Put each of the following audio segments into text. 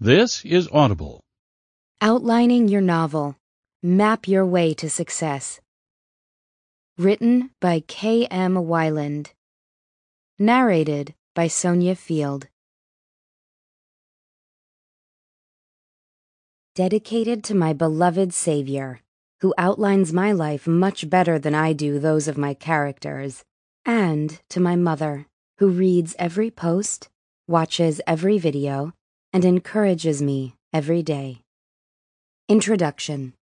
This is Audible. Outlining your novel. Map your way to success. Written by K. M. Weiland. Narrated by Sonia Field. Dedicated to my beloved Savior, who outlines my life much better than I do those of my characters, and to my mother, who reads every post, watches every video, and encourages me every day. Introduction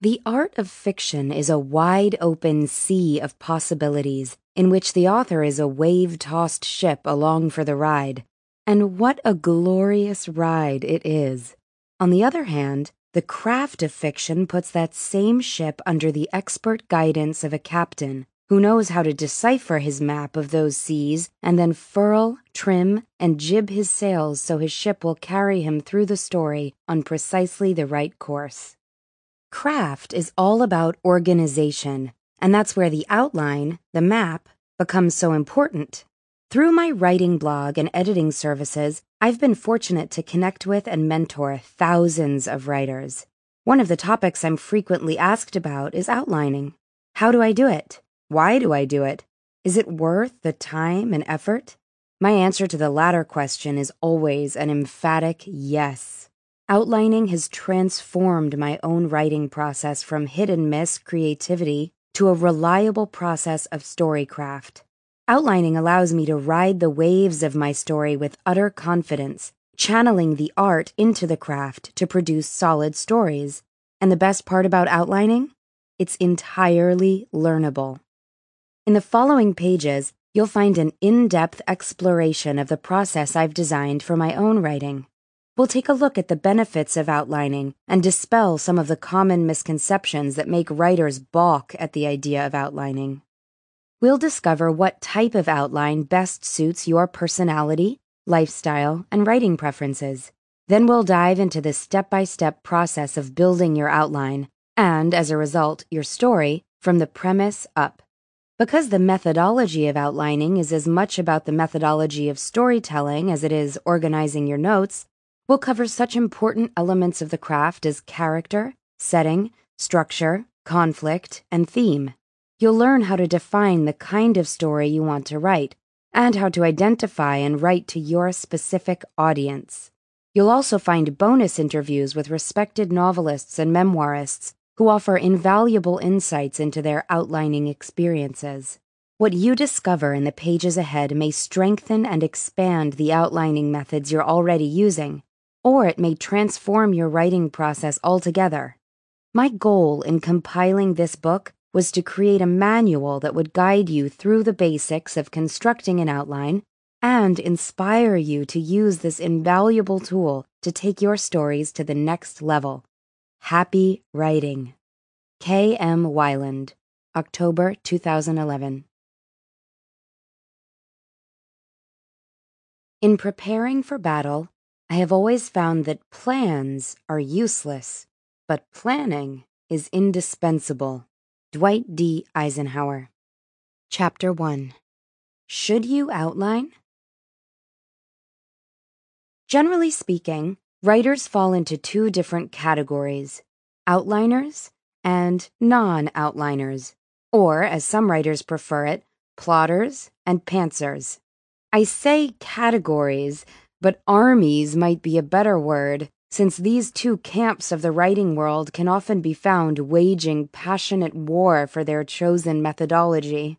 The art of fiction is a wide open sea of possibilities in which the author is a wave tossed ship along for the ride. And what a glorious ride it is! On the other hand, the craft of fiction puts that same ship under the expert guidance of a captain who knows how to decipher his map of those seas and then furl, trim, and jib his sails so his ship will carry him through the story on precisely the right course. Craft is all about organization, and that's where the outline, the map, becomes so important. Through my writing blog and editing services, I've been fortunate to connect with and mentor thousands of writers. One of the topics I'm frequently asked about is outlining. How do I do it? Why do I do it? Is it worth the time and effort? My answer to the latter question is always an emphatic yes. Outlining has transformed my own writing process from hit and miss creativity to a reliable process of storycraft. Outlining allows me to ride the waves of my story with utter confidence, channeling the art into the craft to produce solid stories. And the best part about outlining? It's entirely learnable. In the following pages, you'll find an in depth exploration of the process I've designed for my own writing. We'll take a look at the benefits of outlining and dispel some of the common misconceptions that make writers balk at the idea of outlining. We'll discover what type of outline best suits your personality, lifestyle, and writing preferences. Then we'll dive into the step by step process of building your outline and, as a result, your story from the premise up. Because the methodology of outlining is as much about the methodology of storytelling as it is organizing your notes, we'll cover such important elements of the craft as character, setting, structure, conflict, and theme. You'll learn how to define the kind of story you want to write and how to identify and write to your specific audience. You'll also find bonus interviews with respected novelists and memoirists who offer invaluable insights into their outlining experiences. What you discover in the pages ahead may strengthen and expand the outlining methods you're already using, or it may transform your writing process altogether. My goal in compiling this book was to create a manual that would guide you through the basics of constructing an outline and inspire you to use this invaluable tool to take your stories to the next level. Happy writing. K. M. Weiland, October 2011. In preparing for battle, I have always found that plans are useless, but planning is indispensable. Dwight D. Eisenhower. Chapter 1 Should You Outline? Generally speaking, writers fall into two different categories outliners and non outliners, or as some writers prefer it, plotters and pantsers. I say categories, but armies might be a better word since these two camps of the writing world can often be found waging passionate war for their chosen methodology.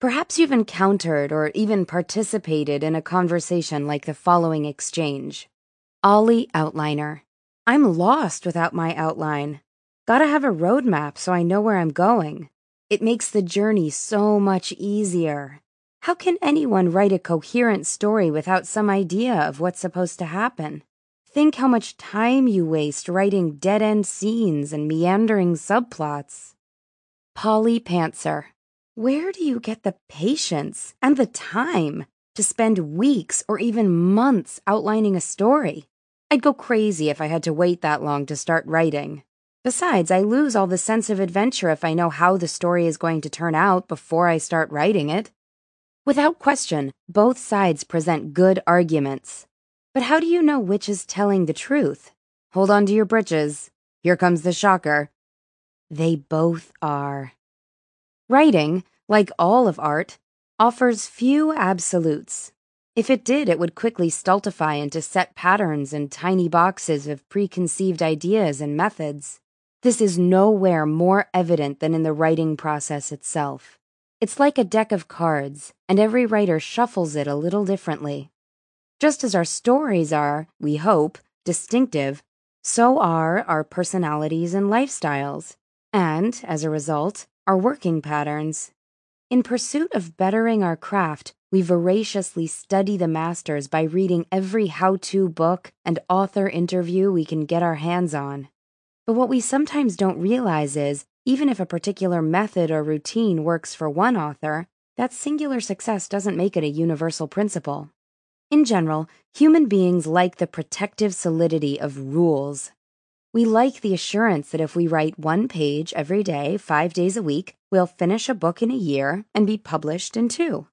Perhaps you've encountered or even participated in a conversation like the following exchange Ollie Outliner. I'm lost without my outline. Gotta have a roadmap so I know where I'm going. It makes the journey so much easier. How can anyone write a coherent story without some idea of what's supposed to happen? Think how much time you waste writing dead end scenes and meandering subplots. Polly Pantser. Where do you get the patience and the time to spend weeks or even months outlining a story? I'd go crazy if I had to wait that long to start writing. Besides, I lose all the sense of adventure if I know how the story is going to turn out before I start writing it. Without question, both sides present good arguments. But how do you know which is telling the truth? Hold on to your britches. Here comes the shocker. They both are. Writing, like all of art, offers few absolutes. If it did, it would quickly stultify into set patterns and tiny boxes of preconceived ideas and methods. This is nowhere more evident than in the writing process itself. It's like a deck of cards, and every writer shuffles it a little differently. Just as our stories are, we hope, distinctive, so are our personalities and lifestyles, and, as a result, our working patterns. In pursuit of bettering our craft, we voraciously study the masters by reading every how to book and author interview we can get our hands on. But what we sometimes don't realize is even if a particular method or routine works for one author, that singular success doesn't make it a universal principle. In general, human beings like the protective solidity of rules. We like the assurance that if we write one page every day, five days a week, we'll finish a book in a year and be published in two.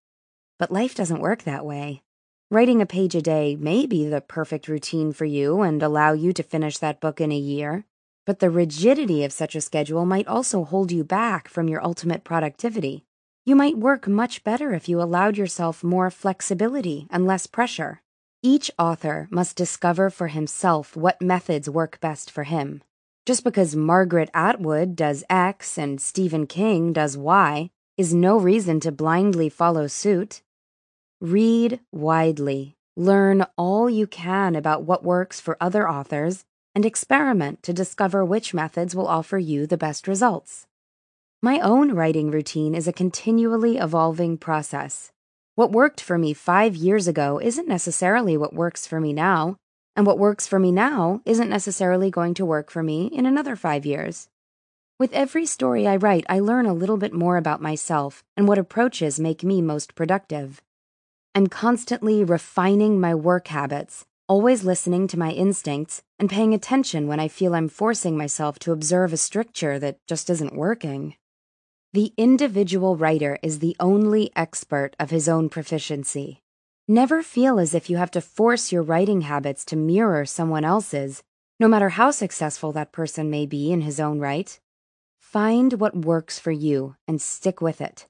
But life doesn't work that way. Writing a page a day may be the perfect routine for you and allow you to finish that book in a year, but the rigidity of such a schedule might also hold you back from your ultimate productivity. You might work much better if you allowed yourself more flexibility and less pressure. Each author must discover for himself what methods work best for him. Just because Margaret Atwood does X and Stephen King does Y is no reason to blindly follow suit. Read widely. Learn all you can about what works for other authors and experiment to discover which methods will offer you the best results. My own writing routine is a continually evolving process. What worked for me five years ago isn't necessarily what works for me now, and what works for me now isn't necessarily going to work for me in another five years. With every story I write, I learn a little bit more about myself and what approaches make me most productive. I'm constantly refining my work habits always listening to my instincts and paying attention when I feel I'm forcing myself to observe a stricture that just isn't working. The individual writer is the only expert of his own proficiency. Never feel as if you have to force your writing habits to mirror someone else's, no matter how successful that person may be in his own right. Find what works for you and stick with it.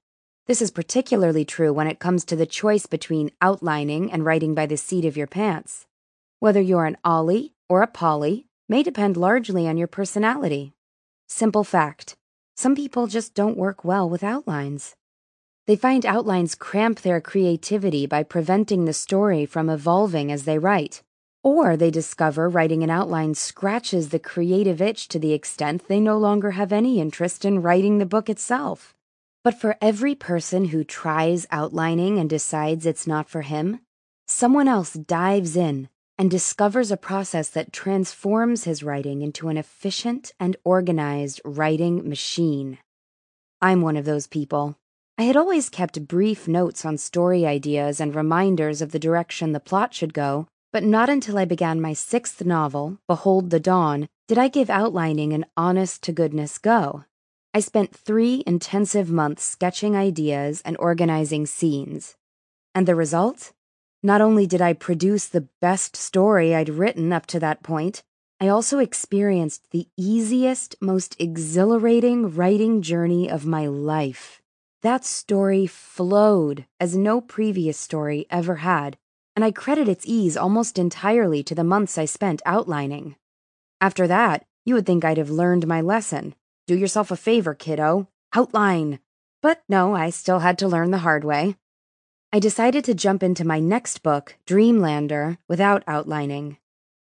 This is particularly true when it comes to the choice between outlining and writing by the seat of your pants. Whether you're an Ollie or a Polly may depend largely on your personality. Simple fact some people just don't work well with outlines. They find outlines cramp their creativity by preventing the story from evolving as they write. Or they discover writing an outline scratches the creative itch to the extent they no longer have any interest in writing the book itself. But for every person who tries outlining and decides it's not for him, someone else dives in and discovers a process that transforms his writing into an efficient and organized writing machine. I'm one of those people. I had always kept brief notes on story ideas and reminders of the direction the plot should go, but not until I began my sixth novel, Behold the Dawn, did I give outlining an honest to goodness go. I spent three intensive months sketching ideas and organizing scenes. And the result? Not only did I produce the best story I'd written up to that point, I also experienced the easiest, most exhilarating writing journey of my life. That story flowed as no previous story ever had, and I credit its ease almost entirely to the months I spent outlining. After that, you would think I'd have learned my lesson. Do yourself a favor, kiddo. Outline. But no, I still had to learn the hard way. I decided to jump into my next book, Dreamlander, without outlining.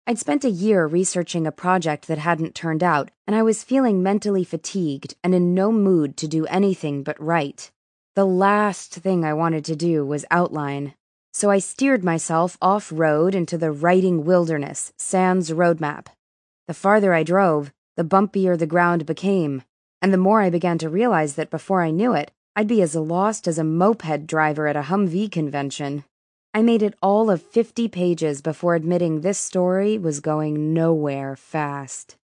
I'd spent a year researching a project that hadn't turned out, and I was feeling mentally fatigued and in no mood to do anything but write. The last thing I wanted to do was outline, so I steered myself off road into the writing wilderness, sans roadmap. The farther I drove, the bumpier the ground became, and the more I began to realize that before I knew it, I'd be as lost as a moped driver at a Humvee convention. I made it all of 50 pages before admitting this story was going nowhere fast.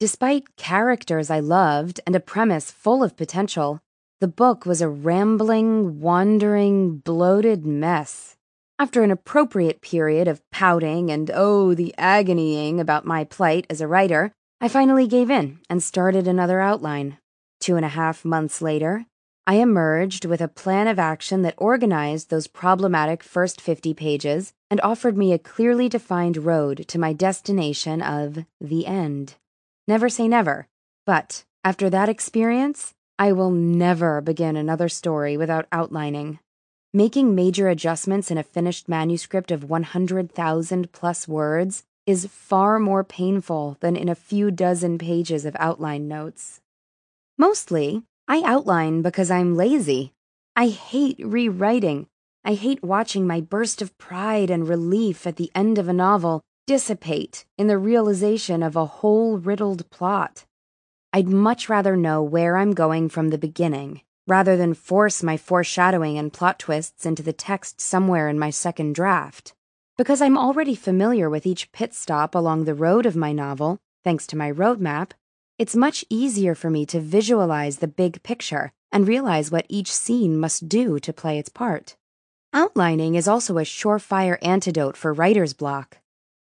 Despite characters I loved and a premise full of potential, the book was a rambling, wandering, bloated mess. After an appropriate period of pouting and oh, the agonying about my plight as a writer, I finally gave in and started another outline. Two and a half months later, I emerged with a plan of action that organized those problematic first 50 pages and offered me a clearly defined road to my destination of the end. Never say never, but after that experience, I will never begin another story without outlining. Making major adjustments in a finished manuscript of 100,000 plus words is far more painful than in a few dozen pages of outline notes. Mostly, I outline because I'm lazy. I hate rewriting. I hate watching my burst of pride and relief at the end of a novel dissipate in the realization of a hole riddled plot. I'd much rather know where I'm going from the beginning, rather than force my foreshadowing and plot twists into the text somewhere in my second draft. Because I'm already familiar with each pit stop along the road of my novel, thanks to my roadmap, it's much easier for me to visualize the big picture and realize what each scene must do to play its part. Outlining is also a surefire antidote for writer's block.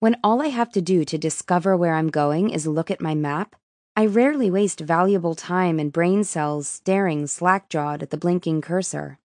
When all I have to do to discover where I'm going is look at my map, I rarely waste valuable time and brain cells staring slack-jawed at the blinking cursor.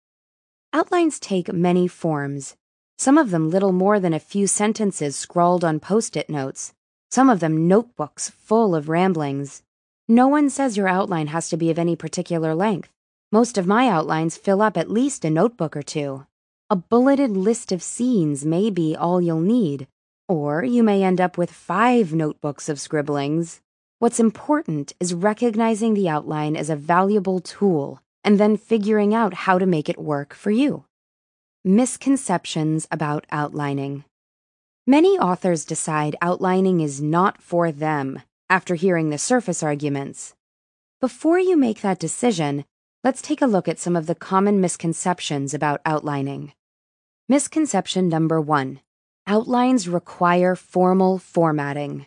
Outlines take many forms, some of them little more than a few sentences scrawled on post-it notes, some of them notebooks full of ramblings. No one says your outline has to be of any particular length. Most of my outlines fill up at least a notebook or two. A bulleted list of scenes may be all you'll need, or you may end up with five notebooks of scribblings. What's important is recognizing the outline as a valuable tool and then figuring out how to make it work for you. Misconceptions about outlining. Many authors decide outlining is not for them after hearing the surface arguments. Before you make that decision, let's take a look at some of the common misconceptions about outlining. Misconception number one Outlines require formal formatting.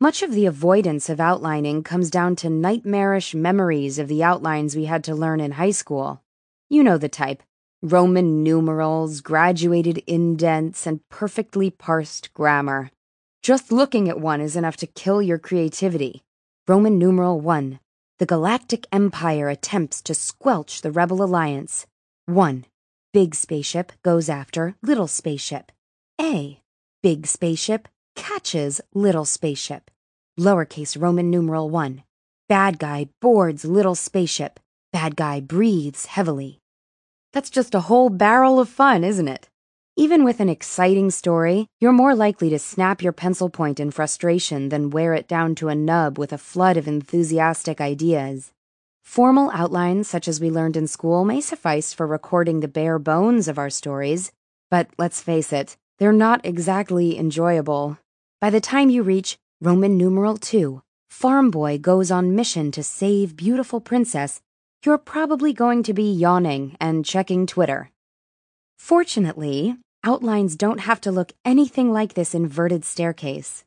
Much of the avoidance of outlining comes down to nightmarish memories of the outlines we had to learn in high school. You know the type Roman numerals, graduated indents, and perfectly parsed grammar. Just looking at one is enough to kill your creativity. Roman numeral 1. The Galactic Empire attempts to squelch the Rebel Alliance. 1. Big spaceship goes after little spaceship. A. Big spaceship catches little spaceship. Lowercase Roman numeral 1. Bad guy boards little spaceship. Bad guy breathes heavily. That's just a whole barrel of fun, isn't it? Even with an exciting story, you're more likely to snap your pencil point in frustration than wear it down to a nub with a flood of enthusiastic ideas. Formal outlines, such as we learned in school, may suffice for recording the bare bones of our stories, but let's face it, they're not exactly enjoyable. By the time you reach Roman numeral 2, Farm Boy goes on mission to save beautiful princess you're probably going to be yawning and checking Twitter. Fortunately, outlines don't have to look anything like this inverted staircase.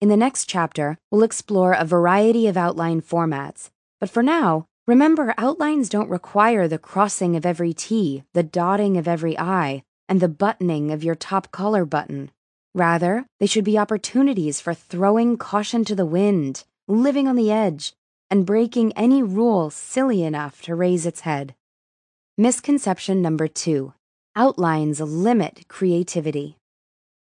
In the next chapter, we'll explore a variety of outline formats. But for now, remember outlines don't require the crossing of every T, the dotting of every I, and the buttoning of your top collar button. Rather, they should be opportunities for throwing caution to the wind, living on the edge, and breaking any rule silly enough to raise its head. Misconception number two outlines limit creativity.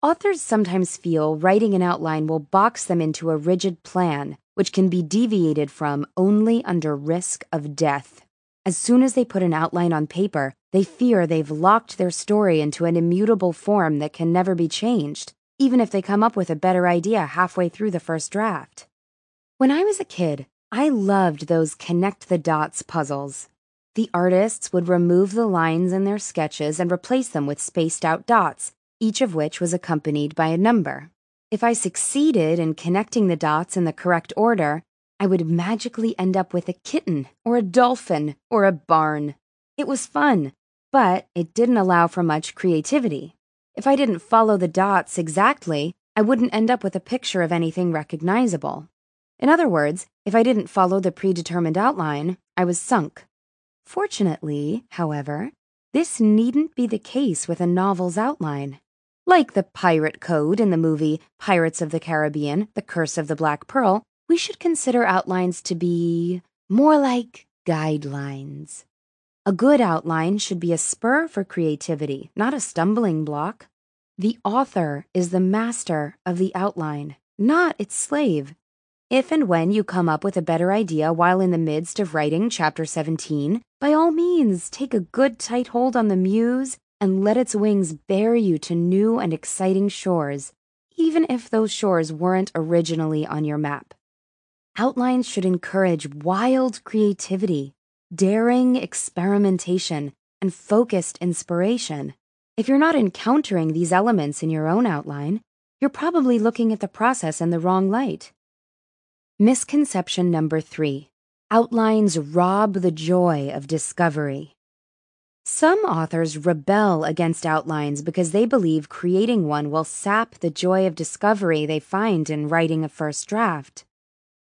Authors sometimes feel writing an outline will box them into a rigid plan, which can be deviated from only under risk of death. As soon as they put an outline on paper, they fear they've locked their story into an immutable form that can never be changed, even if they come up with a better idea halfway through the first draft. When I was a kid, I loved those connect the dots puzzles. The artists would remove the lines in their sketches and replace them with spaced out dots, each of which was accompanied by a number. If I succeeded in connecting the dots in the correct order, I would magically end up with a kitten, or a dolphin, or a barn. It was fun, but it didn't allow for much creativity. If I didn't follow the dots exactly, I wouldn't end up with a picture of anything recognizable. In other words, if I didn't follow the predetermined outline, I was sunk. Fortunately, however, This needn't be the case with a novel's outline. Like the pirate code in the movie Pirates of the Caribbean The Curse of the Black Pearl, we should consider outlines to be more like guidelines. A good outline should be a spur for creativity, not a stumbling block. The author is the master of the outline, not its slave. If and when you come up with a better idea while in the midst of writing Chapter 17, by all means take a good tight hold on the muse and let its wings bear you to new and exciting shores, even if those shores weren't originally on your map. Outlines should encourage wild creativity, daring experimentation, and focused inspiration. If you're not encountering these elements in your own outline, you're probably looking at the process in the wrong light. Misconception number three outlines rob the joy of discovery. Some authors rebel against outlines because they believe creating one will sap the joy of discovery they find in writing a first draft.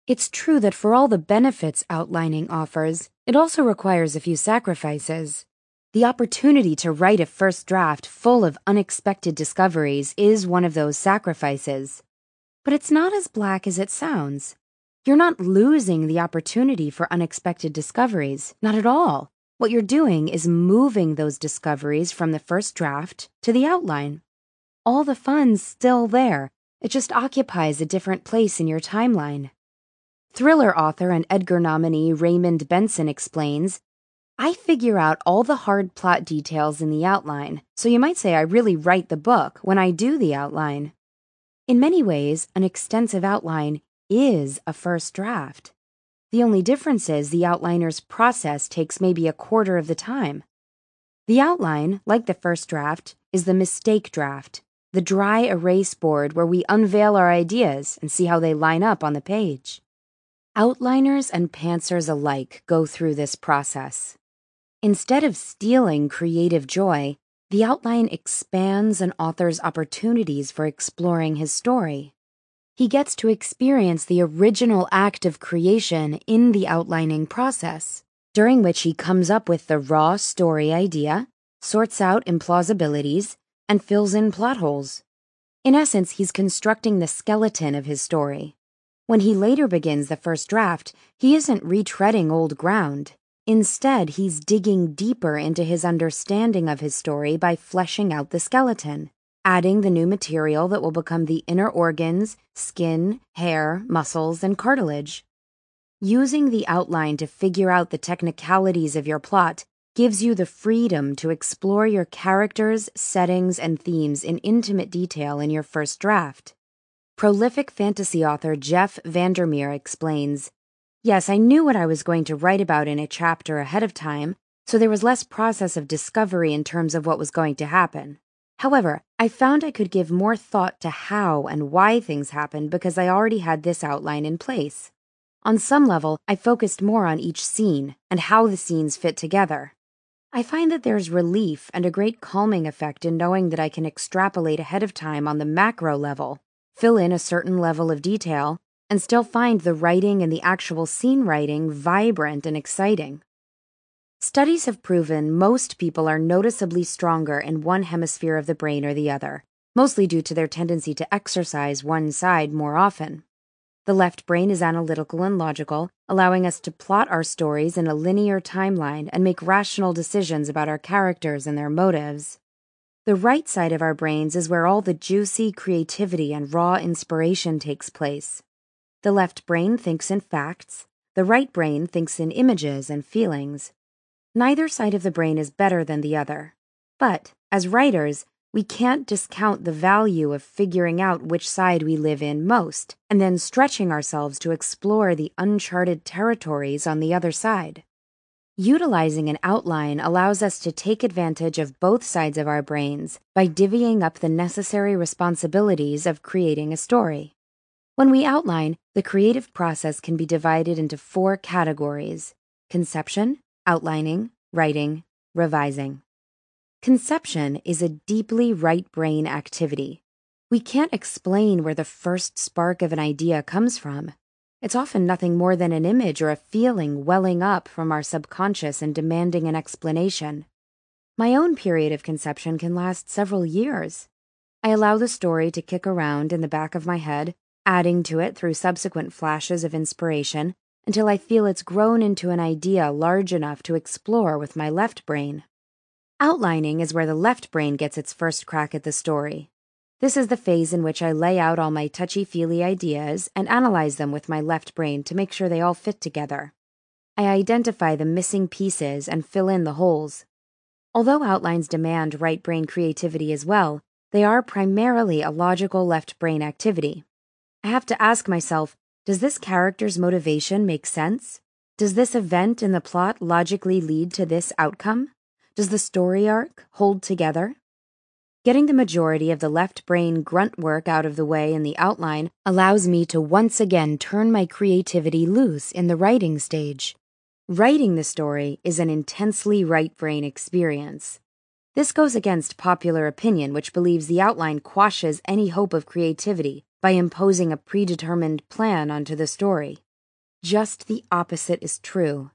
It's true that for all the benefits outlining offers, it also requires a few sacrifices. The opportunity to write a first draft full of unexpected discoveries is one of those sacrifices. But it's not as black as it sounds. You're not losing the opportunity for unexpected discoveries, not at all. What you're doing is moving those discoveries from the first draft to the outline. All the fun's still there, it just occupies a different place in your timeline. Thriller author and Edgar nominee Raymond Benson explains I figure out all the hard plot details in the outline, so you might say I really write the book when I do the outline. In many ways, an extensive outline is a first draft. The only difference is the outliner's process takes maybe a quarter of the time. The outline, like the first draft, is the mistake draft, the dry erase board where we unveil our ideas and see how they line up on the page. Outliners and pantsers alike go through this process. Instead of stealing creative joy, the outline expands an author's opportunities for exploring his story he gets to experience the original act of creation in the outlining process, during which he comes up with the raw story idea, sorts out implausibilities, and fills in plot holes. In essence, he's constructing the skeleton of his story. When he later begins the first draft, he isn't retreading old ground. Instead, he's digging deeper into his understanding of his story by fleshing out the skeleton adding the new material that will become the inner organs, skin, hair, muscles, and cartilage. Using the outline to figure out the technicalities of your plot gives you the freedom to explore your characters, settings, and themes in intimate detail in your first draft. Prolific fantasy author Jeff Vandermeer explains Yes, I knew what I was going to write about in a chapter ahead of time, so there was less process of discovery in terms of what was going to happen. However, I found I could give more thought to how and why things happened because I already had this outline in place. On some level, I focused more on each scene and how the scenes fit together. I find that there's relief and a great calming effect in knowing that I can extrapolate ahead of time on the macro level, fill in a certain level of detail, and still find the writing and the actual scene writing vibrant and exciting. Studies have proven most people are noticeably stronger in one hemisphere of the brain or the other, mostly due to their tendency to exercise one side more often. The left brain is analytical and logical, allowing us to plot our stories in a linear timeline and make rational decisions about our characters and their motives. The right side of our brains is where all the juicy creativity and raw inspiration takes place. The left brain thinks in facts, the right brain thinks in images and feelings. Neither side of the brain is better than the other. But, as writers, we can't discount the value of figuring out which side we live in most, and then stretching ourselves to explore the uncharted territories on the other side. Utilizing an outline allows us to take advantage of both sides of our brains by divvying up the necessary responsibilities of creating a story. When we outline, the creative process can be divided into four categories conception, outlining, writing, revising. Conception is a deeply right brain activity. We can't explain where the first spark of an idea comes from. It's often nothing more than an image or a feeling welling up from our subconscious and demanding an explanation. My own period of conception can last several years. I allow the story to kick around in the back of my head, adding to it through subsequent flashes of inspiration until I feel it's grown into an idea large enough to explore with my left brain. Outlining is where the left brain gets its first crack at the story. This is the phase in which I lay out all my touchy feely ideas and analyze them with my left brain to make sure they all fit together. I identify the missing pieces and fill in the holes. Although outlines demand right brain creativity as well, they are primarily a logical left brain activity. I have to ask myself does this character's motivation make sense? Does this event in the plot logically lead to this outcome? Does the story arc hold together? Getting the majority of the left brain grunt work out of the way in the outline allows me to once again turn my creativity loose in the writing stage. Writing the story is an intensely right brain experience. This goes against popular opinion, which believes the outline quashes any hope of creativity by imposing a predetermined plan onto the story. Just the opposite is true.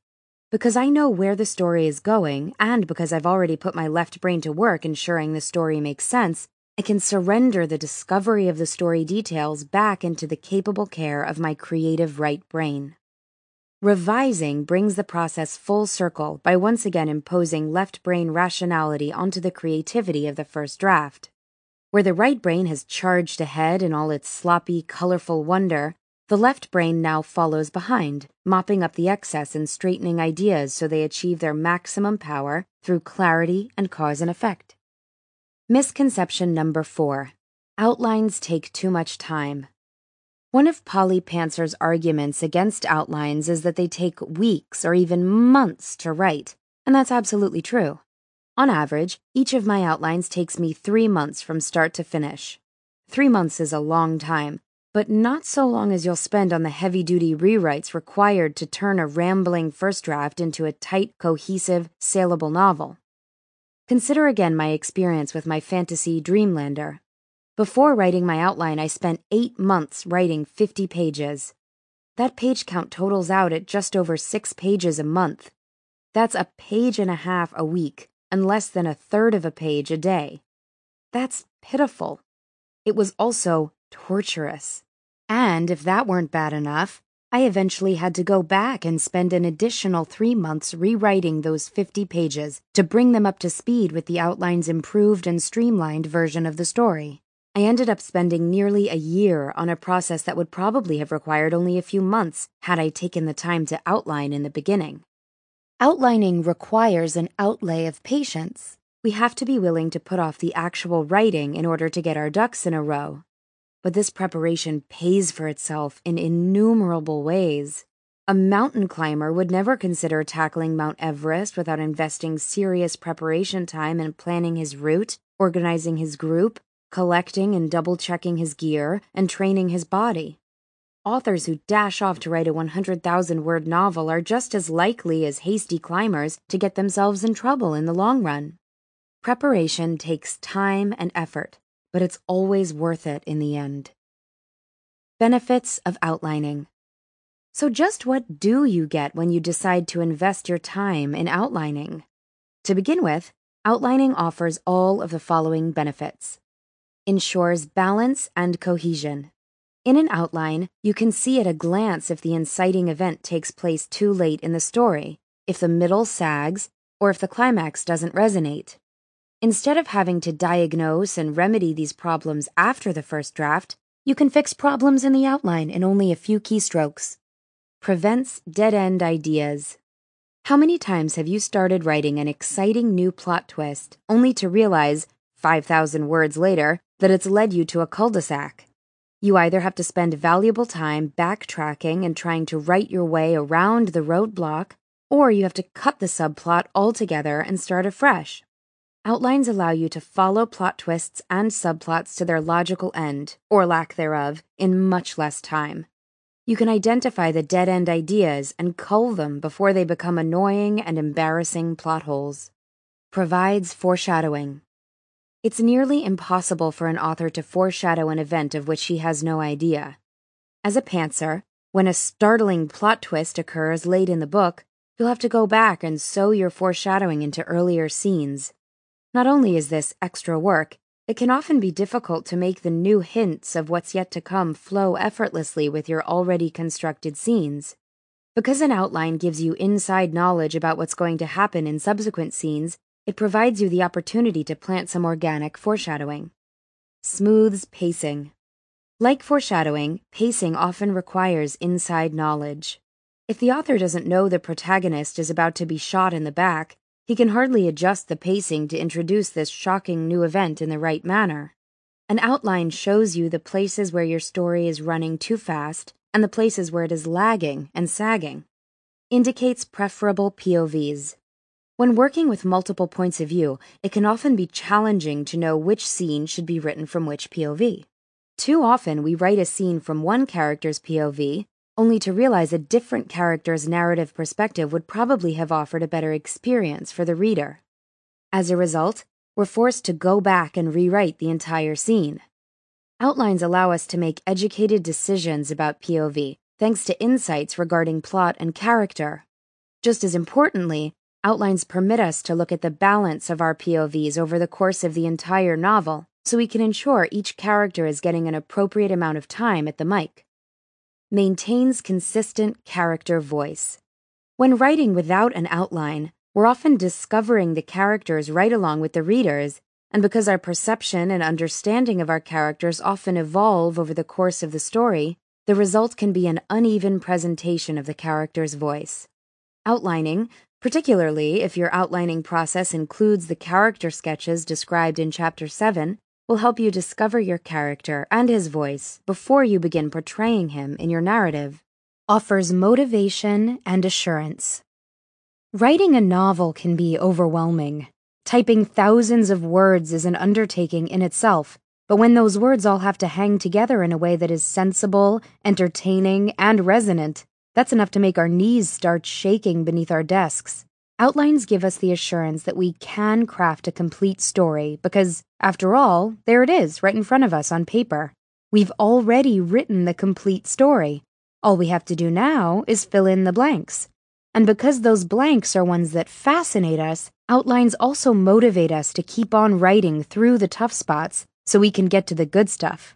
Because I know where the story is going, and because I've already put my left brain to work ensuring the story makes sense, I can surrender the discovery of the story details back into the capable care of my creative right brain. Revising brings the process full circle by once again imposing left brain rationality onto the creativity of the first draft. Where the right brain has charged ahead in all its sloppy, colorful wonder, the left brain now follows behind, mopping up the excess and straightening ideas so they achieve their maximum power through clarity and cause and effect. Misconception number four outlines take too much time. One of Polly Pantser's arguments against outlines is that they take weeks or even months to write, and that's absolutely true. On average, each of my outlines takes me three months from start to finish. Three months is a long time, but not so long as you'll spend on the heavy duty rewrites required to turn a rambling first draft into a tight, cohesive, saleable novel. Consider again my experience with my fantasy Dreamlander. Before writing my outline, I spent eight months writing 50 pages. That page count totals out at just over six pages a month. That's a page and a half a week and less than a third of a page a day. That's pitiful. It was also torturous. And if that weren't bad enough, I eventually had to go back and spend an additional three months rewriting those 50 pages to bring them up to speed with the outline's improved and streamlined version of the story. I ended up spending nearly a year on a process that would probably have required only a few months had I taken the time to outline in the beginning. Outlining requires an outlay of patience. We have to be willing to put off the actual writing in order to get our ducks in a row but this preparation pays for itself in innumerable ways. A mountain climber would never consider tackling Mount Everest without investing serious preparation time in planning his route, organizing his group, collecting and double checking his gear, and training his body. Authors who dash off to write a 100,000 word novel are just as likely as hasty climbers to get themselves in trouble in the long run. Preparation takes time and effort, but it's always worth it in the end. Benefits of outlining. So, just what do you get when you decide to invest your time in outlining? To begin with, outlining offers all of the following benefits ensures balance and cohesion. In an outline, you can see at a glance if the inciting event takes place too late in the story, if the middle sags, or if the climax doesn't resonate. Instead of having to diagnose and remedy these problems after the first draft, you can fix problems in the outline in only a few keystrokes. Prevents dead end ideas. How many times have you started writing an exciting new plot twist only to realize, 5,000 words later, that it's led you to a cul de sac? You either have to spend valuable time backtracking and trying to write your way around the roadblock, or you have to cut the subplot altogether and start afresh. Outlines allow you to follow plot twists and subplots to their logical end, or lack thereof, in much less time. You can identify the dead end ideas and cull them before they become annoying and embarrassing plot holes. Provides foreshadowing. It's nearly impossible for an author to foreshadow an event of which he has no idea. As a pantser, when a startling plot twist occurs late in the book, you'll have to go back and sew your foreshadowing into earlier scenes Not only is this extra work, it can often be difficult to make the new hints of what's yet to come flow effortlessly with your already constructed scenes. Because an outline gives you inside knowledge about what's going to happen in subsequent scenes, it provides you the opportunity to plant some organic foreshadowing. Smooths pacing. Like foreshadowing, pacing often requires inside knowledge. If the author doesn't know the protagonist is about to be shot in the back, he can hardly adjust the pacing to introduce this shocking new event in the right manner. An outline shows you the places where your story is running too fast and the places where it is lagging and sagging. Indicates preferable POVs. When working with multiple points of view, it can often be challenging to know which scene should be written from which POV. Too often, we write a scene from one character's POV only to realize a different character's narrative perspective would probably have offered a better experience for the reader. As a result, we're forced to go back and rewrite the entire scene. Outlines allow us to make educated decisions about POV thanks to insights regarding plot and character. Just as importantly, outlines permit us to look at the balance of our POVs over the course of the entire novel so we can ensure each character is getting an appropriate amount of time at the mic maintains consistent character voice. When writing without an outline, we're often discovering the characters right along with the readers, and because our perception and understanding of our characters often evolve over the course of the story, the result can be an uneven presentation of the character's voice. Outlining, particularly if your outlining process includes the character sketches described in Chapter 7, will help you discover your character and his voice before you begin portraying him in your narrative. Offers motivation and assurance. Writing a novel can be overwhelming. Typing thousands of words is an undertaking in itself, but when those words all have to hang together in a way that is sensible, entertaining, and resonant, that's enough to make our knees start shaking beneath our desks. Outlines give us the assurance that we can craft a complete story because, after all, there it is right in front of us on paper. We've already written the complete story. All we have to do now is fill in the blanks. And because those blanks are ones that fascinate us, outlines also motivate us to keep on writing through the tough spots so we can get to the good stuff.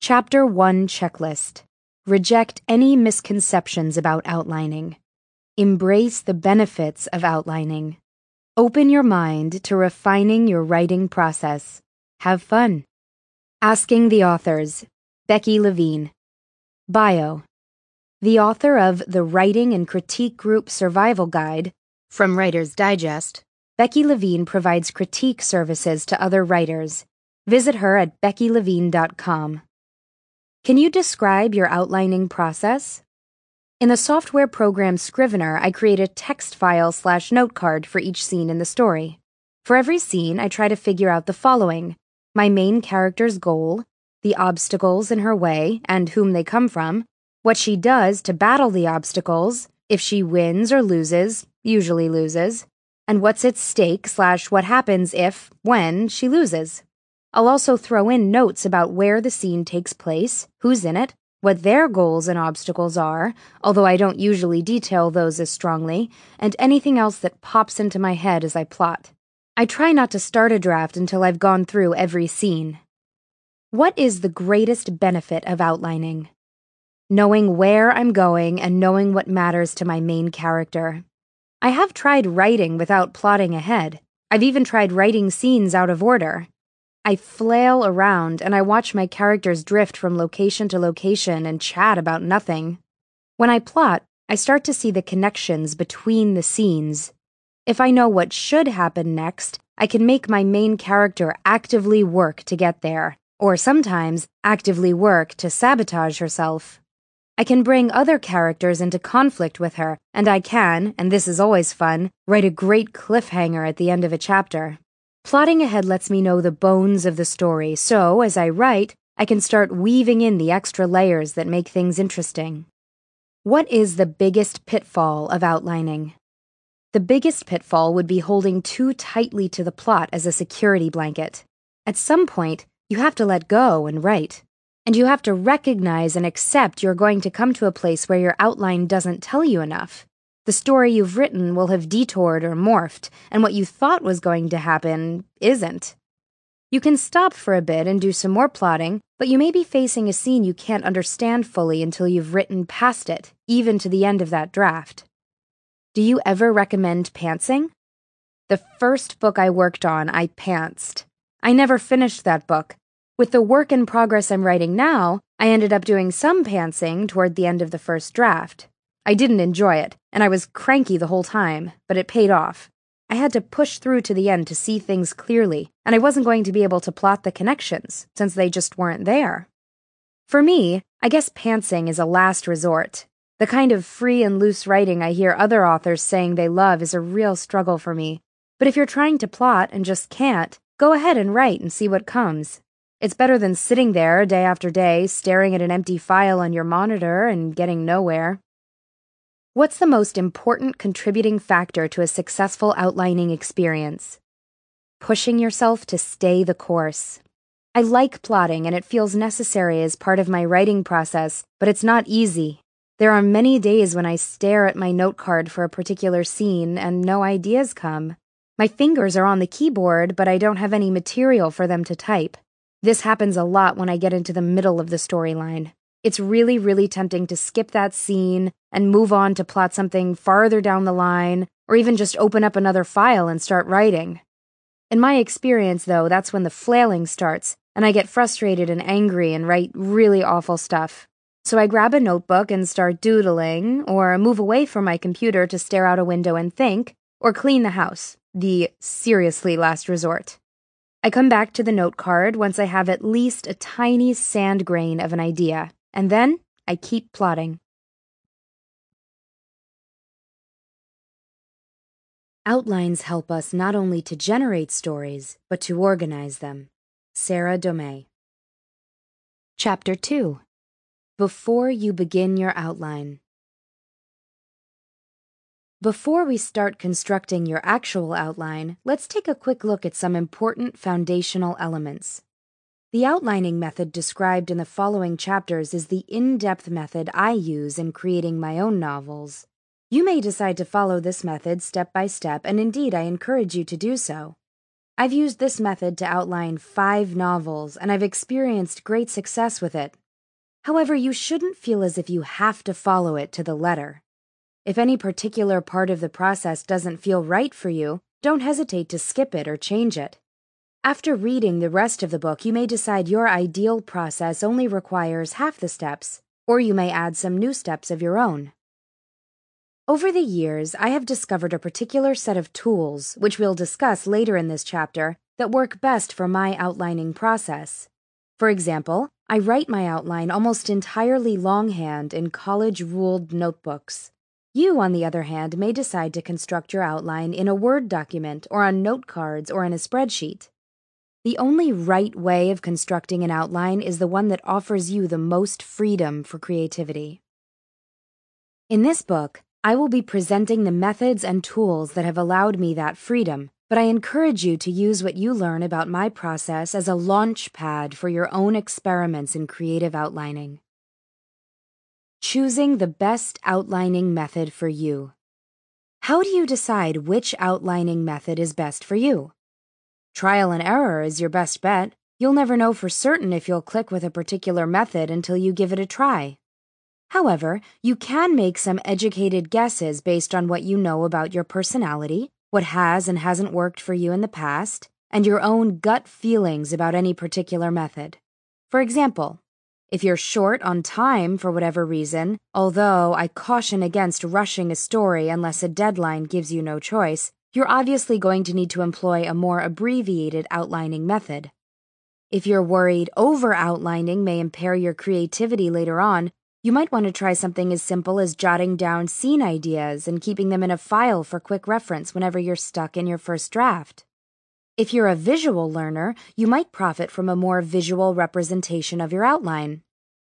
Chapter 1 Checklist Reject any misconceptions about outlining. Embrace the benefits of outlining. Open your mind to refining your writing process. Have fun. Asking the authors Becky Levine. Bio The author of the Writing and Critique Group Survival Guide from Writer's Digest, Becky Levine provides critique services to other writers. Visit her at beckylevine.com. Can you describe your outlining process? In the software program Scrivener, I create a text file slash note card for each scene in the story. For every scene, I try to figure out the following my main character's goal, the obstacles in her way and whom they come from, what she does to battle the obstacles, if she wins or loses, usually loses, and what's at stake slash what happens if, when, she loses. I'll also throw in notes about where the scene takes place, who's in it, what their goals and obstacles are, although I don't usually detail those as strongly, and anything else that pops into my head as I plot. I try not to start a draft until I've gone through every scene. What is the greatest benefit of outlining? Knowing where I'm going and knowing what matters to my main character. I have tried writing without plotting ahead. I've even tried writing scenes out of order. I flail around and I watch my characters drift from location to location and chat about nothing. When I plot, I start to see the connections between the scenes. If I know what should happen next, I can make my main character actively work to get there, or sometimes actively work to sabotage herself. I can bring other characters into conflict with her, and I can, and this is always fun, write a great cliffhanger at the end of a chapter. Plotting ahead lets me know the bones of the story, so as I write, I can start weaving in the extra layers that make things interesting. What is the biggest pitfall of outlining? The biggest pitfall would be holding too tightly to the plot as a security blanket. At some point, you have to let go and write. And you have to recognize and accept you're going to come to a place where your outline doesn't tell you enough. The story you've written will have detoured or morphed, and what you thought was going to happen isn't. You can stop for a bit and do some more plotting, but you may be facing a scene you can't understand fully until you've written past it, even to the end of that draft. Do you ever recommend pantsing? The first book I worked on, I pantsed. I never finished that book. With the work in progress I'm writing now, I ended up doing some pantsing toward the end of the first draft. I didn't enjoy it, and I was cranky the whole time, but it paid off. I had to push through to the end to see things clearly, and I wasn't going to be able to plot the connections, since they just weren't there. For me, I guess pantsing is a last resort. The kind of free and loose writing I hear other authors saying they love is a real struggle for me. But if you're trying to plot and just can't, go ahead and write and see what comes. It's better than sitting there day after day, staring at an empty file on your monitor and getting nowhere. What's the most important contributing factor to a successful outlining experience? Pushing yourself to stay the course. I like plotting and it feels necessary as part of my writing process, but it's not easy. There are many days when I stare at my note card for a particular scene and no ideas come. My fingers are on the keyboard, but I don't have any material for them to type. This happens a lot when I get into the middle of the storyline. It's really, really tempting to skip that scene and move on to plot something farther down the line, or even just open up another file and start writing. In my experience, though, that's when the flailing starts, and I get frustrated and angry and write really awful stuff. So I grab a notebook and start doodling, or move away from my computer to stare out a window and think, or clean the house, the seriously last resort. I come back to the note card once I have at least a tiny sand grain of an idea. And then I keep plotting. Outlines help us not only to generate stories, but to organize them. Sarah Domay. Chapter 2 Before You Begin Your Outline. Before we start constructing your actual outline, let's take a quick look at some important foundational elements. The outlining method described in the following chapters is the in depth method I use in creating my own novels. You may decide to follow this method step by step, and indeed I encourage you to do so. I've used this method to outline five novels, and I've experienced great success with it. However, you shouldn't feel as if you have to follow it to the letter. If any particular part of the process doesn't feel right for you, don't hesitate to skip it or change it. After reading the rest of the book, you may decide your ideal process only requires half the steps, or you may add some new steps of your own. Over the years, I have discovered a particular set of tools, which we'll discuss later in this chapter, that work best for my outlining process. For example, I write my outline almost entirely longhand in college ruled notebooks. You, on the other hand, may decide to construct your outline in a Word document or on note cards or in a spreadsheet. The only right way of constructing an outline is the one that offers you the most freedom for creativity. In this book, I will be presenting the methods and tools that have allowed me that freedom, but I encourage you to use what you learn about my process as a launch pad for your own experiments in creative outlining. Choosing the best outlining method for you. How do you decide which outlining method is best for you? Trial and error is your best bet. You'll never know for certain if you'll click with a particular method until you give it a try. However, you can make some educated guesses based on what you know about your personality, what has and hasn't worked for you in the past, and your own gut feelings about any particular method. For example, if you're short on time for whatever reason, although I caution against rushing a story unless a deadline gives you no choice, you're obviously going to need to employ a more abbreviated outlining method. If you're worried over outlining may impair your creativity later on, you might want to try something as simple as jotting down scene ideas and keeping them in a file for quick reference whenever you're stuck in your first draft. If you're a visual learner, you might profit from a more visual representation of your outline.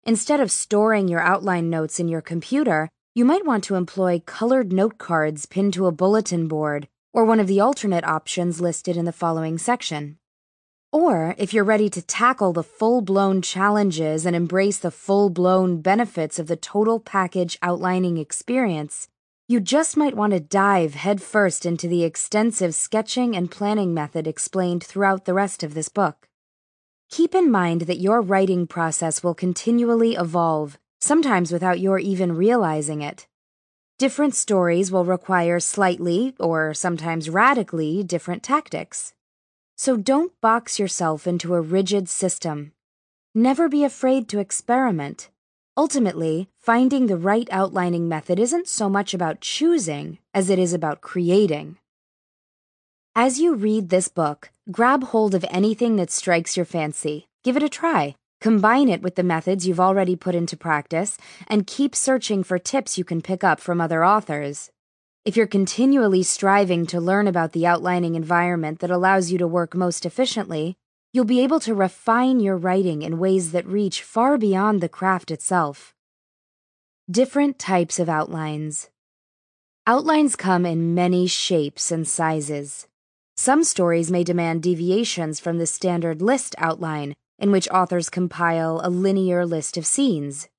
Instead of storing your outline notes in your computer, you might want to employ colored note cards pinned to a bulletin board or one of the alternate options listed in the following section. Or, if you're ready to tackle the full blown challenges and embrace the full blown benefits of the total package outlining experience, you just might want to dive headfirst into the extensive sketching and planning method explained throughout the rest of this book. Keep in mind that your writing process will continually evolve, sometimes without your even realizing it. Different stories will require slightly, or sometimes radically, different tactics. So don't box yourself into a rigid system. Never be afraid to experiment. Ultimately, finding the right outlining method isn't so much about choosing as it is about creating. As you read this book, grab hold of anything that strikes your fancy. Give it a try. Combine it with the methods you've already put into practice, and keep searching for tips you can pick up from other authors. If you're continually striving to learn about the outlining environment that allows you to work most efficiently, You'll be able to refine your writing in ways that reach far beyond the craft itself. Different types of outlines. Outlines come in many shapes and sizes. Some stories may demand deviations from the standard list outline, in which authors compile a linear list of scenes.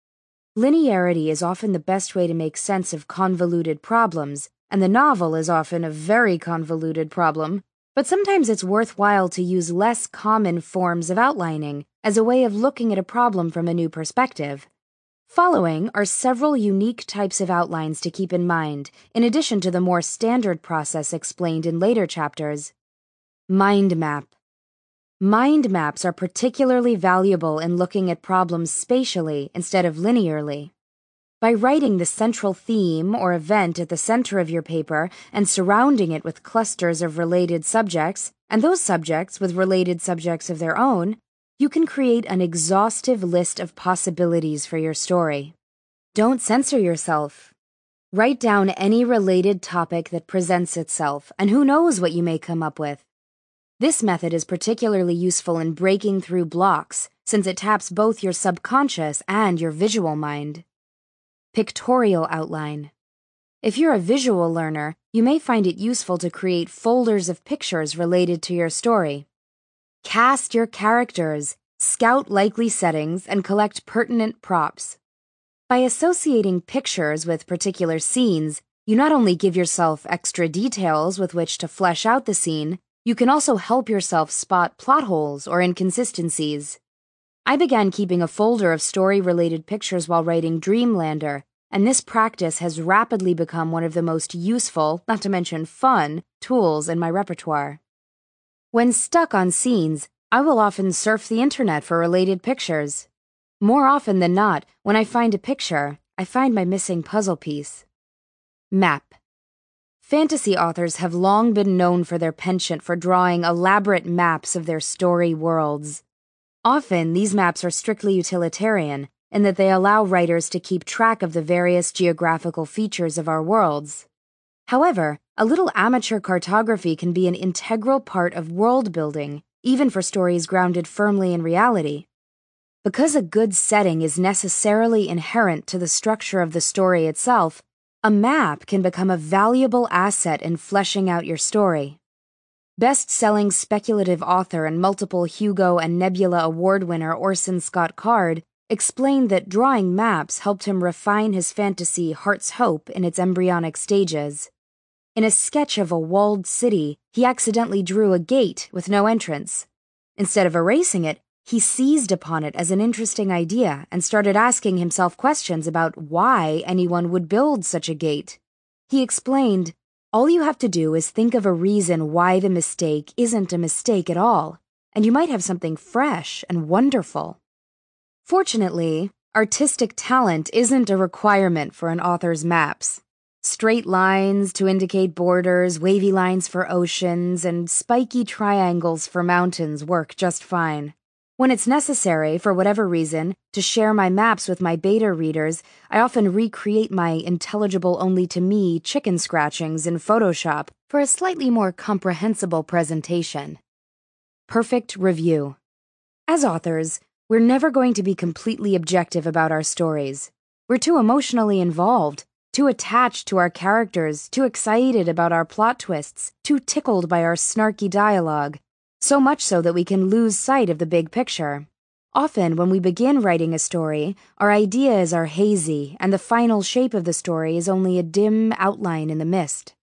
Linearity is often the best way to make sense of convoluted problems, and the novel is often a very convoluted problem but sometimes it's worthwhile to use less common forms of outlining as a way of looking at a problem from a new perspective. Following are several unique types of outlines to keep in mind, in addition to the more standard process explained in later chapters. Mind map. Mind maps are particularly valuable in looking at problems spatially instead of linearly. By writing the central theme or event at the center of your paper and surrounding it with clusters of related subjects, and those subjects with related subjects of their own, you can create an exhaustive list of possibilities for your story. Don't censor yourself. Write down any related topic that presents itself, and who knows what you may come up with. This method is particularly useful in breaking through blocks, since it taps both your subconscious and your visual mind. Pictorial outline. If you're a visual learner, you may find it useful to create folders of pictures related to your story. Cast your characters, scout likely settings, and collect pertinent props. By associating pictures with particular scenes, you not only give yourself extra details with which to flesh out the scene, you can also help yourself spot plot holes or inconsistencies. I began keeping a folder of story related pictures while writing Dreamlander, and this practice has rapidly become one of the most useful, not to mention fun, tools in my repertoire. When stuck on scenes, I will often surf the internet for related pictures. More often than not, when I find a picture, I find my missing puzzle piece. Map. Fantasy authors have long been known for their penchant for drawing elaborate maps of their story worlds. Often, these maps are strictly utilitarian in that they allow writers to keep track of the various geographical features of our worlds. However, a little amateur cartography can be an integral part of world building, even for stories grounded firmly in reality. Because a good setting is necessarily inherent to the structure of the story itself, a map can become a valuable asset in fleshing out your story. Best selling speculative author and multiple Hugo and Nebula Award winner Orson Scott Card explained that drawing maps helped him refine his fantasy Hart's Hope in its embryonic stages. In a sketch of a walled city, he accidentally drew a gate with no entrance. Instead of erasing it, he seized upon it as an interesting idea and started asking himself questions about why anyone would build such a gate. He explained, all you have to do is think of a reason why the mistake isn't a mistake at all, and you might have something fresh and wonderful. Fortunately, artistic talent isn't a requirement for an author's maps. Straight lines to indicate borders, wavy lines for oceans, and spiky triangles for mountains work just fine. When it's necessary, for whatever reason, to share my maps with my beta readers, I often recreate my intelligible only to me chicken scratchings in Photoshop for a slightly more comprehensible presentation. Perfect review. As authors, we're never going to be completely objective about our stories. We're too emotionally involved, too attached to our characters, too excited about our plot twists, too tickled by our snarky dialogue so much so that we can lose sight of the big picture. Often, when we begin writing a story, our ideas are hazy, and the final shape of the story is only a dim outline in the mist.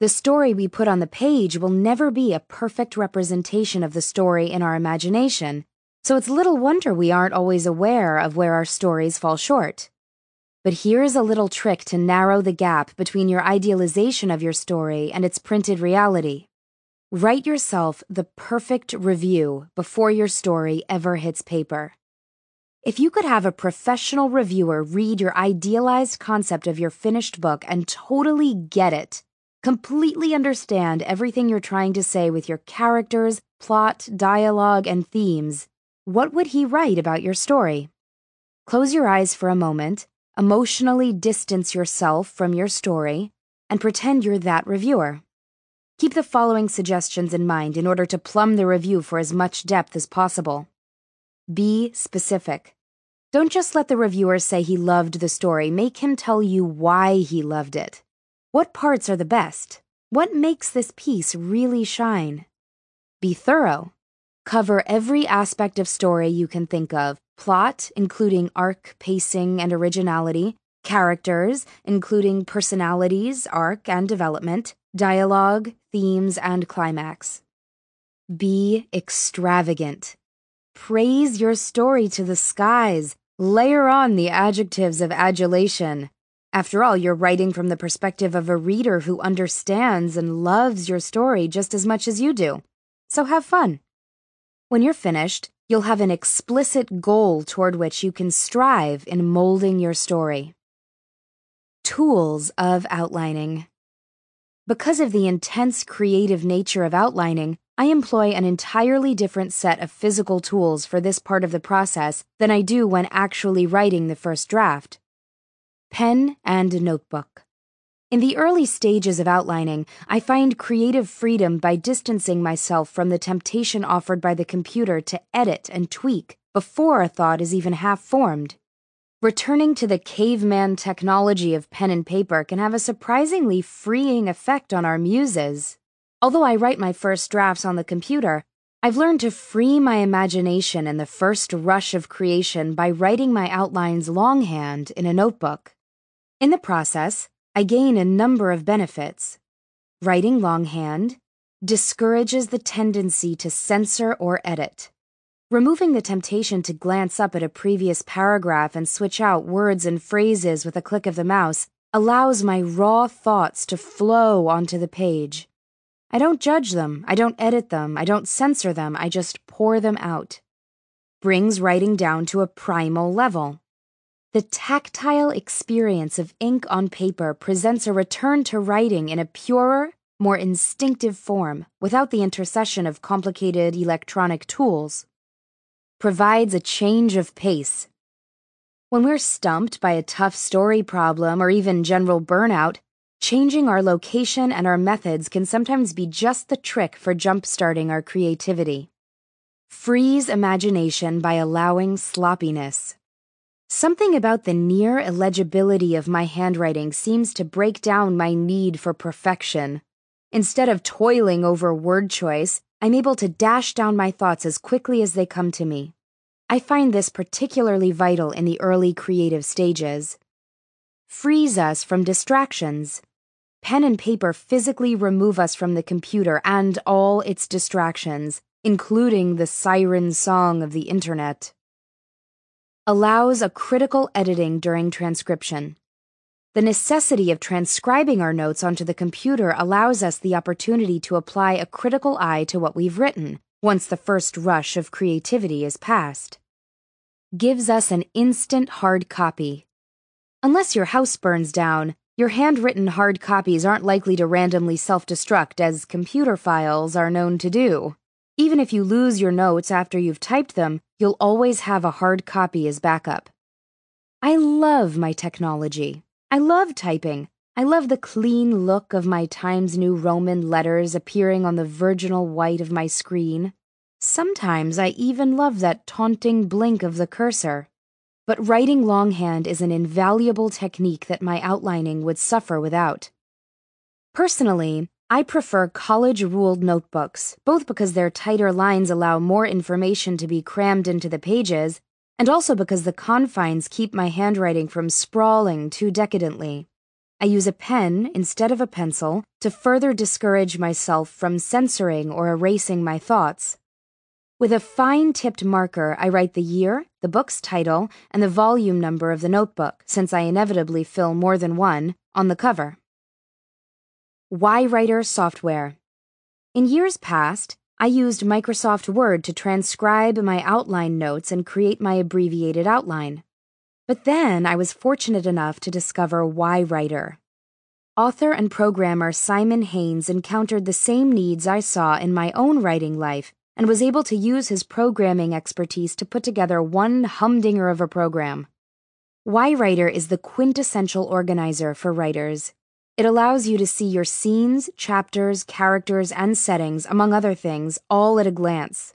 The story we put on the page will never be a perfect representation of the story in our imagination, so it's little wonder we aren't always aware of where our stories fall short. But here's a little trick to narrow the gap between your idealization of your story and its printed reality. Write yourself the perfect review before your story ever hits paper. If you could have a professional reviewer read your idealized concept of your finished book and totally get it, completely understand everything you're trying to say with your characters, plot, dialogue, and themes, what would he write about your story? Close your eyes for a moment, emotionally distance yourself from your story, and pretend you're that reviewer. Keep the following suggestions in mind in order to plumb the review for as much depth as possible. Be specific. Don't just let the reviewer say he loved the story, make him tell you why he loved it. What parts are the best? What makes this piece really shine? Be thorough. Cover every aspect of story you can think of plot, including arc, pacing, and originality, characters, including personalities, arc, and development, dialogue, themes, and climax. Be extravagant. Praise your story to the skies. Layer on the adjectives of adulation. After all, you're writing from the perspective of a reader who understands and loves your story just as much as you do. So have fun. When you're finished, you'll have an explicit goal toward which you can strive in molding your story. Tools of outlining. Because of the intense creative nature of outlining, I employ an entirely different set of physical tools for this part of the process than I do when actually writing the first draft. Pen and notebook. In the early stages of outlining, I find creative freedom by distancing myself from the temptation offered by the computer to edit and tweak before a thought is even half formed. Returning to the caveman technology of pen and paper can have a surprisingly freeing effect on our muses. Although I write my first drafts on the computer, I've learned to free my imagination in the first rush of creation by writing my outlines longhand in a notebook. In the process, I gain a number of benefits. Writing longhand discourages the tendency to censor or edit. Removing the temptation to glance up at a previous paragraph and switch out words and phrases with a click of the mouse allows my raw thoughts to flow onto the page. I don't judge them, I don't edit them, I don't censor them, I just pour them out. Brings writing down to a primal level. The tactile experience of ink on paper presents a return to writing in a purer, more instinctive form without the intercession of complicated electronic tools provides a change of pace. When we're stumped by a tough story problem or even general burnout, changing our location and our methods can sometimes be just the trick for jump-starting our creativity. Freeze imagination by allowing sloppiness. Something about the near illegibility of my handwriting seems to break down my need for perfection. Instead of toiling over word choice, I'm able to dash down my thoughts as quickly as they come to me. I find this particularly vital in the early creative stages. Frees us from distractions. Pen and paper physically remove us from the computer and all its distractions, including the siren song of the internet. Allows a critical editing during transcription. The necessity of transcribing our notes onto the computer allows us the opportunity to apply a critical eye to what we've written once the first rush of creativity is past. Gives us an instant hard copy. Unless your house burns down, your handwritten hard copies aren't likely to randomly self destruct as computer files are known to do. Even if you lose your notes after you've typed them, you'll always have a hard copy as backup. I love my technology. I love typing. I love the clean look of my Times New Roman letters appearing on the virginal white of my screen. Sometimes I even love that taunting blink of the cursor. But writing longhand is an invaluable technique that my outlining would suffer without. Personally, I prefer college ruled notebooks, both because their tighter lines allow more information to be crammed into the pages, and also because the confines keep my handwriting from sprawling too decadently. I use a pen instead of a pencil to further discourage myself from censoring or erasing my thoughts. With a fine tipped marker, I write the year, the book's title, and the volume number of the notebook, since I inevitably fill more than one, on the cover. yWriter software. In years past, I used Microsoft Word to transcribe my outline notes and create my abbreviated outline. But then I was fortunate enough to discover yWriter. Author and programmer Simon Haynes encountered the same needs I saw in my own writing life and was able to use his programming expertise to put together one humdinger of a program. yWriter is the quintessential organizer for writers. It allows you to see your scenes, chapters, characters, and settings, among other things, all at a glance.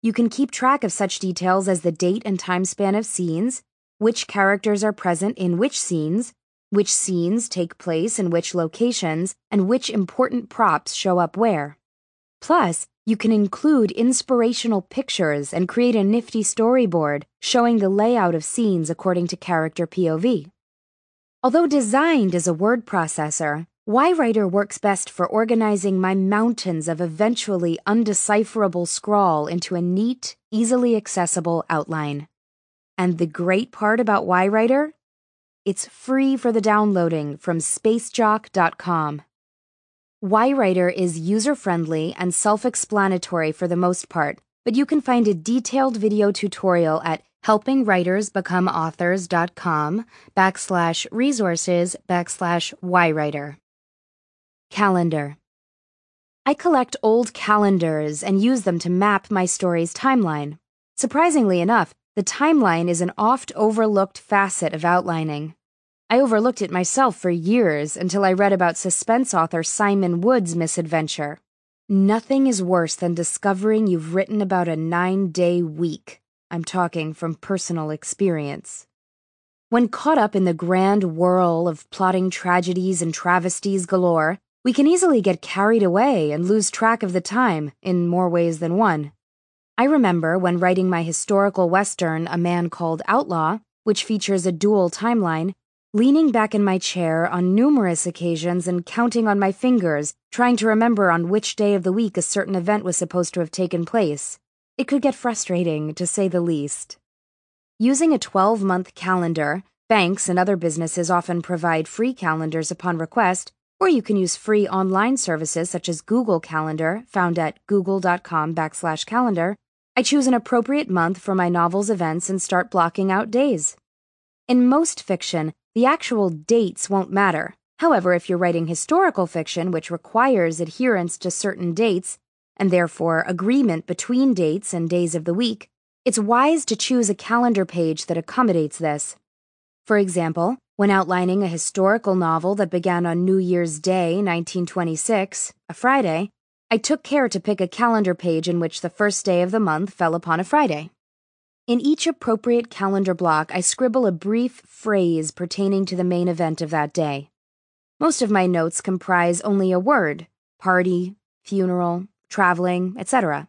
You can keep track of such details as the date and time span of scenes, which characters are present in which scenes, which scenes take place in which locations, and which important props show up where. Plus, you can include inspirational pictures and create a nifty storyboard showing the layout of scenes according to character POV. Although designed as a word processor, yWriter works best for organizing my mountains of eventually undecipherable scrawl into a neat, easily accessible outline. And the great part about yWriter? It's free for the downloading from spacejock.com. yWriter is user-friendly and self-explanatory for the most part, but you can find a detailed video tutorial at helpingwritersbecomeauthors.com backslash resources backslash yWriter. Calendar. I collect old calendars and use them to map my story's timeline. Surprisingly enough, the timeline is an oft overlooked facet of outlining. I overlooked it myself for years until I read about suspense author Simon Wood's misadventure. Nothing is worse than discovering you've written about a nine day week. I'm talking from personal experience. When caught up in the grand whirl of plotting tragedies and travesties galore, we can easily get carried away and lose track of the time in more ways than one. I remember when writing my historical western, A Man Called Outlaw, which features a dual timeline, leaning back in my chair on numerous occasions and counting on my fingers, trying to remember on which day of the week a certain event was supposed to have taken place. It could get frustrating, to say the least. Using a 12 month calendar, banks and other businesses often provide free calendars upon request, or you can use free online services such as Google Calendar, found at google.com backslash calendar. I choose an appropriate month for my novel's events and start blocking out days. In most fiction, the actual dates won't matter. However, if you're writing historical fiction, which requires adherence to certain dates, and therefore agreement between dates and days of the week, it's wise to choose a calendar page that accommodates this. For example, when outlining a historical novel that began on New Year's Day, 1926, a Friday, I took care to pick a calendar page in which the first day of the month fell upon a Friday. In each appropriate calendar block, I scribble a brief phrase pertaining to the main event of that day. Most of my notes comprise only a word party, funeral, traveling, etc.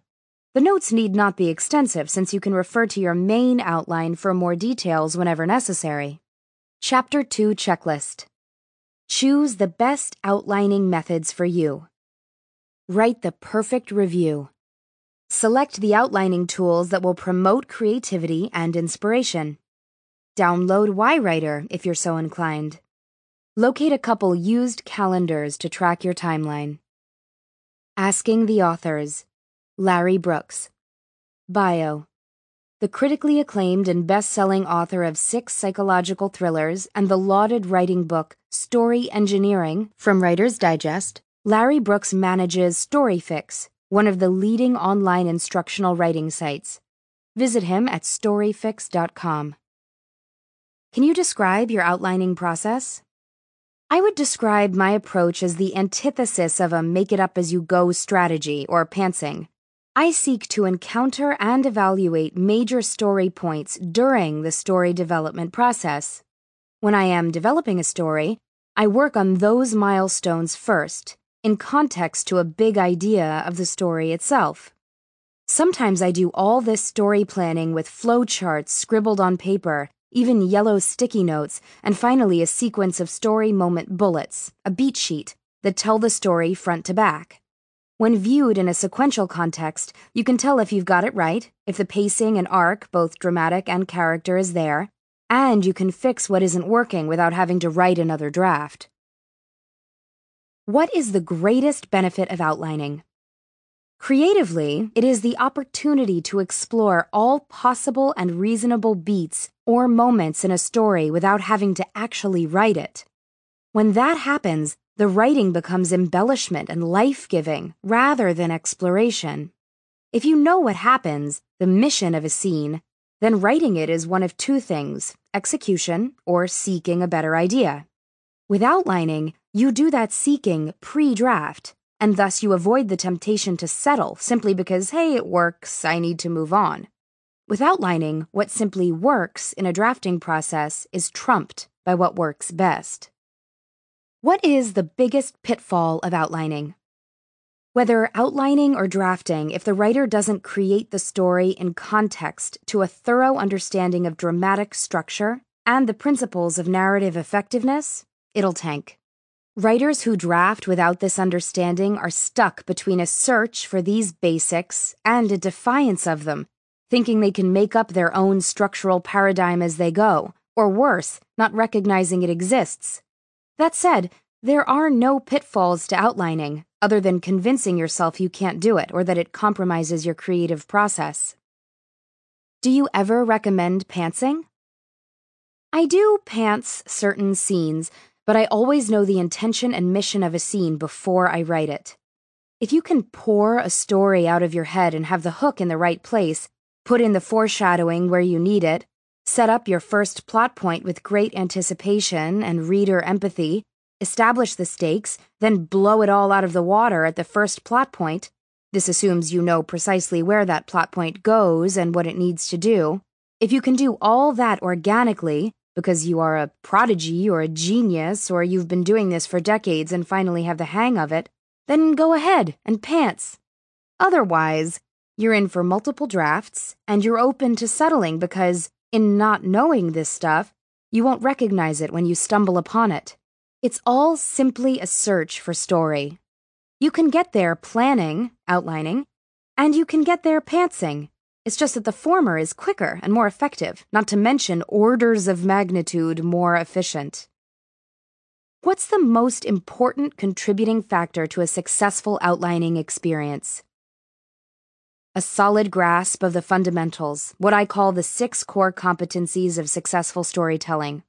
The notes need not be extensive since you can refer to your main outline for more details whenever necessary. Chapter 2 Checklist Choose the best outlining methods for you. Write the perfect review. Select the outlining tools that will promote creativity and inspiration. Download yWriter if you're so inclined. Locate a couple used calendars to track your timeline. Asking the Authors Larry Brooks Bio The critically acclaimed and best-selling author of six psychological thrillers and the lauded writing book Story Engineering from Writer's Digest, Larry Brooks manages StoryFix, one of the leading online instructional writing sites. Visit him at storyfix.com. Can you describe your outlining process? I would describe my approach as the antithesis of a make it up as you go strategy or pantsing. I seek to encounter and evaluate major story points during the story development process. When I am developing a story, I work on those milestones first in context to a big idea of the story itself. Sometimes I do all this story planning with flowcharts scribbled on paper, even yellow sticky notes, and finally a sequence of story moment bullets, a beat sheet, that tell the story front to back. When viewed in a sequential context, you can tell if you've got it right, if the pacing and arc, both dramatic and character, is there, and you can fix what isn't working without having to write another draft. What is the greatest benefit of outlining? Creatively, it is the opportunity to explore all possible and reasonable beats or moments in a story without having to actually write it. When that happens, the writing becomes embellishment and life giving rather than exploration. If you know what happens, the mission of a scene, then writing it is one of two things execution or seeking a better idea. With outlining, you do that seeking pre draft and thus you avoid the temptation to settle simply because, hey, it works, I need to move on. With outlining, what simply works in a drafting process is trumped by what works best. What is the biggest pitfall of outlining? Whether outlining or drafting, if the writer doesn't create the story in context to a thorough understanding of dramatic structure and the principles of narrative effectiveness, it'll tank. Writers who draft without this understanding are stuck between a search for these basics and a defiance of them, thinking they can make up their own structural paradigm as they go, or worse, not recognizing it exists. That said, there are no pitfalls to outlining, other than convincing yourself you can't do it or that it compromises your creative process. Do you ever recommend pantsing? I do pants certain scenes but I always know the intention and mission of a scene before I write it. If you can pour a story out of your head and have the hook in the right place, put in the foreshadowing where you need it, set up your first plot point with great anticipation and reader empathy, establish the stakes, then blow it all out of the water at the first plot point. This assumes you know precisely where that plot point goes and what it needs to do. If you can do all that organically, because you are a prodigy or a genius or you've been doing this for decades and finally have the hang of it, then go ahead and pants. Otherwise, you're in for multiple drafts and you're open to settling because, in not knowing this stuff, you won't recognize it when you stumble upon it. It's all simply a search for story. You can get there planning, outlining, and you can get there pantsing, it's just that the former is quicker and more effective, not to mention orders of magnitude more efficient. What's the most important contributing factor to a successful outlining experience? A solid grasp of the fundamentals, what I call the six core competencies of successful storytelling.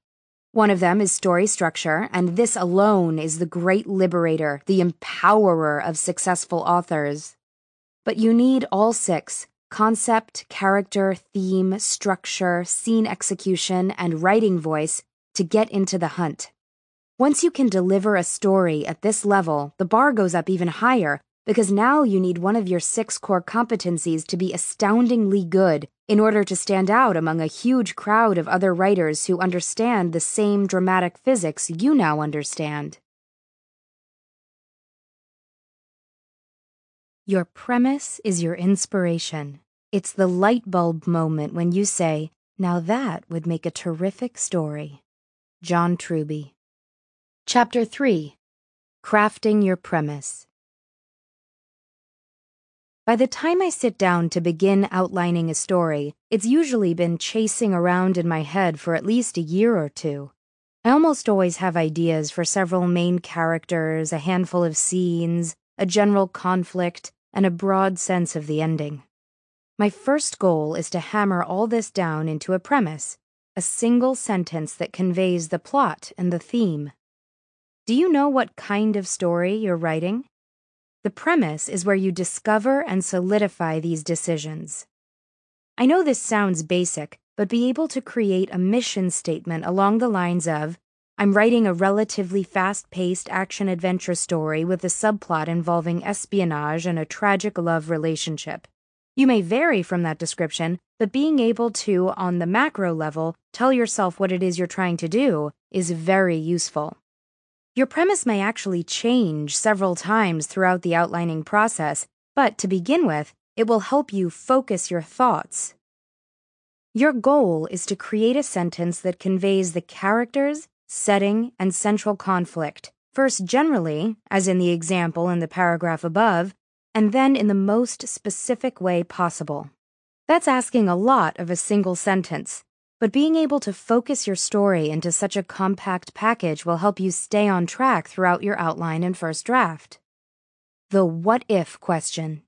One of them is story structure, and this alone is the great liberator, the empowerer of successful authors. But you need all six concept, character, theme, structure, scene execution, and writing voice to get into the hunt. Once you can deliver a story at this level, the bar goes up even higher because now you need one of your six core competencies to be astoundingly good in order to stand out among a huge crowd of other writers who understand the same dramatic physics you now understand. Your premise is your inspiration. It's the light bulb moment when you say, now that would make a terrific story. John Truby. Chapter 3 Crafting Your Premise. By the time I sit down to begin outlining a story, it's usually been chasing around in my head for at least a year or two. I almost always have ideas for several main characters, a handful of scenes, a general conflict, and a broad sense of the ending. My first goal is to hammer all this down into a premise, a single sentence that conveys the plot and the theme. Do you know what kind of story you're writing? The premise is where you discover and solidify these decisions. I know this sounds basic, but be able to create a mission statement along the lines of I'm writing a relatively fast paced action adventure story with a subplot involving espionage and a tragic love relationship. You may vary from that description, but being able to, on the macro level, tell yourself what it is you're trying to do is very useful. Your premise may actually change several times throughout the outlining process, but to begin with, it will help you focus your thoughts. Your goal is to create a sentence that conveys the characters, setting, and central conflict, first generally, as in the example in the paragraph above, and then in the most specific way possible. That's asking a lot of a single sentence, but being able to focus your story into such a compact package will help you stay on track throughout your outline and first draft. The what if question.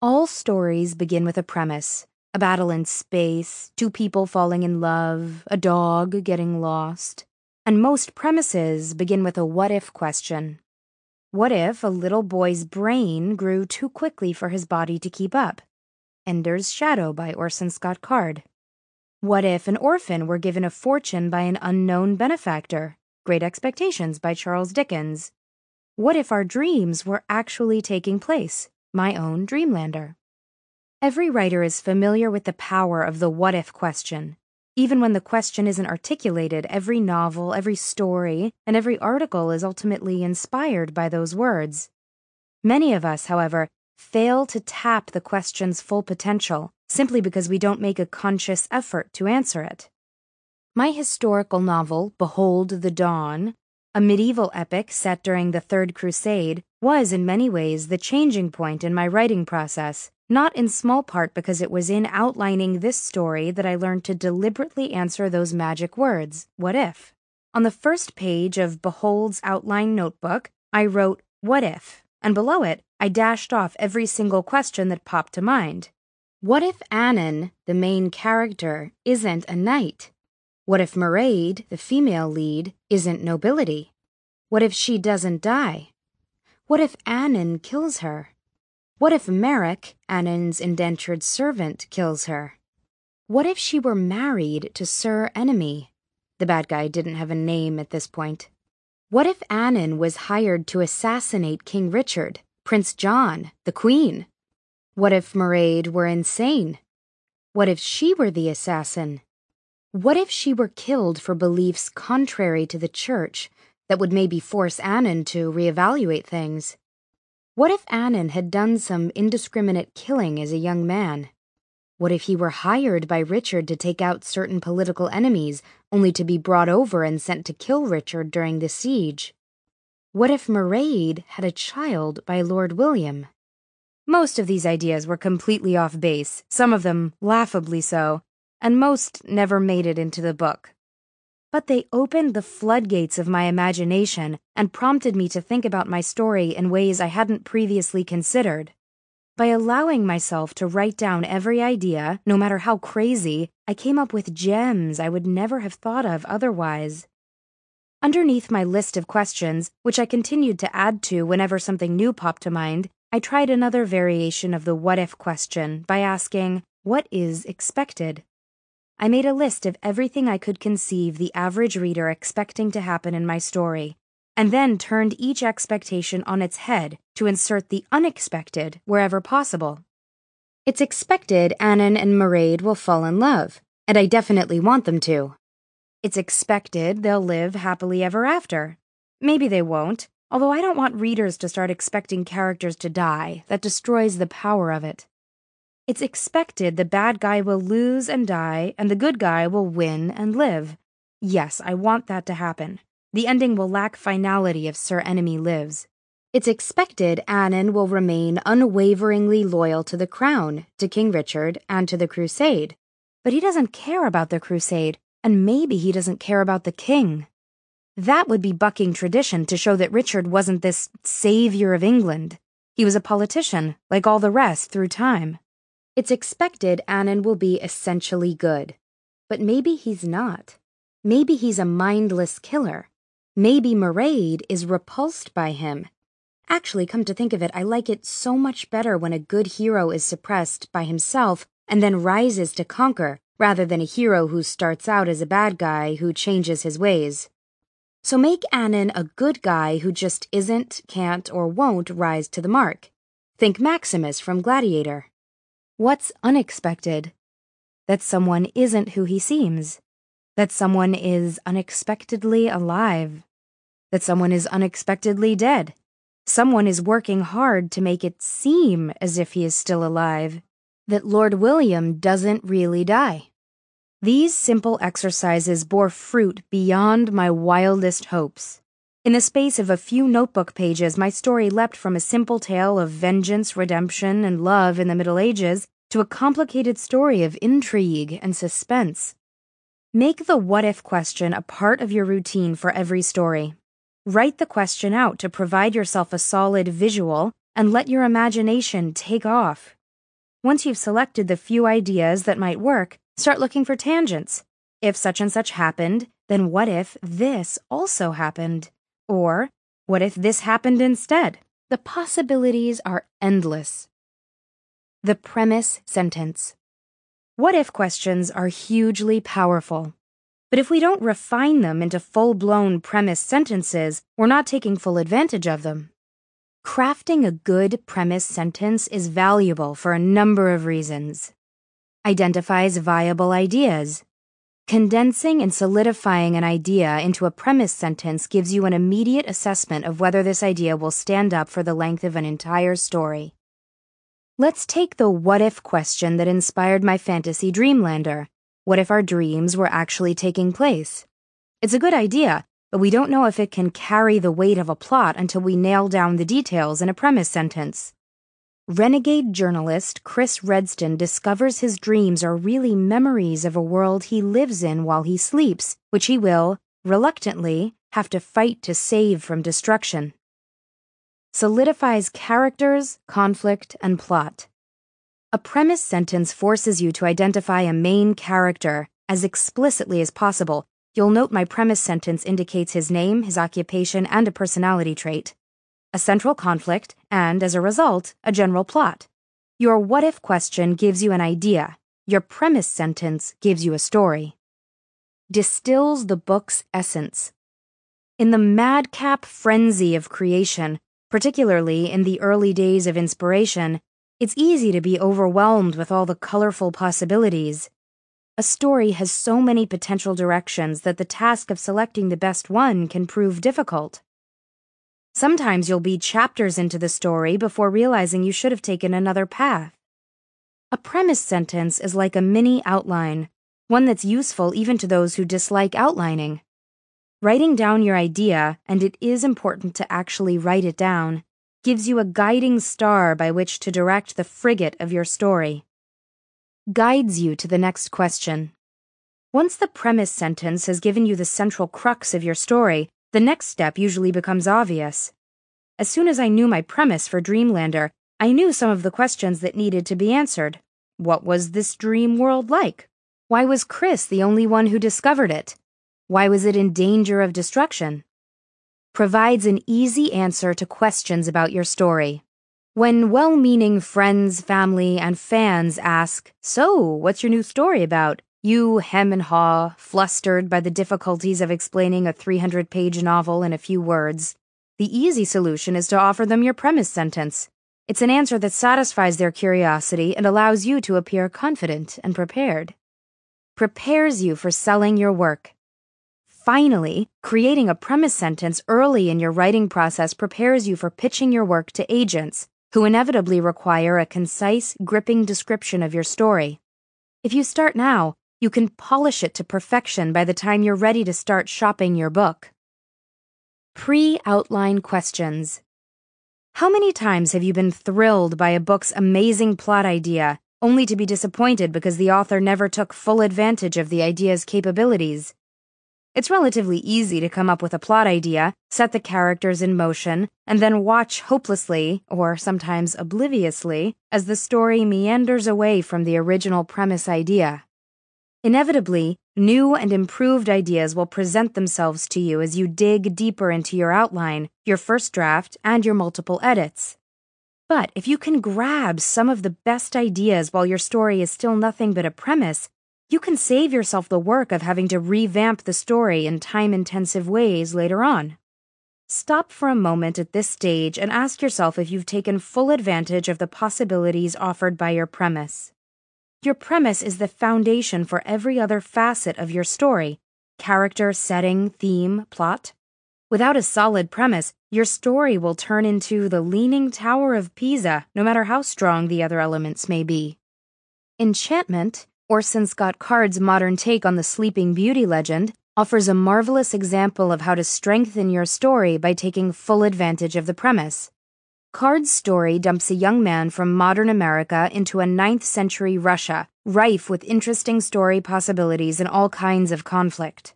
All stories begin with a premise a battle in space, two people falling in love, a dog getting lost. And most premises begin with a what if question. What if a little boy's brain grew too quickly for his body to keep up? Ender's Shadow by Orson Scott Card. What if an orphan were given a fortune by an unknown benefactor? Great Expectations by Charles Dickens. What if our dreams were actually taking place? My own Dreamlander. Every writer is familiar with the power of the what if question. Even when the question isn't articulated, every novel, every story, and every article is ultimately inspired by those words. Many of us, however, fail to tap the question's full potential simply because we don't make a conscious effort to answer it. My historical novel, Behold the Dawn, a medieval epic set during the Third Crusade, was in many ways the changing point in my writing process, not in small part because it was in outlining this story that I learned to deliberately answer those magic words, what if? On the first page of Behold's outline notebook, I wrote, what if? And below it, I dashed off every single question that popped to mind. What if Annan, the main character, isn't a knight? What if Mairead, the female lead, isn't nobility? What if she doesn't die? What if Annan kills her? What if Merrick, Annan's indentured servant, kills her? What if she were married to Sir Enemy? The bad guy didn't have a name at this point. What if Annan was hired to assassinate King Richard, Prince John, the Queen? What if Mairead were insane? What if she were the assassin? What if she were killed for beliefs contrary to the church that would maybe force Annan to reevaluate things? What if Annan had done some indiscriminate killing as a young man? What if he were hired by Richard to take out certain political enemies, only to be brought over and sent to kill Richard during the siege? What if Mairead had a child by Lord William? Most of these ideas were completely off base, some of them laughably so, and most never made it into the book. But they opened the floodgates of my imagination and prompted me to think about my story in ways I hadn't previously considered. By allowing myself to write down every idea, no matter how crazy, I came up with gems I would never have thought of otherwise. Underneath my list of questions, which I continued to add to whenever something new popped to mind, I tried another variation of the what if question by asking, What is expected? I made a list of everything I could conceive the average reader expecting to happen in my story, and then turned each expectation on its head to insert the unexpected wherever possible. It's expected Annan and Mairead will fall in love, and I definitely want them to. It's expected they'll live happily ever after. Maybe they won't, Although I don't want readers to start expecting characters to die, that destroys the power of it. It's expected the bad guy will lose and die, and the good guy will win and live. Yes, I want that to happen. The ending will lack finality if Sir Enemy lives. It's expected Annan will remain unwaveringly loyal to the crown, to King Richard, and to the crusade. But he doesn't care about the crusade, and maybe he doesn't care about the king. That would be bucking tradition to show that Richard wasn't this savior of England. He was a politician, like all the rest, through time. It's expected Annan will be essentially good. But maybe he's not. Maybe he's a mindless killer. Maybe Mairead is repulsed by him. Actually, come to think of it, I like it so much better when a good hero is suppressed by himself and then rises to conquer, rather than a hero who starts out as a bad guy who changes his ways. So make Annan a good guy who just isn't, can't, or won't rise to the mark. Think Maximus from Gladiator. What's unexpected? That someone isn't who he seems. That someone is unexpectedly alive. that someone is unexpectedly dead. Someone is working hard to make it seem as if he is still alive, that Lord William doesn't really die. These simple exercises bore fruit beyond my wildest hopes. In the space of a few notebook pages, my story leapt from a simple tale of vengeance, redemption, and love in the Middle Ages to a complicated story of intrigue and suspense. Make the what if question a part of your routine for every story. Write the question out to provide yourself a solid visual and let your imagination take off. Once you've selected the few ideas that might work, start looking for tangents. If such and such happened, then what if this also happened? Or what if this happened instead? The possibilities are endless. The premise sentence. What if questions are hugely powerful. But if we don't refine them into full blown premise sentences, we're not taking full advantage of them. Crafting a good premise sentence is valuable for a number of reasons. Identifies viable ideas. Condensing and solidifying an idea into a premise sentence gives you an immediate assessment of whether this idea will stand up for the length of an entire story. Let's take the what if question that inspired my fantasy Dreamlander what if our dreams were actually taking place? It's a good idea, but we don't know if it can carry the weight of a plot until we nail down the details in a premise sentence. Renegade journalist Chris Redston discovers his dreams are really memories of a world he lives in while he sleeps, which he will, reluctantly, have to fight to save from destruction. Solidifies characters, conflict, and plot. A premise sentence forces you to identify a main character as explicitly as possible. You'll note my premise sentence indicates his name, his occupation, and a personality trait, a central conflict, and, as a result, a general plot. Your what if question gives you an idea. Your premise sentence gives you a story. Distills the book's essence. In the madcap frenzy of creation, particularly in the early days of inspiration, it's easy to be overwhelmed with all the colorful possibilities. A story has so many potential directions that the task of selecting the best one can prove difficult. Sometimes you'll be chapters into the story before realizing you should have taken another path. A premise sentence is like a mini outline, one that's useful even to those who dislike outlining. Writing down your idea, and it is important to actually write it down, gives you a guiding star by which to direct the frigate of your story. Guides you to the next question. Once the premise sentence has given you the central crux of your story, the next step usually becomes obvious. As soon as I knew my premise for Dreamlander, I knew some of the questions that needed to be answered. What was this dream world like? Why was Chris the only one who discovered it? Why was it in danger of destruction? provides an easy answer to questions about your story. When well meaning friends, family, and fans ask, So, what's your new story about? You hem and haw, flustered by the difficulties of explaining a 300 page novel in a few words. The easy solution is to offer them your premise sentence. It's an answer that satisfies their curiosity and allows you to appear confident and prepared. Prepares you for selling your work. Finally, creating a premise sentence early in your writing process prepares you for pitching your work to agents, who inevitably require a concise, gripping description of your story. If you start now, you can polish it to perfection by the time you're ready to start shopping your book. Pre outline questions. How many times have you been thrilled by a book's amazing plot idea, only to be disappointed because the author never took full advantage of the idea's capabilities? It's relatively easy to come up with a plot idea, set the characters in motion, and then watch hopelessly, or sometimes obliviously, as the story meanders away from the original premise idea. Inevitably, new and improved ideas will present themselves to you as you dig deeper into your outline, your first draft, and your multiple edits. But if you can grab some of the best ideas while your story is still nothing but a premise, you can save yourself the work of having to revamp the story in time intensive ways later on. Stop for a moment at this stage and ask yourself if you've taken full advantage of the possibilities offered by your premise. Your premise is the foundation for every other facet of your story character, setting, theme, plot. Without a solid premise, your story will turn into the Leaning Tower of Pisa, no matter how strong the other elements may be. Enchantment, Orson Scott Card's modern take on the Sleeping Beauty legend, offers a marvelous example of how to strengthen your story by taking full advantage of the premise. Card's story dumps a young man from modern America into a 9th century Russia, rife with interesting story possibilities and all kinds of conflict.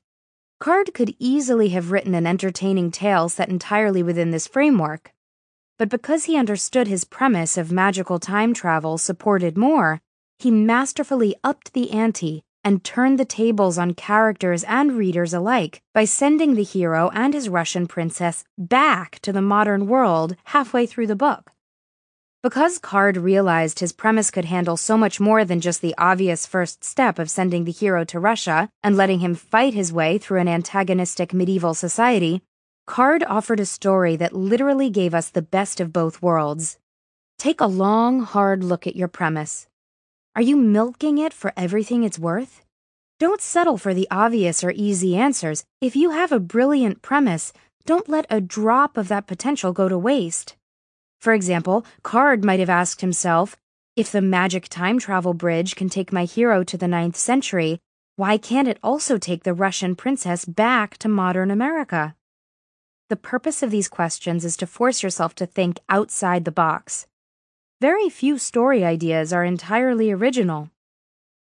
Card could easily have written an entertaining tale set entirely within this framework. But because he understood his premise of magical time travel supported more, he masterfully upped the ante and turned the tables on characters and readers alike by sending the hero and his Russian princess back to the modern world halfway through the book. Because Card realized his premise could handle so much more than just the obvious first step of sending the hero to Russia and letting him fight his way through an antagonistic medieval society, Card offered a story that literally gave us the best of both worlds. Take a long, hard look at your premise. Are you milking it for everything it's worth? Don't settle for the obvious or easy answers. If you have a brilliant premise, don't let a drop of that potential go to waste. For example, Card might have asked himself, if the magic time travel bridge can take my hero to the ninth century, why can't it also take the Russian princess back to modern America? The purpose of these questions is to force yourself to think outside the box. Very few story ideas are entirely original.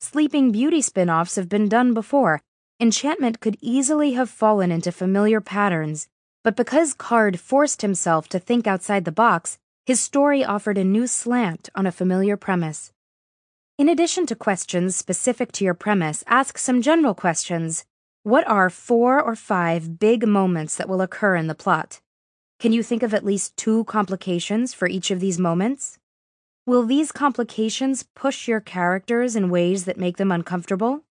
Sleeping Beauty spin offs have been done before. Enchantment could easily have fallen into familiar patterns, but because Card forced himself to think outside the box, his story offered a new slant on a familiar premise. In addition to questions specific to your premise, ask some general questions. What are four or five big moments that will occur in the plot? Can you think of at least two complications for each of these moments? Will these complications push your characters in ways that make them uncomfortable?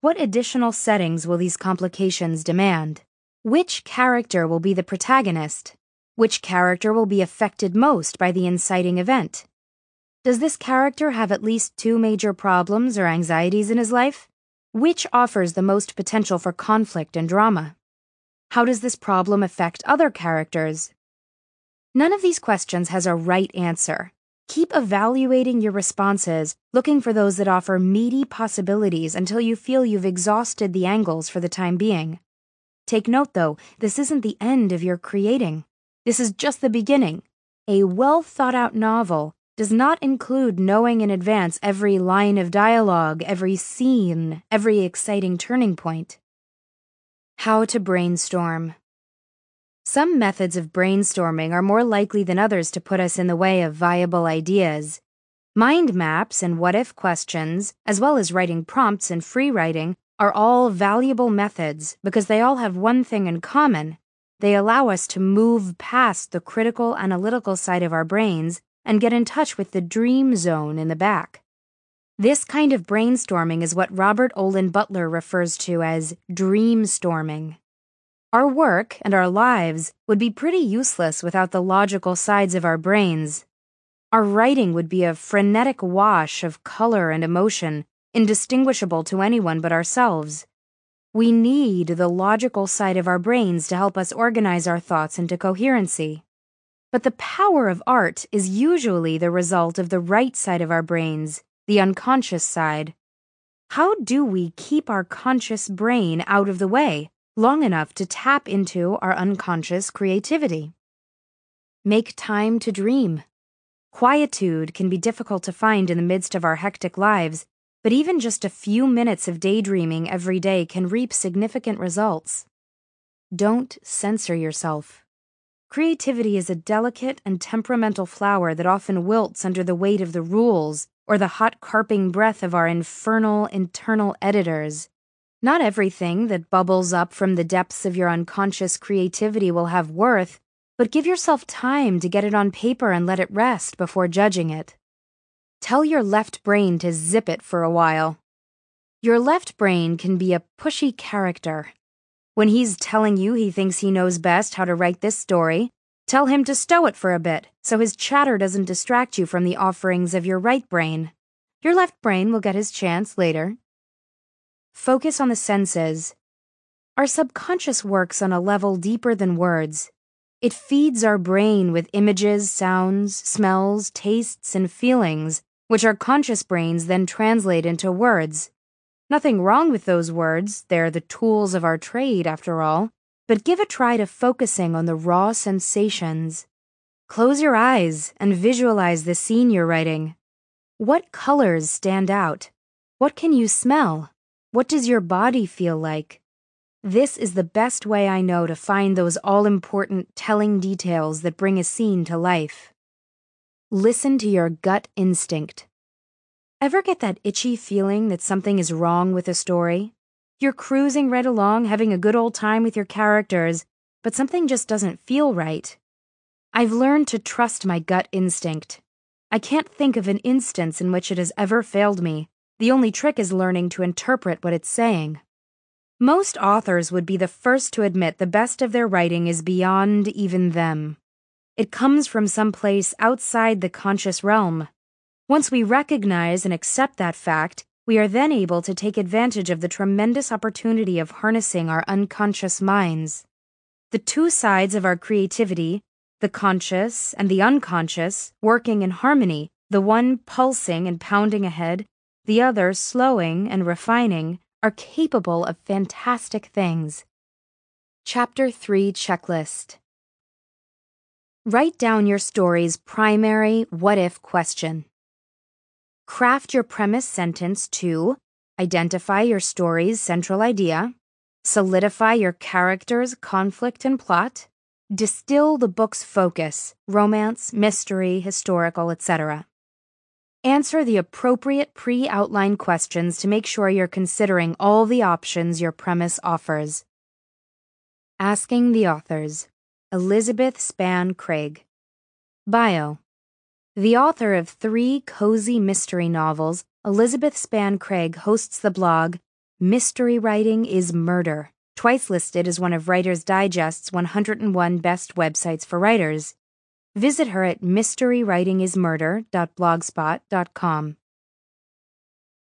What additional settings will these complications demand? Which character will be the protagonist? Which character will be affected most by the inciting event? Does this character have at least two major problems or anxieties in his life? Which offers the most potential for conflict and drama? How does this problem affect other characters? None of these questions has a right answer. Keep evaluating your responses, looking for those that offer meaty possibilities until you feel you've exhausted the angles for the time being. Take note, though, this isn't the end of your creating. This is just the beginning. A well thought out novel does not include knowing in advance every line of dialogue, every scene, every exciting turning point. How to brainstorm. Some methods of brainstorming are more likely than others to put us in the way of viable ideas. Mind maps and what if questions, as well as writing prompts and free writing, are all valuable methods because they all have one thing in common they allow us to move past the critical analytical side of our brains and get in touch with the dream zone in the back. This kind of brainstorming is what Robert Olen Butler refers to as dream storming. Our work and our lives would be pretty useless without the logical sides of our brains. Our writing would be a frenetic wash of color and emotion, indistinguishable to anyone but ourselves. We need the logical side of our brains to help us organize our thoughts into coherency. But the power of art is usually the result of the right side of our brains, the unconscious side. How do we keep our conscious brain out of the way long enough to tap into our unconscious creativity? Make time to dream. Quietude can be difficult to find in the midst of our hectic lives, but even just a few minutes of daydreaming every day can reap significant results. Don't censor yourself. Creativity is a delicate and temperamental flower that often wilts under the weight of the rules or the hot carping breath of our infernal internal editors. Not everything that bubbles up from the depths of your unconscious creativity will have worth, but give yourself time to get it on paper and let it rest before judging it. Tell your left brain to zip it for a while. Your left brain can be a pushy character. When he's telling you he thinks he knows best how to write this story, tell him to stow it for a bit so his chatter doesn't distract you from the offerings of your right brain. Your left brain will get his chance later. Focus on the senses. Our subconscious works on a level deeper than words. It feeds our brain with images, sounds, smells, tastes, and feelings, which our conscious brains then translate into words. Nothing wrong with those words, they're the tools of our trade, after all, but give a try to focusing on the raw sensations. Close your eyes and visualize the scene you're writing. What colors stand out? What can you smell? What does your body feel like? This is the best way I know to find those all important telling details that bring a scene to life. Listen to your gut instinct. Ever get that itchy feeling that something is wrong with a story? You're cruising right along, having a good old time with your characters, but something just doesn't feel right. I've learned to trust my gut instinct. I can't think of an instance in which it has ever failed me. The only trick is learning to interpret what it's saying. Most authors would be the first to admit the best of their writing is beyond even them. It comes from some place outside the conscious realm. Once we recognize and accept that fact, we are then able to take advantage of the tremendous opportunity of harnessing our unconscious minds. The two sides of our creativity, the conscious and the unconscious, working in harmony, the one pulsing and pounding ahead, the other slowing and refining, are capable of fantastic things. Chapter 3 Checklist Write down your story's primary what if question. Craft your premise sentence to identify your story's central idea, solidify your character's conflict and plot, distill the book's focus romance, mystery, historical, etc. Answer the appropriate pre outline questions to make sure you're considering all the options your premise offers. Asking the authors Elizabeth Spann Craig. Bio the author of three cozy mystery novels, Elizabeth Spann Craig hosts the blog Mystery Writing is Murder, twice listed as one of Writer's Digest's 101 best websites for writers. Visit her at mysterywritingismurder.blogspot.com.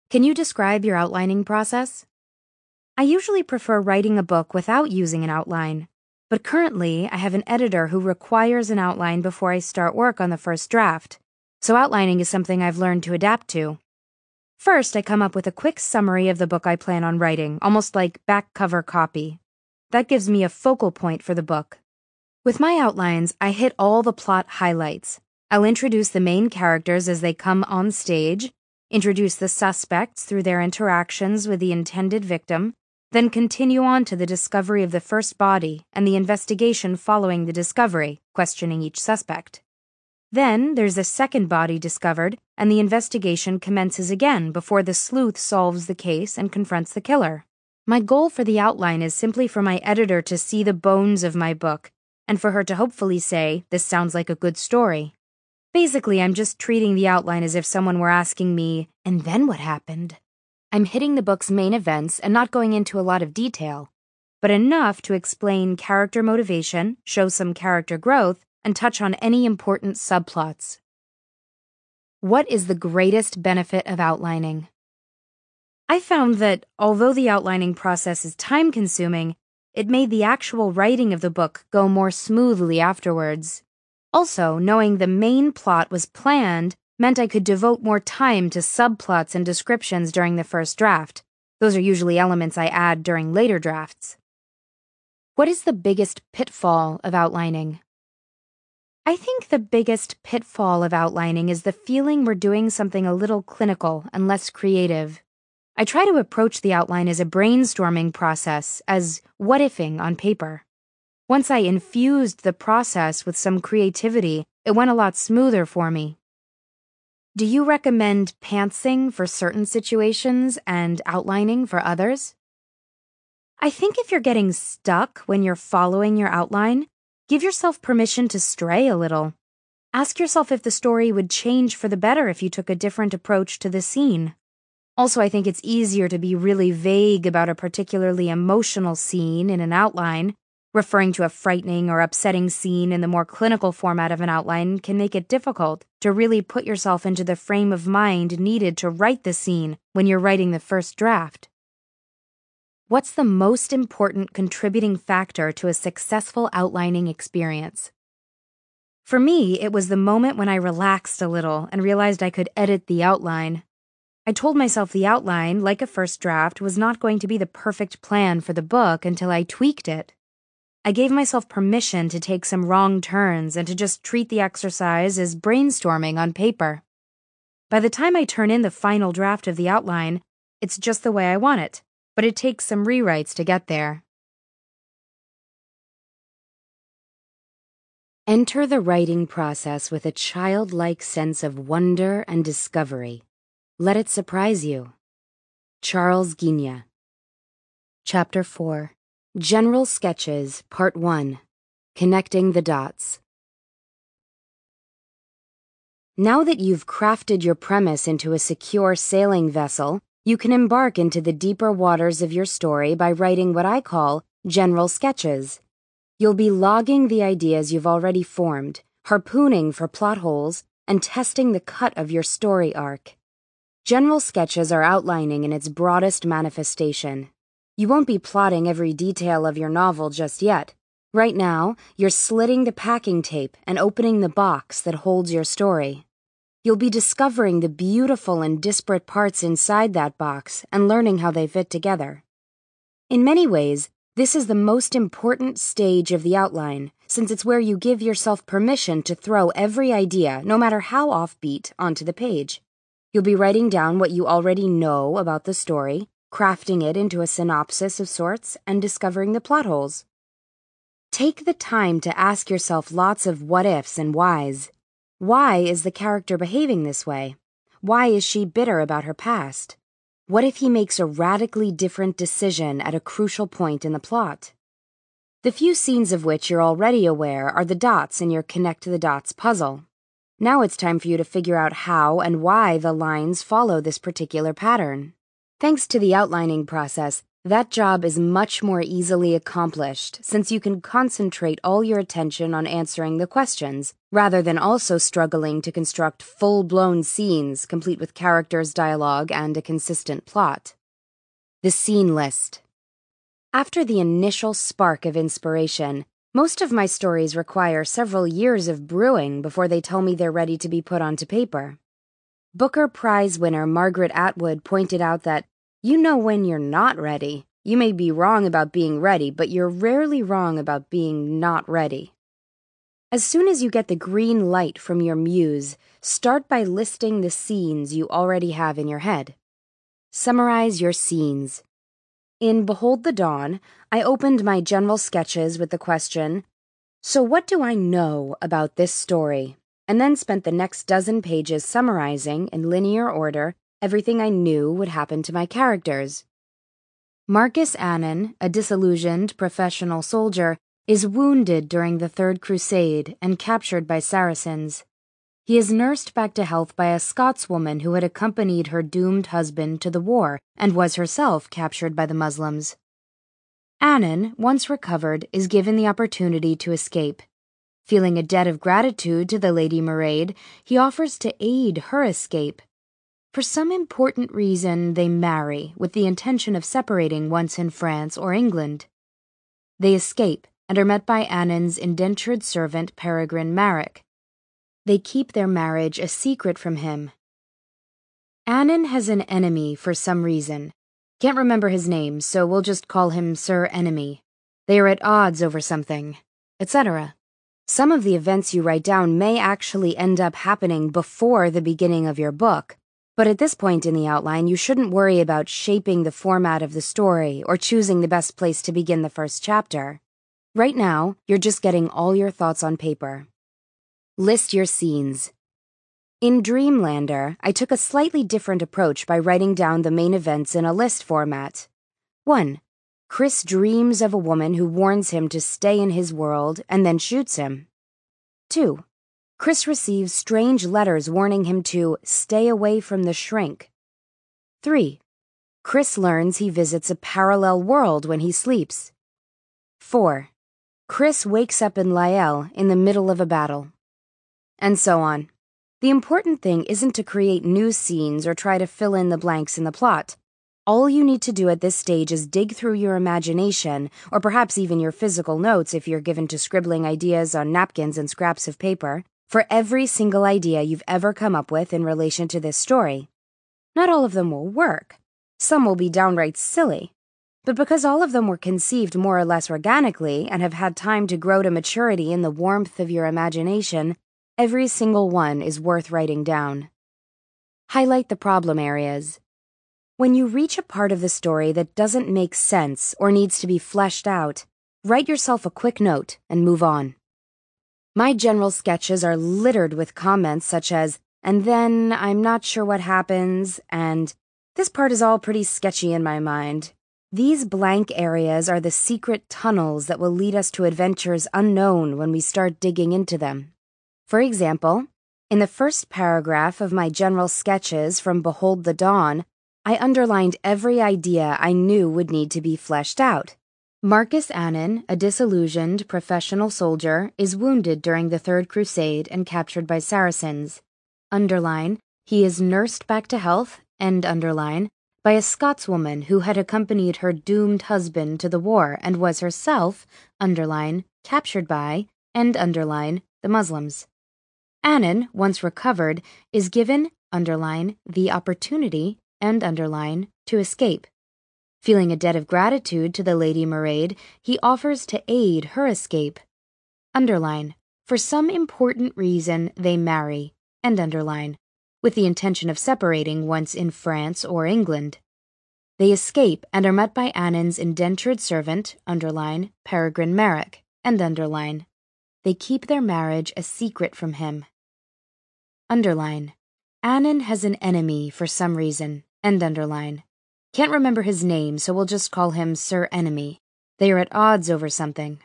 Can you describe your outlining process? I usually prefer writing a book without using an outline, but currently I have an editor who requires an outline before I start work on the first draft so outlining is something I've learned to adapt to. First, I come up with a quick summary of the book I plan on writing, almost like back cover copy. That gives me a focal point for the book. With my outlines, I hit all the plot highlights. I'll introduce the main characters as they come on stage, introduce the suspects through their interactions with the intended victim, then continue on to the discovery of the first body and the investigation following the discovery, questioning each suspect. Then there's a second body discovered, and the investigation commences again before the sleuth solves the case and confronts the killer. My goal for the outline is simply for my editor to see the bones of my book, and for her to hopefully say, This sounds like a good story. Basically, I'm just treating the outline as if someone were asking me, And then what happened? I'm hitting the book's main events and not going into a lot of detail, but enough to explain character motivation, show some character growth, and touch on any important subplots. What is the greatest benefit of outlining? I found that although the outlining process is time consuming, it made the actual writing of the book go more smoothly afterwards. Also, knowing the main plot was planned meant I could devote more time to subplots and descriptions during the first draft. Those are usually elements I add during later drafts. What is the biggest pitfall of outlining? I think the biggest pitfall of outlining is the feeling we're doing something a little clinical and less creative. I try to approach the outline as a brainstorming process, as what ifing on paper. Once I infused the process with some creativity, it went a lot smoother for me. Do you recommend pantsing for certain situations and outlining for others? I think if you're getting stuck when you're following your outline, Give yourself permission to stray a little. Ask yourself if the story would change for the better if you took a different approach to the scene. Also, I think it's easier to be really vague about a particularly emotional scene in an outline. Referring to a frightening or upsetting scene in the more clinical format of an outline can make it difficult to really put yourself into the frame of mind needed to write the scene when you're writing the first draft. What's the most important contributing factor to a successful outlining experience? For me, it was the moment when I relaxed a little and realized I could edit the outline. I told myself the outline, like a first draft, was not going to be the perfect plan for the book until I tweaked it. I gave myself permission to take some wrong turns and to just treat the exercise as brainstorming on paper. By the time I turn in the final draft of the outline, it's just the way I want it, but it takes some rewrites to get there. Enter the writing process with a childlike sense of wonder and discovery. Let it surprise you. Charles Ghigna. Chapter 4 General Sketches, Part 1 Connecting the Dots. Now that you've crafted your premise into a secure sailing vessel, you can embark into the deeper waters of your story by writing what I call general sketches. You'll be logging the ideas you've already formed, harpooning for plot holes, and testing the cut of your story arc. General sketches are outlining in its broadest manifestation. You won't be plotting every detail of your novel just yet. Right now, you're slitting the packing tape and opening the box that holds your story. You'll be discovering the beautiful and disparate parts inside that box and learning how they fit together. In many ways, this is the most important stage of the outline, since it's where you give yourself permission to throw every idea, no matter how offbeat, onto the page. You'll be writing down what you already know about the story, crafting it into a synopsis of sorts, and discovering the plot holes. Take the time to ask yourself lots of what ifs and whys. Why is the character behaving this way? Why is she bitter about her past? What if he makes a radically different decision at a crucial point in the plot? The few scenes of which you're already aware are the dots in your connect the dots puzzle. Now it's time for you to figure out how and why the lines follow this particular pattern. Thanks to the outlining process, that job is much more easily accomplished since you can concentrate all your attention on answering the questions, rather than also struggling to construct full blown scenes complete with characters, dialogue, and a consistent plot. The Scene List After the initial spark of inspiration, most of my stories require several years of brewing before they tell me they're ready to be put onto paper. Booker Prize winner Margaret Atwood pointed out that you know when you're not ready. You may be wrong about being ready, but you're rarely wrong about being not ready. As soon as you get the green light from your muse, start by listing the scenes you already have in your head. Summarize your scenes. In Behold the Dawn, I opened my general sketches with the question, So what do I know about this story? And then spent the next dozen pages summarizing, in linear order, everything I knew would happen to my characters. Marcus Annan, a disillusioned professional soldier, is wounded during the Third Crusade and captured by Saracens. He is nursed back to health by a Scotswoman who had accompanied her doomed husband to the war and was herself captured by the Muslims. Annan, once recovered, is given the opportunity to escape. Feeling a debt of gratitude to the Lady Mairead, he offers to aid her escape. For some important reason, they marry with the intention of separating once in France or England. They escape and are met by Annan's indentured servant Peregrine Marek, they keep their marriage a secret from him. Annan has an enemy for some reason. Can't remember his name, so we'll just call him Sir Enemy. They are at odds over something, etc. Some of the events you write down may actually end up happening before the beginning of your book, but at this point in the outline, you shouldn't worry about shaping the format of the story or choosing the best place to begin the first chapter. Right now, you're just getting all your thoughts on paper. List your scenes. In Dreamlander, I took a slightly different approach by writing down the main events in a list format. 1. Chris dreams of a woman who warns him to stay in his world and then shoots him. 2. Chris receives strange letters warning him to stay away from the shrink. 3. Chris learns he visits a parallel world when he sleeps. 4. Chris wakes up in Lael in the middle of a battle and so on. The important thing isn't to create new scenes or try to fill in the blanks in the plot. All you need to do at this stage is dig through your imagination, or perhaps even your physical notes if you're given to scribbling ideas on napkins and scraps of paper, for every single idea you've ever come up with in relation to this story. Not all of them will work. Some will be downright silly. But because all of them were conceived more or less organically and have had time to grow to maturity in the warmth of your imagination, every single one is worth writing down. Highlight the problem areas. When you reach a part of the story that doesn't make sense or needs to be fleshed out, write yourself a quick note and move on. My general sketches are littered with comments such as, and then I'm not sure what happens, and this part is all pretty sketchy in my mind. These blank areas are the secret tunnels that will lead us to adventures unknown when we start digging into them. For example, in the first paragraph of my general sketches from Behold the Dawn, I underlined every idea I knew would need to be fleshed out. Marcus Annan, a disillusioned professional soldier, is wounded during the Third Crusade and captured by Saracens. Underline, he is nursed back to health, end underline, by a Scotswoman who had accompanied her doomed husband to the war and was herself, underline, captured by, end underline, the Muslims. Annan, once recovered, is given, underline, the opportunity and underline, to escape. Feeling a debt of gratitude to the Lady Mairead, he offers to aid her escape. Underline, for some important reason they marry, and underline, with the intention of separating once in France or England. They escape and are met by Annan's indentured servant, underline, Peregrine Marek, and underline. They keep their marriage a secret from him. Underline. Annan has an enemy for some reason, End underline. Can't remember his name, so we'll just call him Sir Enemy. They are at odds over something.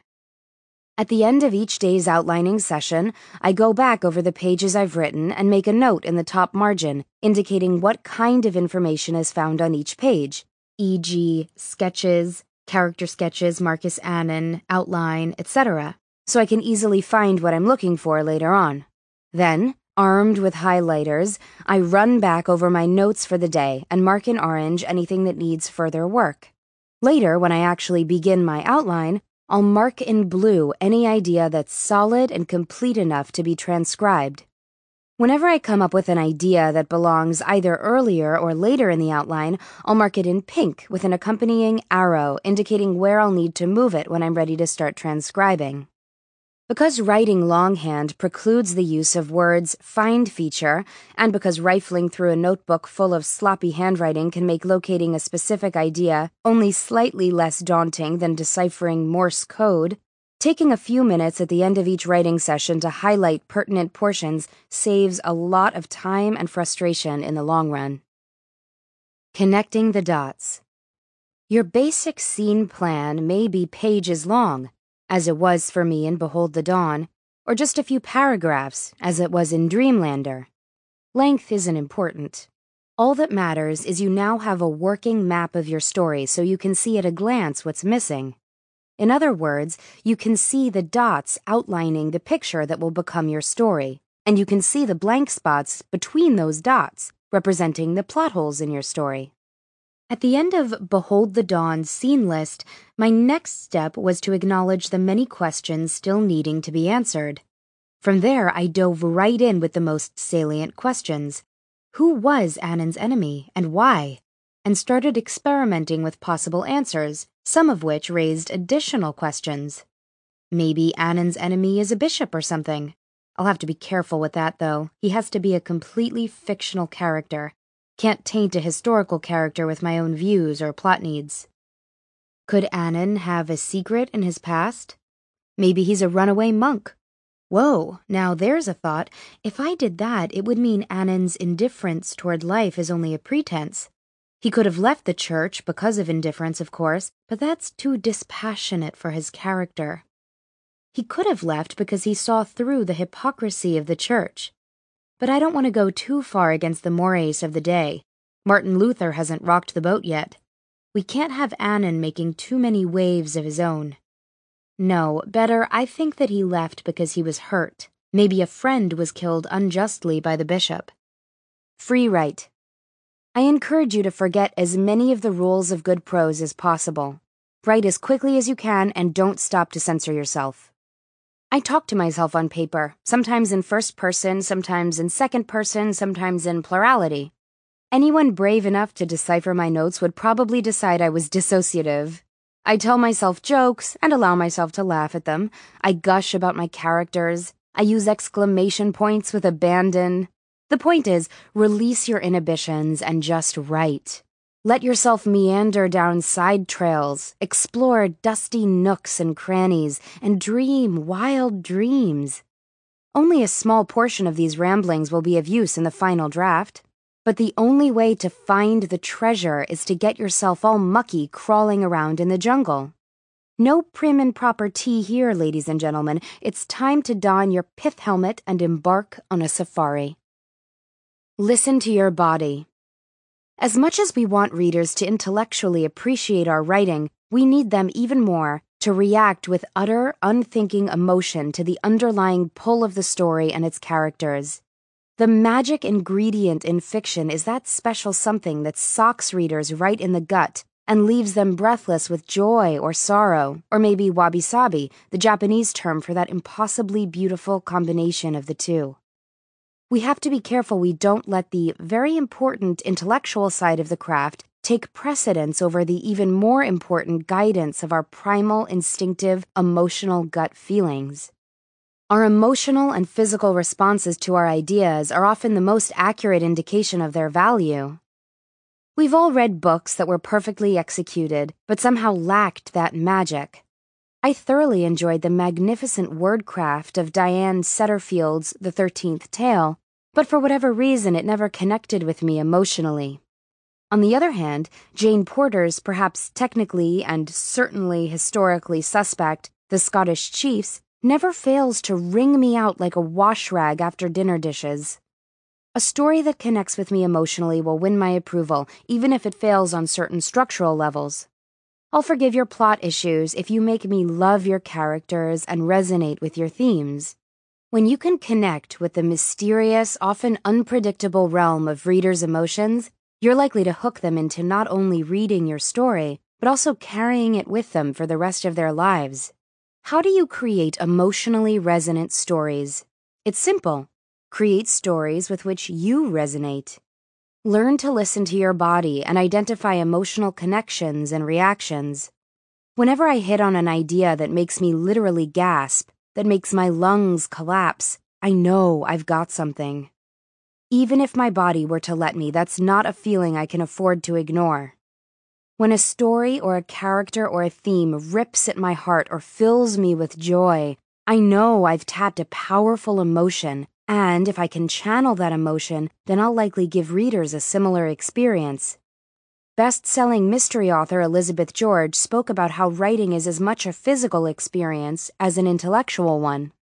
At the end of each day's outlining session, I go back over the pages I've written and make a note in the top margin indicating what kind of information is found on each page, e.g., sketches, character sketches, Marcus Annan, outline, etc., so I can easily find what I'm looking for later on. Then, Armed with highlighters, I run back over my notes for the day and mark in orange anything that needs further work. Later, when I actually begin my outline, I'll mark in blue any idea that's solid and complete enough to be transcribed. Whenever I come up with an idea that belongs either earlier or later in the outline, I'll mark it in pink with an accompanying arrow indicating where I'll need to move it when I'm ready to start transcribing. Because writing longhand precludes the use of words find feature, and because rifling through a notebook full of sloppy handwriting can make locating a specific idea only slightly less daunting than deciphering Morse code, taking a few minutes at the end of each writing session to highlight pertinent portions saves a lot of time and frustration in the long run. Connecting the dots. Your basic scene plan may be pages long as it was for me in Behold the Dawn, or just a few paragraphs, as it was in Dreamlander. Length isn't important. All that matters is you now have a working map of your story so you can see at a glance what's missing. In other words, you can see the dots outlining the picture that will become your story, and you can see the blank spots between those dots, representing the plot holes in your story. At the end of Behold the Dawn scene list, my next step was to acknowledge the many questions still needing to be answered. From there, I dove right in with the most salient questions. Who was Annan's enemy, and why? And started experimenting with possible answers, some of which raised additional questions. Maybe Annan's enemy is a bishop or something. I'll have to be careful with that, though. He has to be a completely fictional character, can't taint a historical character with my own views or plot needs. Could Annan have a secret in his past? Maybe he's a runaway monk. Whoa, now there's a thought. If I did that, it would mean Annan's indifference toward life is only a pretense. He could have left the church because of indifference, of course, but that's too dispassionate for his character. He could have left because he saw through the hypocrisy of the church. But I don't want to go too far against the mores of the day. Martin Luther hasn't rocked the boat yet. We can't have Annan making too many waves of his own. No, better, I think that he left because he was hurt. Maybe a friend was killed unjustly by the bishop. Free write. I encourage you to forget as many of the rules of good prose as possible. Write as quickly as you can and don't stop to censor yourself. I talk to myself on paper, sometimes in first person, sometimes in second person, sometimes in plurality. Anyone brave enough to decipher my notes would probably decide I was dissociative. I tell myself jokes and allow myself to laugh at them. I gush about my characters. I use exclamation points with abandon. The point is, release your inhibitions and just write. Let yourself meander down side trails, explore dusty nooks and crannies, and dream wild dreams. Only a small portion of these ramblings will be of use in the final draft. But the only way to find the treasure is to get yourself all mucky crawling around in the jungle. No prim and proper tea here, ladies and gentlemen. It's time to don your pith helmet and embark on a safari. Listen to your body. As much as we want readers to intellectually appreciate our writing, we need them even more to react with utter, unthinking emotion to the underlying pull of the story and its characters. The magic ingredient in fiction is that special something that socks readers right in the gut and leaves them breathless with joy or sorrow, or maybe wabi sabi, the Japanese term for that impossibly beautiful combination of the two. We have to be careful we don't let the very important intellectual side of the craft take precedence over the even more important guidance of our primal, instinctive, emotional gut feelings. Our emotional and physical responses to our ideas are often the most accurate indication of their value. We've all read books that were perfectly executed, but somehow lacked that magic. I thoroughly enjoyed the magnificent wordcraft of Diane Setterfield's The Thirteenth Tale, but for whatever reason it never connected with me emotionally. On the other hand, Jane Porter's perhaps technically and certainly historically suspect The Scottish Chiefs never fails to wring me out like a wash rag after dinner dishes. A story that connects with me emotionally will win my approval, even if it fails on certain structural levels. I'll forgive your plot issues if you make me love your characters and resonate with your themes. When you can connect with the mysterious, often unpredictable realm of readers' emotions, you're likely to hook them into not only reading your story, but also carrying it with them for the rest of their lives. How do you create emotionally resonant stories? It's simple. Create stories with which you resonate. Learn to listen to your body and identify emotional connections and reactions. Whenever I hit on an idea that makes me literally gasp, that makes my lungs collapse, I know I've got something. Even if my body were to let me, that's not a feeling I can afford to ignore. When a story or a character or a theme rips at my heart or fills me with joy, I know I've tapped a powerful emotion, and if I can channel that emotion, then I'll likely give readers a similar experience. Best selling mystery author Elizabeth George spoke about how writing is as much a physical experience as an intellectual one.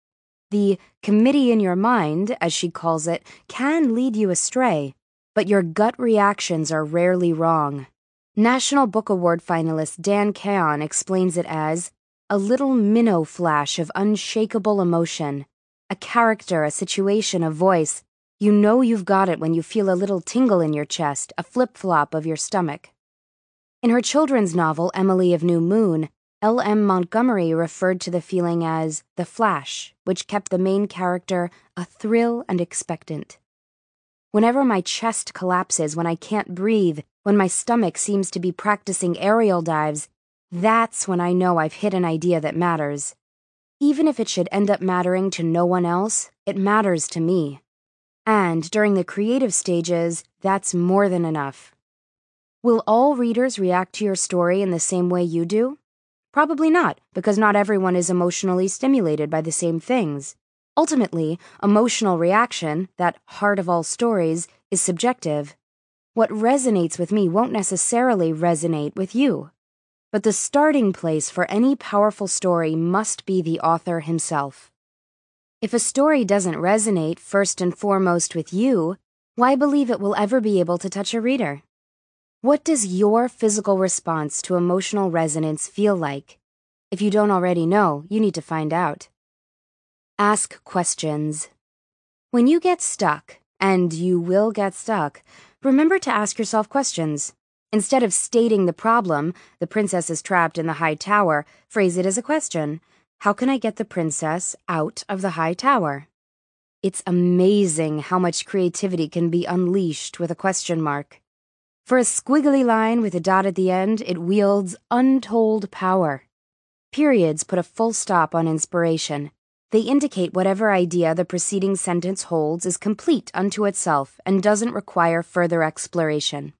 The committee in your mind, as she calls it, can lead you astray, but your gut reactions are rarely wrong. National Book Award finalist Dan Chaon explains it as a little minnow flash of unshakable emotion, a character, a situation, a voice. You know you've got it when you feel a little tingle in your chest, a flip flop of your stomach. In her children's novel, Emily of New Moon, L.M. Montgomery referred to the feeling as the flash, which kept the main character a thrill and expectant. Whenever my chest collapses, when I can't breathe, when my stomach seems to be practicing aerial dives, that's when I know I've hit an idea that matters. Even if it should end up mattering to no one else, it matters to me. And during the creative stages, that's more than enough. Will all readers react to your story in the same way you do? Probably not, because not everyone is emotionally stimulated by the same things. Ultimately, emotional reaction, that heart of all stories, is subjective. What resonates with me won't necessarily resonate with you. But the starting place for any powerful story must be the author himself. If a story doesn't resonate first and foremost with you, why believe it will ever be able to touch a reader? What does your physical response to emotional resonance feel like? If you don't already know, you need to find out. Ask questions. When you get stuck, and you will get stuck, remember to ask yourself questions. Instead of stating the problem, the princess is trapped in the high tower, phrase it as a question. How can I get the princess out of the high tower? It's amazing how much creativity can be unleashed with a question mark. For a squiggly line with a dot at the end, it wields untold power. Periods put a full stop on inspiration. They indicate whatever idea the preceding sentence holds is complete unto itself and doesn't require further exploration.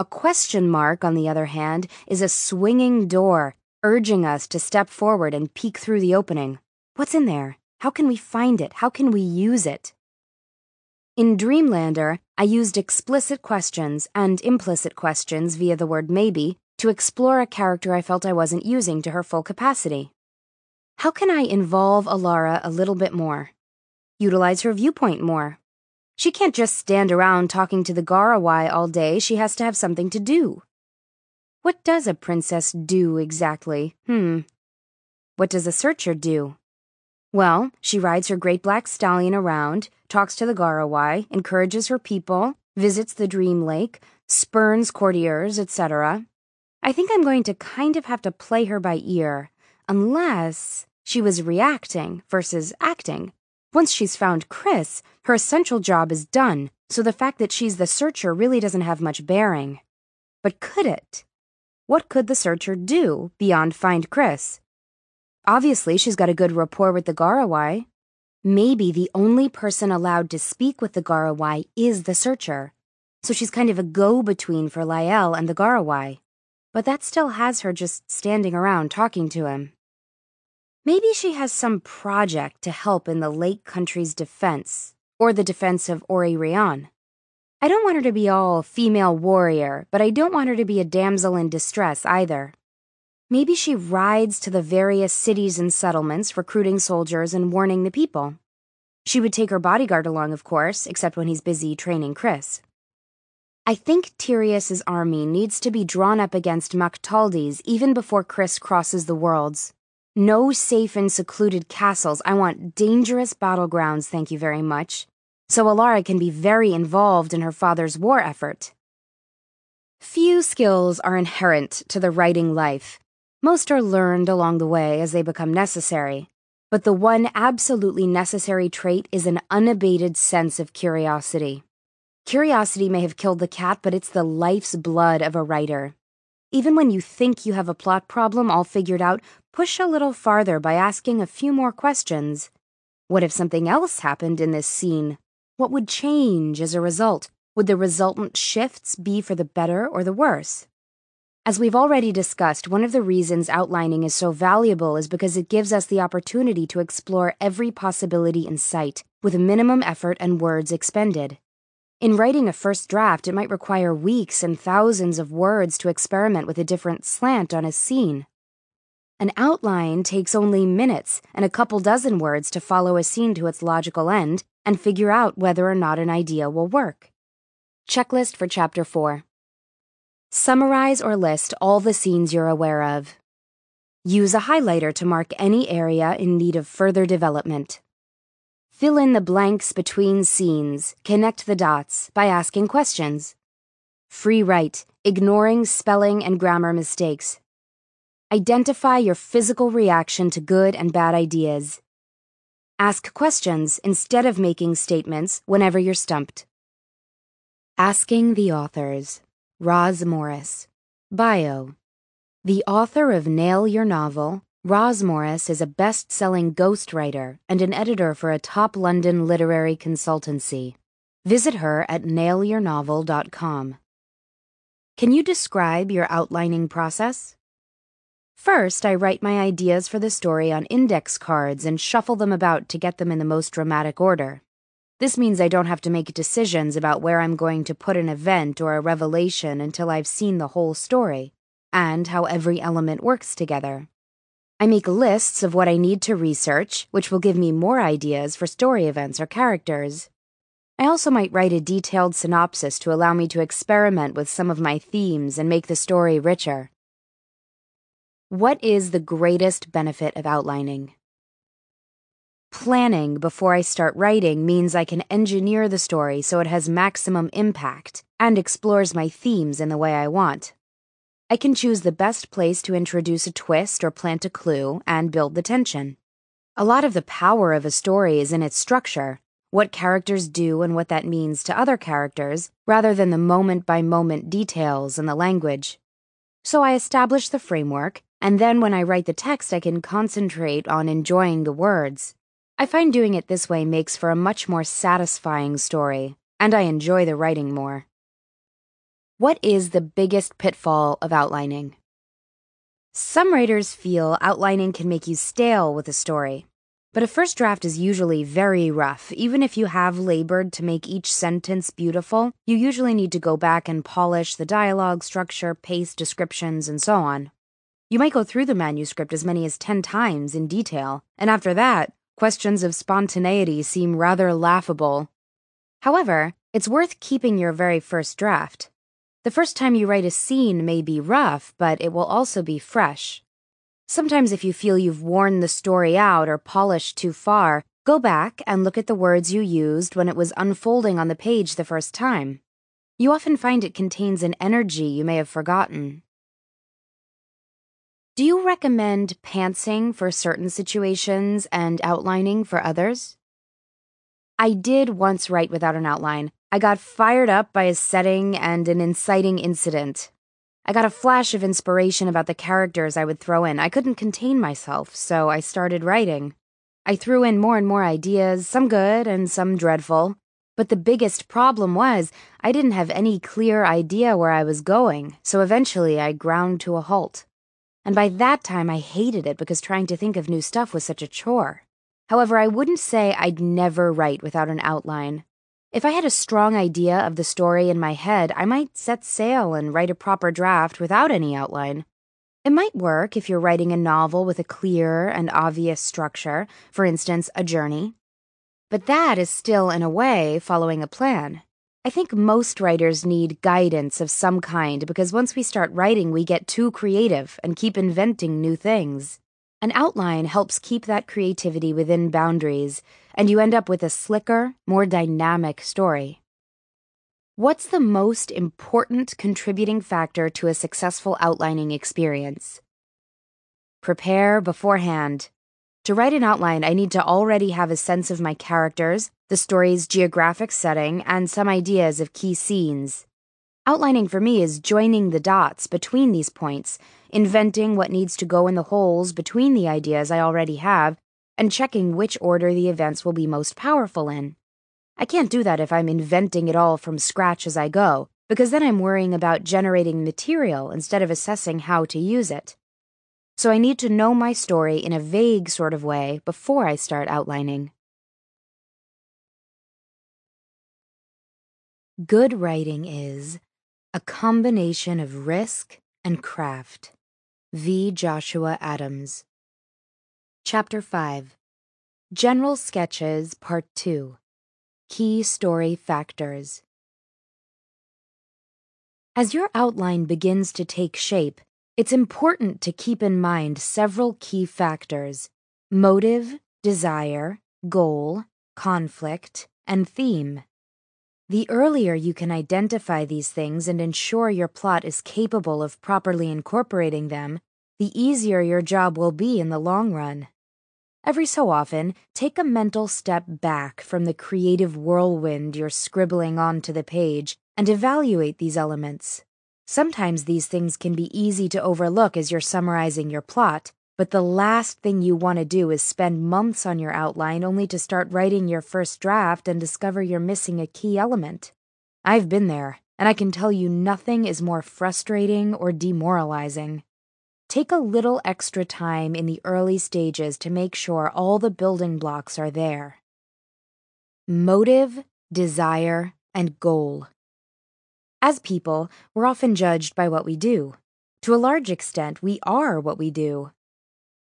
A question mark, on the other hand, is a swinging door, urging us to step forward and peek through the opening. What's in there? How can we find it? How can we use it? In Dreamlander, I used explicit questions and implicit questions via the word maybe to explore a character I felt I wasn't using to her full capacity. How can I involve Allara a little bit more? Utilize her viewpoint more? She can't just stand around talking to the Garowai all day, she has to have something to do. What does a princess do exactly? Hmm. What does a searcher do? Well, she rides her great black stallion around, talks to the Garowai, encourages her people, visits the dream lake, spurns courtiers, etc. I think I'm going to kind of have to play her by ear, unless she was reacting versus acting. Once she's found Chris, her essential job is done, so the fact that she's the searcher really doesn't have much bearing. But could it? What could the searcher do beyond find Chris? Obviously, she's got a good rapport with the Garowai. Maybe the only person allowed to speak with the Garowai is the searcher. So she's kind of a go between for Lael and the Garowai. But that still has her just standing around talking to him. Maybe she has some project to help in the Lake Country's defense, or the defense of Ori Rian. I don't want her to be all female warrior, but I don't want her to be a damsel in distress either. Maybe she rides to the various cities and settlements, recruiting soldiers and warning the people. She would take her bodyguard along, of course, except when he's busy training Chris. I think Tirius's army needs to be drawn up against Mactalde's even before Chris crosses the worlds. No safe and secluded castles. I want dangerous battlegrounds, thank you very much. So Allara can be very involved in her father's war effort. Few skills are inherent to the writing life, most are learned along the way as they become necessary, but the one absolutely necessary trait is an unabated sense of curiosity. Curiosity may have killed the cat, but it's the life's blood of a writer. Even when you think you have a plot problem all figured out, push a little farther by asking a few more questions. What if something else happened in this scene? What would change as a result? Would the resultant shifts be for the better or the worse? As we've already discussed, one of the reasons outlining is so valuable is because it gives us the opportunity to explore every possibility in sight, with a minimum effort and words expended. In writing a first draft, it might require weeks and thousands of words to experiment with a different slant on a scene. An outline takes only minutes and a couple dozen words to follow a scene to its logical end and figure out whether or not an idea will work. Checklist for Chapter 4 Summarize or list all the scenes you're aware of. Use a highlighter to mark any area in need of further development. Fill in the blanks between scenes, connect the dots by asking questions. Free write, ignoring spelling and grammar mistakes. Identify your physical reaction to good and bad ideas. Ask questions instead of making statements whenever you're stumped. Asking the authors. Roz Morris. Bio The author of Nail Your Novel, Roz Morris is a best selling ghostwriter and an editor for a top London literary consultancy. Visit her at nailyournovel.com. Can you describe your outlining process? First, I write my ideas for the story on index cards and shuffle them about to get them in the most dramatic order. This means I don't have to make decisions about where I'm going to put an event or a revelation until I've seen the whole story, and how every element works together. I make lists of what I need to research, which will give me more ideas for story events or characters. I also might write a detailed synopsis to allow me to experiment with some of my themes and make the story richer. What is the greatest benefit of outlining? Planning before I start writing means I can engineer the story so it has maximum impact and explores my themes in the way I want. I can choose the best place to introduce a twist or plant a clue and build the tension. A lot of the power of a story is in its structure, what characters do and what that means to other characters, rather than the moment by moment details and the language. So I establish the framework, and then when I write the text, I can concentrate on enjoying the words. I find doing it this way makes for a much more satisfying story, and I enjoy the writing more. What is the biggest pitfall of outlining? Some writers feel outlining can make you stale with a story. But a first draft is usually very rough. Even if you have labored to make each sentence beautiful, you usually need to go back and polish the dialogue structure, pace, descriptions, and so on. You might go through the manuscript as many as 10 times in detail, and after that, questions of spontaneity seem rather laughable. However, it's worth keeping your very first draft. The first time you write a scene may be rough, but it will also be fresh. Sometimes, if you feel you've worn the story out or polished too far, go back and look at the words you used when it was unfolding on the page the first time. You often find it contains an energy you may have forgotten. Do you recommend pantsing for certain situations and outlining for others? I did once write without an outline. I got fired up by a setting and an inciting incident. I got a flash of inspiration about the characters I would throw in. I couldn't contain myself, so I started writing. I threw in more and more ideas, some good and some dreadful. But the biggest problem was I didn't have any clear idea where I was going, so eventually I ground to a halt and by that time I hated it because trying to think of new stuff was such a chore. However, I wouldn't say I'd never write without an outline. If I had a strong idea of the story in my head, I might set sail and write a proper draft without any outline. It might work if you're writing a novel with a clear and obvious structure, for instance, a journey. But that is still, in a way, following a plan. I think most writers need guidance of some kind because once we start writing, we get too creative and keep inventing new things. An outline helps keep that creativity within boundaries, and you end up with a slicker, more dynamic story. What's the most important contributing factor to a successful outlining experience? Prepare beforehand. To write an outline, I need to already have a sense of my characters, the story's geographic setting, and some ideas of key scenes. Outlining for me is joining the dots between these points, inventing what needs to go in the holes between the ideas I already have, and checking which order the events will be most powerful in. I can't do that if I'm inventing it all from scratch as I go, because then I'm worrying about generating material instead of assessing how to use it so I need to know my story in a vague sort of way before I start outlining. Good writing is a combination of risk and craft. V. Joshua Adams. Chapter 5 General Sketches, Part 2 Key Story Factors. As your outline begins to take shape, it's important to keep in mind several key factors motive, desire, goal, conflict, and theme. The earlier you can identify these things and ensure your plot is capable of properly incorporating them, the easier your job will be in the long run. Every so often, take a mental step back from the creative whirlwind you're scribbling onto the page and evaluate these elements. Sometimes these things can be easy to overlook as you're summarizing your plot, but the last thing you want to do is spend months on your outline only to start writing your first draft and discover you're missing a key element. I've been there, and I can tell you nothing is more frustrating or demoralizing. Take a little extra time in the early stages to make sure all the building blocks are there. Motive, desire, and goal. As people, we're often judged by what we do. To a large extent, we are what we do.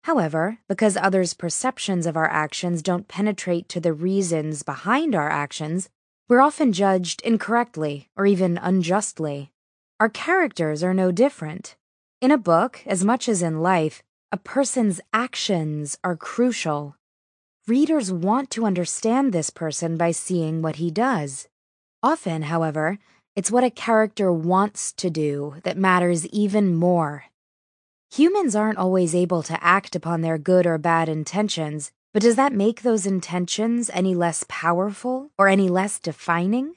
However, because others' perceptions of our actions don't penetrate to the reasons behind our actions, we're often judged incorrectly or even unjustly. Our characters are no different. In a book, as much as in life, a person's actions are crucial. readers want to understand this person by seeing what he does. Often, however, it's what a character wants to do that matters even more. Humans aren't always able to act upon their good or bad intentions, but does that make those intentions any less powerful or any less defining?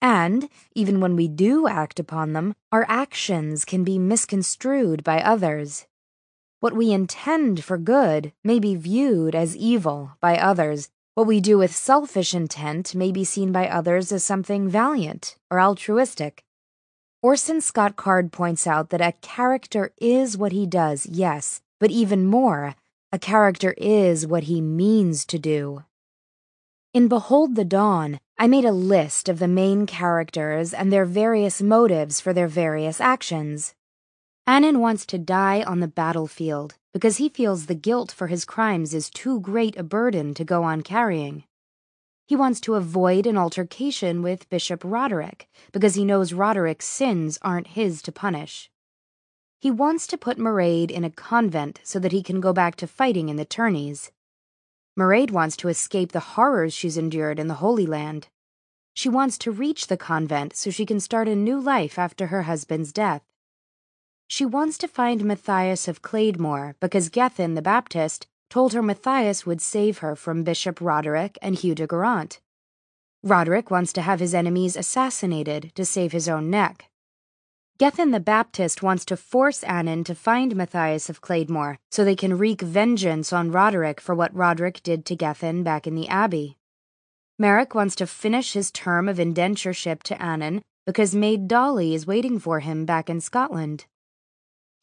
And, even when we do act upon them, our actions can be misconstrued by others. What we intend for good may be viewed as evil by others. What we do with selfish intent may be seen by others as something valiant or altruistic. Orson Scott Card points out that a character is what he does, yes, but even more, a character is what he means to do. In Behold the Dawn, I made a list of the main characters and their various motives for their various actions. Annan wants to die on the battlefield because he feels the guilt for his crimes is too great a burden to go on carrying. He wants to avoid an altercation with Bishop Roderick because he knows Roderick's sins aren't his to punish. He wants to put Mairead in a convent so that he can go back to fighting in the tourneys. Mairead wants to escape the horrors she's endured in the Holy Land. She wants to reach the convent so she can start a new life after her husband's death. She wants to find Matthias of Claidmore because Gethin the Baptist told her Matthias would save her from Bishop Roderick and Hugh de Garant. Roderick wants to have his enemies assassinated to save his own neck. Gethin the Baptist wants to force Annan to find Matthias of Claidmore so they can wreak vengeance on Roderick for what Roderick did to Gethin back in the Abbey. Merrick wants to finish his term of indentureship to Annan because Maid Dolly is waiting for him back in Scotland.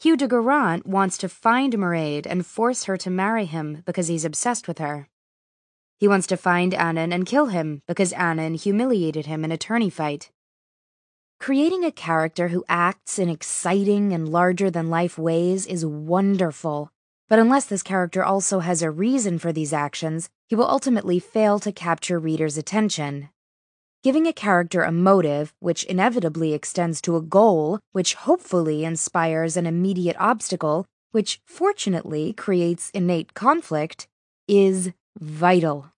Hugh de Garant wants to find Mairead and force her to marry him because he's obsessed with her. He wants to find Annan and kill him because Annan humiliated him in a tourney fight. Creating a character who acts in exciting and larger than life ways is wonderful, but unless this character also has a reason for these actions, he will ultimately fail to capture readers' attention. Giving a character a motive, which inevitably extends to a goal, which hopefully inspires an immediate obstacle, which fortunately creates innate conflict, is vital.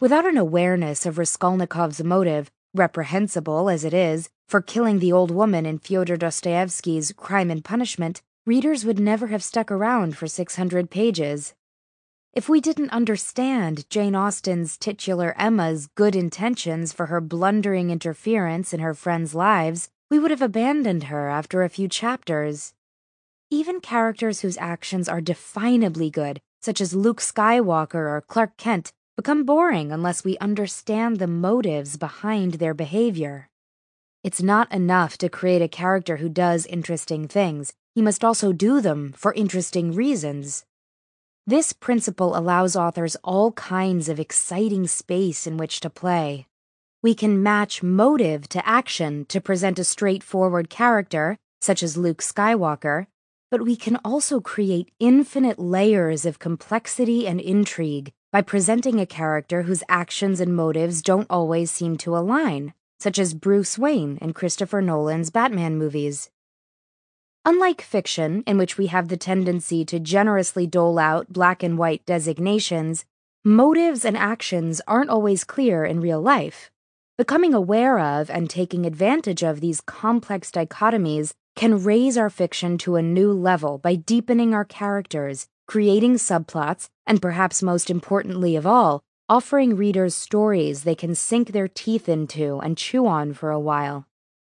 Without an awareness of Raskolnikov's motive, reprehensible as it is, for killing the old woman in Fyodor Dostoevsky's Crime and Punishment, readers would never have stuck around for 600 pages. If we didn't understand Jane Austen's titular Emma's good intentions for her blundering interference in her friends' lives, we would have abandoned her after a few chapters. Even characters whose actions are definably good, such as Luke Skywalker or Clark Kent, become boring unless we understand the motives behind their behavior. It's not enough to create a character who does interesting things, he must also do them for interesting reasons. This principle allows authors all kinds of exciting space in which to play. We can match motive to action to present a straightforward character, such as Luke Skywalker, but we can also create infinite layers of complexity and intrigue by presenting a character whose actions and motives don't always seem to align, such as Bruce Wayne in Christopher Nolan's Batman movies. Unlike fiction, in which we have the tendency to generously dole out black and white designations, motives and actions aren't always clear in real life. Becoming aware of and taking advantage of these complex dichotomies can raise our fiction to a new level by deepening our characters, creating subplots, and perhaps most importantly of all, offering readers stories they can sink their teeth into and chew on for a while.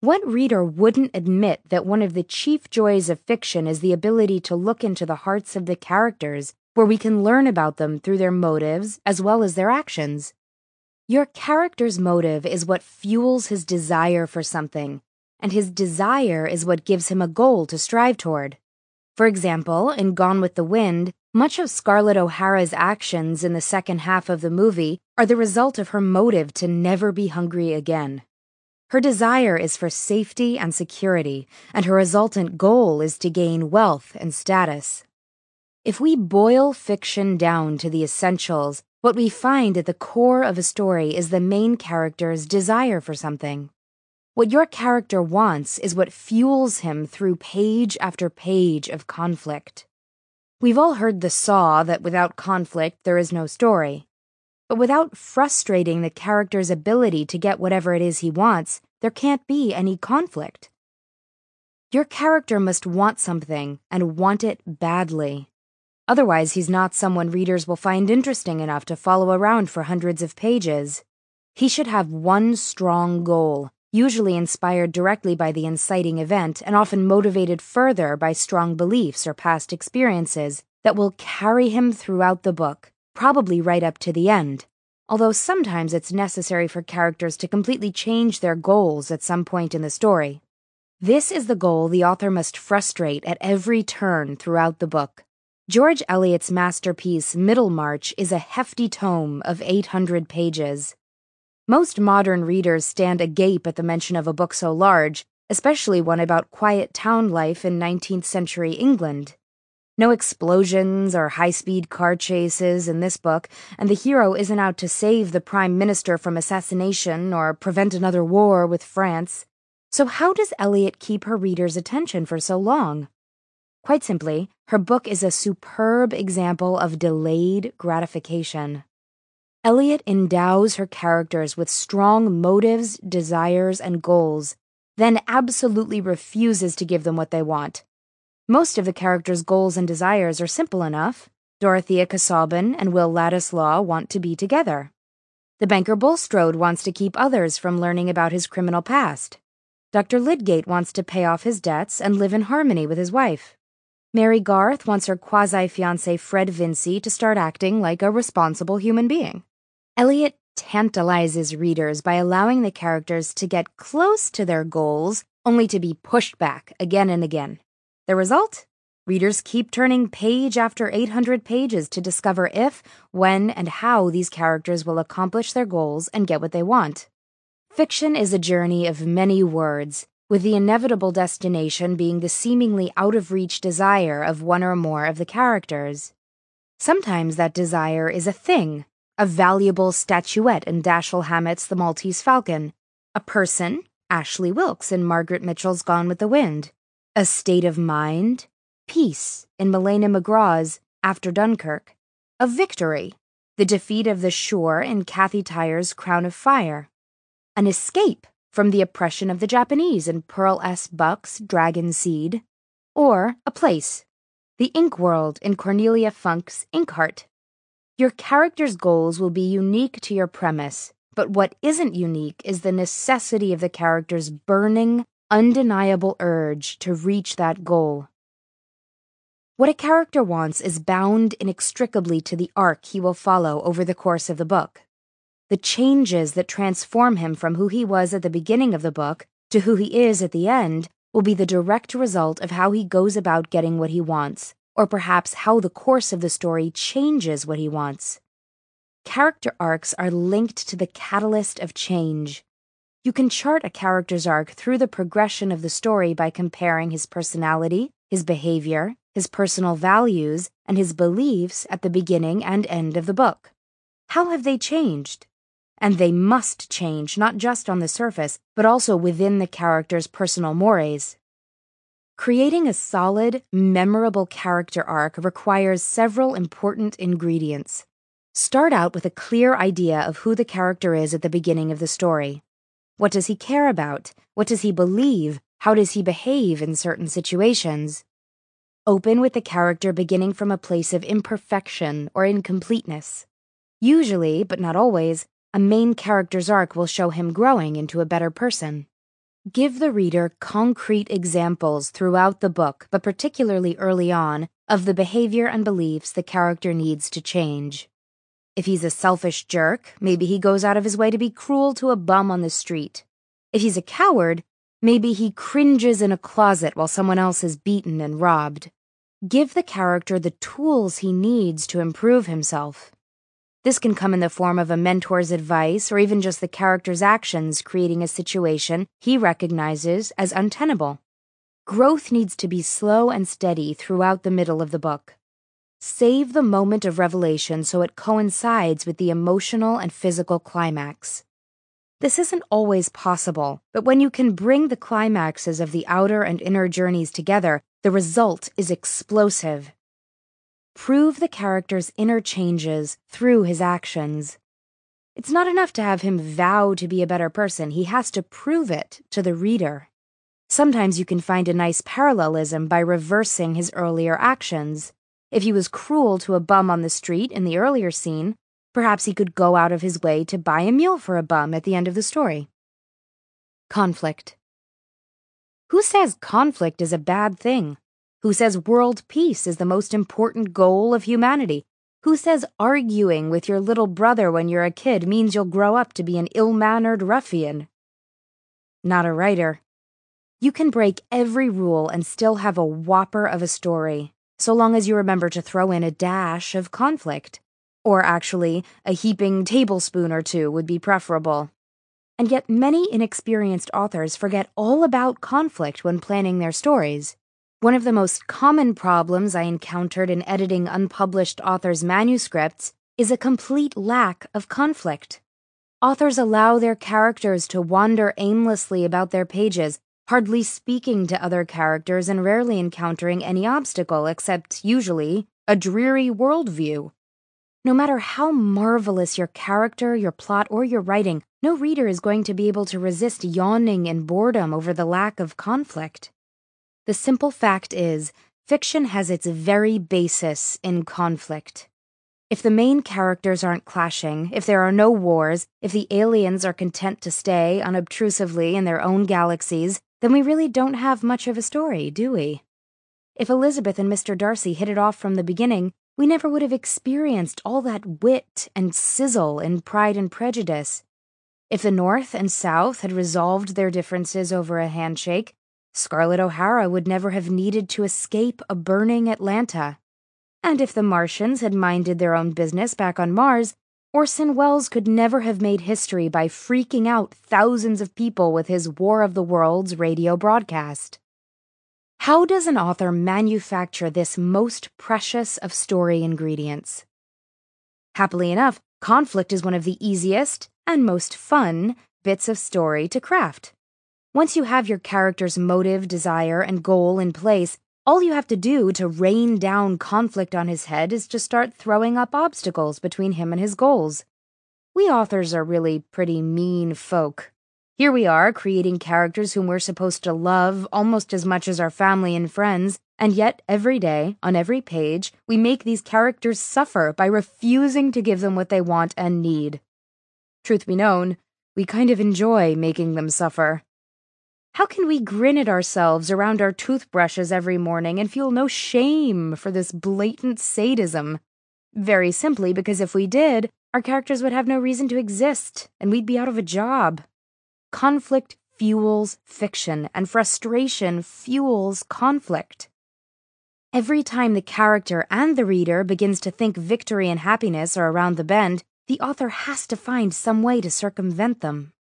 What reader wouldn't admit that one of the chief joys of fiction is the ability to look into the hearts of the characters, where we can learn about them through their motives as well as their actions? Your character's motive is what fuels his desire for something, and his desire is what gives him a goal to strive toward. For example, in Gone with the Wind, much of Scarlett O'Hara's actions in the second half of the movie are the result of her motive to never be hungry again. Her desire is for safety and security, and her resultant goal is to gain wealth and status. If we boil fiction down to the essentials, what we find at the core of a story is the main character's desire for something. What your character wants is what fuels him through page after page of conflict. We've all heard the saw that without conflict there is no story. But without frustrating the character's ability to get whatever it is he wants, there can't be any conflict. Your character must want something and want it badly. Otherwise, he's not someone readers will find interesting enough to follow around for hundreds of pages. He should have one strong goal, usually inspired directly by the inciting event and often motivated further by strong beliefs or past experiences that will carry him throughout the book, probably right up to the end. Although sometimes it's necessary for characters to completely change their goals at some point in the story. This is the goal the author must frustrate at every turn throughout the book. George Eliot's masterpiece, Middlemarch, is a hefty tome of 800 pages. Most modern readers stand agape at the mention of a book so large, especially one about quiet town life in 19th century England. No explosions or high speed car chases in this book, and the hero isn't out to save the Prime Minister from assassination or prevent another war with France. So, how does Eliot keep her readers' attention for so long? Quite simply, her book is a superb example of delayed gratification. Eliot endows her characters with strong motives, desires, and goals, then absolutely refuses to give them what they want. Most of the characters' goals and desires are simple enough. Dorothea Casaubon and Will Ladislaw want to be together. The banker Bulstrode wants to keep others from learning about his criminal past. Dr. Lydgate wants to pay off his debts and live in harmony with his wife. Mary Garth wants her quasi fiance Fred Vincy to start acting like a responsible human being. Eliot tantalizes readers by allowing the characters to get close to their goals, only to be pushed back again and again. The result? Readers keep turning page after 800 pages to discover if, when, and how these characters will accomplish their goals and get what they want. Fiction is a journey of many words, with the inevitable destination being the seemingly out of reach desire of one or more of the characters. Sometimes that desire is a thing, a valuable statuette in Dashiell Hammett's The Maltese Falcon, a person, Ashley Wilkes in Margaret Mitchell's Gone with the Wind, a state of mind, peace in Malayna McGraw's After Dunkirk, a victory, the defeat of the Shuhr in Kathy Tyer's Crown of Fire, an escape from the oppression of the Japanese in Pearl S. Buck's Dragon Seed, or a place, the ink world in Cornelia Funke's Inkheart. Your character's goals will be unique to your premise, but what isn't unique is the necessity of the character's burning, undeniable urge to reach that goal. What a character wants is bound inextricably to the arc he will follow over the course of the book. The changes that transform him from who he was at the beginning of the book to who he is at the end will be the direct result of how he goes about getting what he wants, or perhaps how the course of the story changes what he wants. Character arcs are linked to the catalyst of change. You can chart a character's arc through the progression of the story by comparing his personality, his behavior, his personal values, and his beliefs at the beginning and end of the book. How have they changed? And they must change not just on the surface, but also within the character's personal mores. Creating a solid, memorable character arc requires several important ingredients. Start out with a clear idea of who the character is at the beginning of the story. What does he care about? What does he believe? How does he behave in certain situations? Open with the character beginning from a place of imperfection or incompleteness. Usually, but not always, a main character's arc will show him growing into a better person. Give the reader concrete examples throughout the book, but particularly early on, of the behavior and beliefs the character needs to change. If he's a selfish jerk, maybe he goes out of his way to be cruel to a bum on the street. If he's a coward, maybe he cringes in a closet while someone else is beaten and robbed. Give the character the tools he needs to improve himself. This can come in the form of a mentor's advice or even just the character's actions creating a situation he recognizes as untenable. Growth needs to be slow and steady throughout the middle of the book. Save the moment of revelation so it coincides with the emotional and physical climax. This isn't always possible, but when you can bring the climaxes of the outer and inner journeys together, the result is explosive. prove the character's inner changes through his actions. It's not enough to have him vow to be a better person, he has to prove it to the reader. Sometimes you can find a nice parallelism by reversing his earlier actions. If he was cruel to a bum on the street in the earlier scene, perhaps he could go out of his way to buy a meal for a bum at the end of the story. Conflict. Who says conflict is a bad thing? Who says world peace is the most important goal of humanity? Who says arguing with your little brother when you're a kid means you'll grow up to be an ill mannered ruffian? Not a writer. You can break every rule and still have a whopper of a story, so long as you remember to throw in a dash of conflict. Or actually, a heaping tablespoon or two would be preferable. And yet, many inexperienced authors forget all about conflict when planning their stories. One of the most common problems I encountered in editing unpublished authors' manuscripts is a complete lack of conflict. Authors allow their characters to wander aimlessly about their pages, hardly speaking to other characters and rarely encountering any obstacle except, usually, a dreary worldview. No matter how marvelous your character, your plot, or your writing, no reader is going to be able to resist yawning in boredom over the lack of conflict. The simple fact is, fiction has its very basis in conflict. If the main characters aren't clashing, if there are no wars, if the aliens are content to stay unobtrusively in their own galaxies, then we really don't have much of a story, do we? If Elizabeth and Mr. Darcy hit it off from the beginning, we never would have experienced all that wit and sizzle in Pride and Prejudice. If the North and South had resolved their differences over a handshake, Scarlett O'Hara would never have needed to escape a burning Atlanta. And if the Martians had minded their own business back on Mars, Orson Welles could never have made history by freaking out thousands of people with his War of the Worlds radio broadcast. How does an author manufacture this most precious of story ingredients? Happily enough, conflict is one of the easiest and most fun bits of story to craft. Once you have your character's motive, desire, and goal in place, all you have to do to rain down conflict on his head is to start throwing up obstacles between him and his goals. We authors are really pretty mean folk. Here we are, creating characters whom we're supposed to love almost as much as our family and friends, and yet every day, on every page, we make these characters suffer by refusing to give them what they want and need. Truth be known, we kind of enjoy making them suffer. How can we grin at ourselves around our toothbrushes every morning and feel no shame for this blatant sadism? Very simply because if we did, our characters would have no reason to exist and we'd be out of a job. Conflict fuels fiction, and frustration fuels conflict. Every time the character and the reader begins to think victory and happiness are around the bend, the author has to find some way to circumvent them.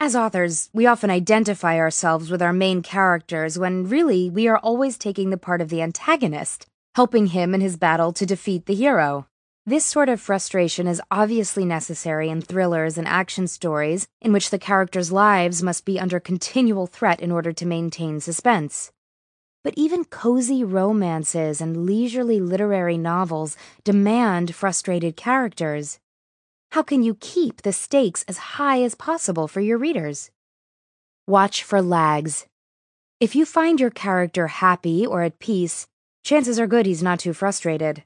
As authors, we often identify ourselves with our main characters when really we are always taking the part of the antagonist, helping him in his battle to defeat the hero. This sort of frustration is obviously necessary in thrillers and action stories in which the characters' lives must be under continual threat in order to maintain suspense. But even cozy romances and leisurely literary novels demand frustrated characters. How can you keep the stakes as high as possible for your readers? Watch for lags. If you find your character happy or at peace, chances are good he's not too frustrated.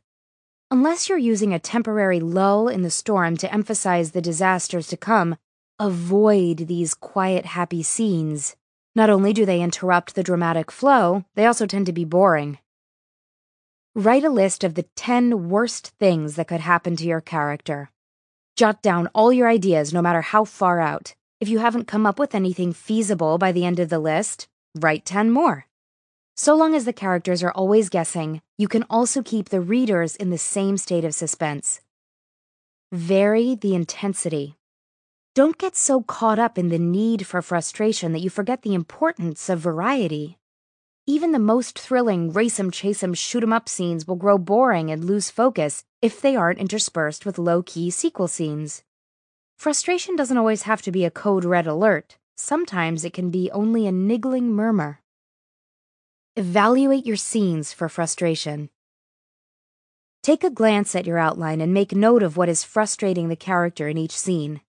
Unless you're using a temporary lull in the storm to emphasize the disasters to come, avoid these quiet, happy scenes. Not only do they interrupt the dramatic flow, they also tend to be boring. Write a list of the 10 worst things that could happen to your character. Jot down all your ideas, no matter how far out. If you haven't come up with anything feasible by the end of the list, write 10 more. So long as the characters are always guessing, you can also keep the readers in the same state of suspense. Vary the intensity. Don't get so caught up in the need for frustration that you forget the importance of variety. Even the most thrilling race 'em, chase 'em, shoot 'em up scenes will grow boring and lose focus if they aren't interspersed with low key sequel scenes. Frustration doesn't always have to be a code red alert, sometimes it can be only a niggling murmur. Evaluate your scenes for frustration. Take a glance at your outline and make note of what is frustrating the character in each scene.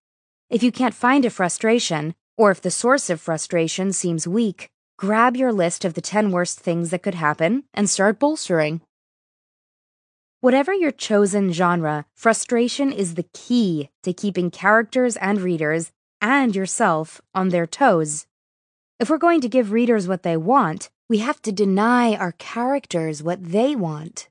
If you can't find a frustration, or if the source of frustration seems weak, grab your list of the 10 worst things that could happen and start bolstering. Whatever your chosen genre, frustration is the key to keeping characters and readers and yourself on their toes. If we're going to give readers what they want, we have to deny our characters what they want.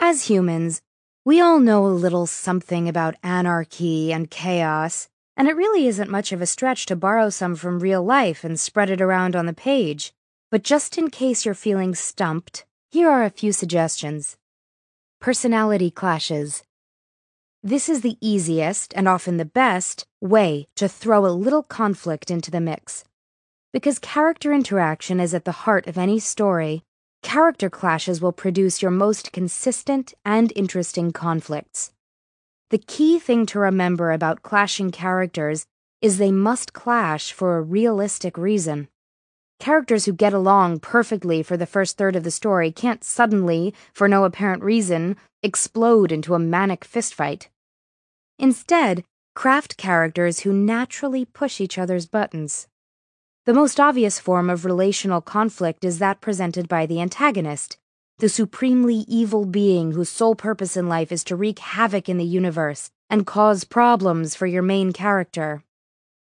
As humans, we all know a little something about anarchy and chaos, and it really isn't much of a stretch to borrow some from real life and spread it around on the page. But just in case you're feeling stumped, here are a few suggestions. Personality clashes. This is the easiest and often the best way to throw a little conflict into the mix. Because character interaction is at the heart of any story, Character clashes will produce your most consistent and interesting conflicts. The key thing to remember about clashing characters is they must clash for a realistic reason. Characters who get along perfectly for the first third of the story can't suddenly, for no apparent reason, explode into a manic fistfight. Instead, craft characters who naturally push each other's buttons. The most obvious form of relational conflict is that presented by the antagonist, the supremely evil being whose sole purpose in life is to wreak havoc in the universe and cause problems for your main character.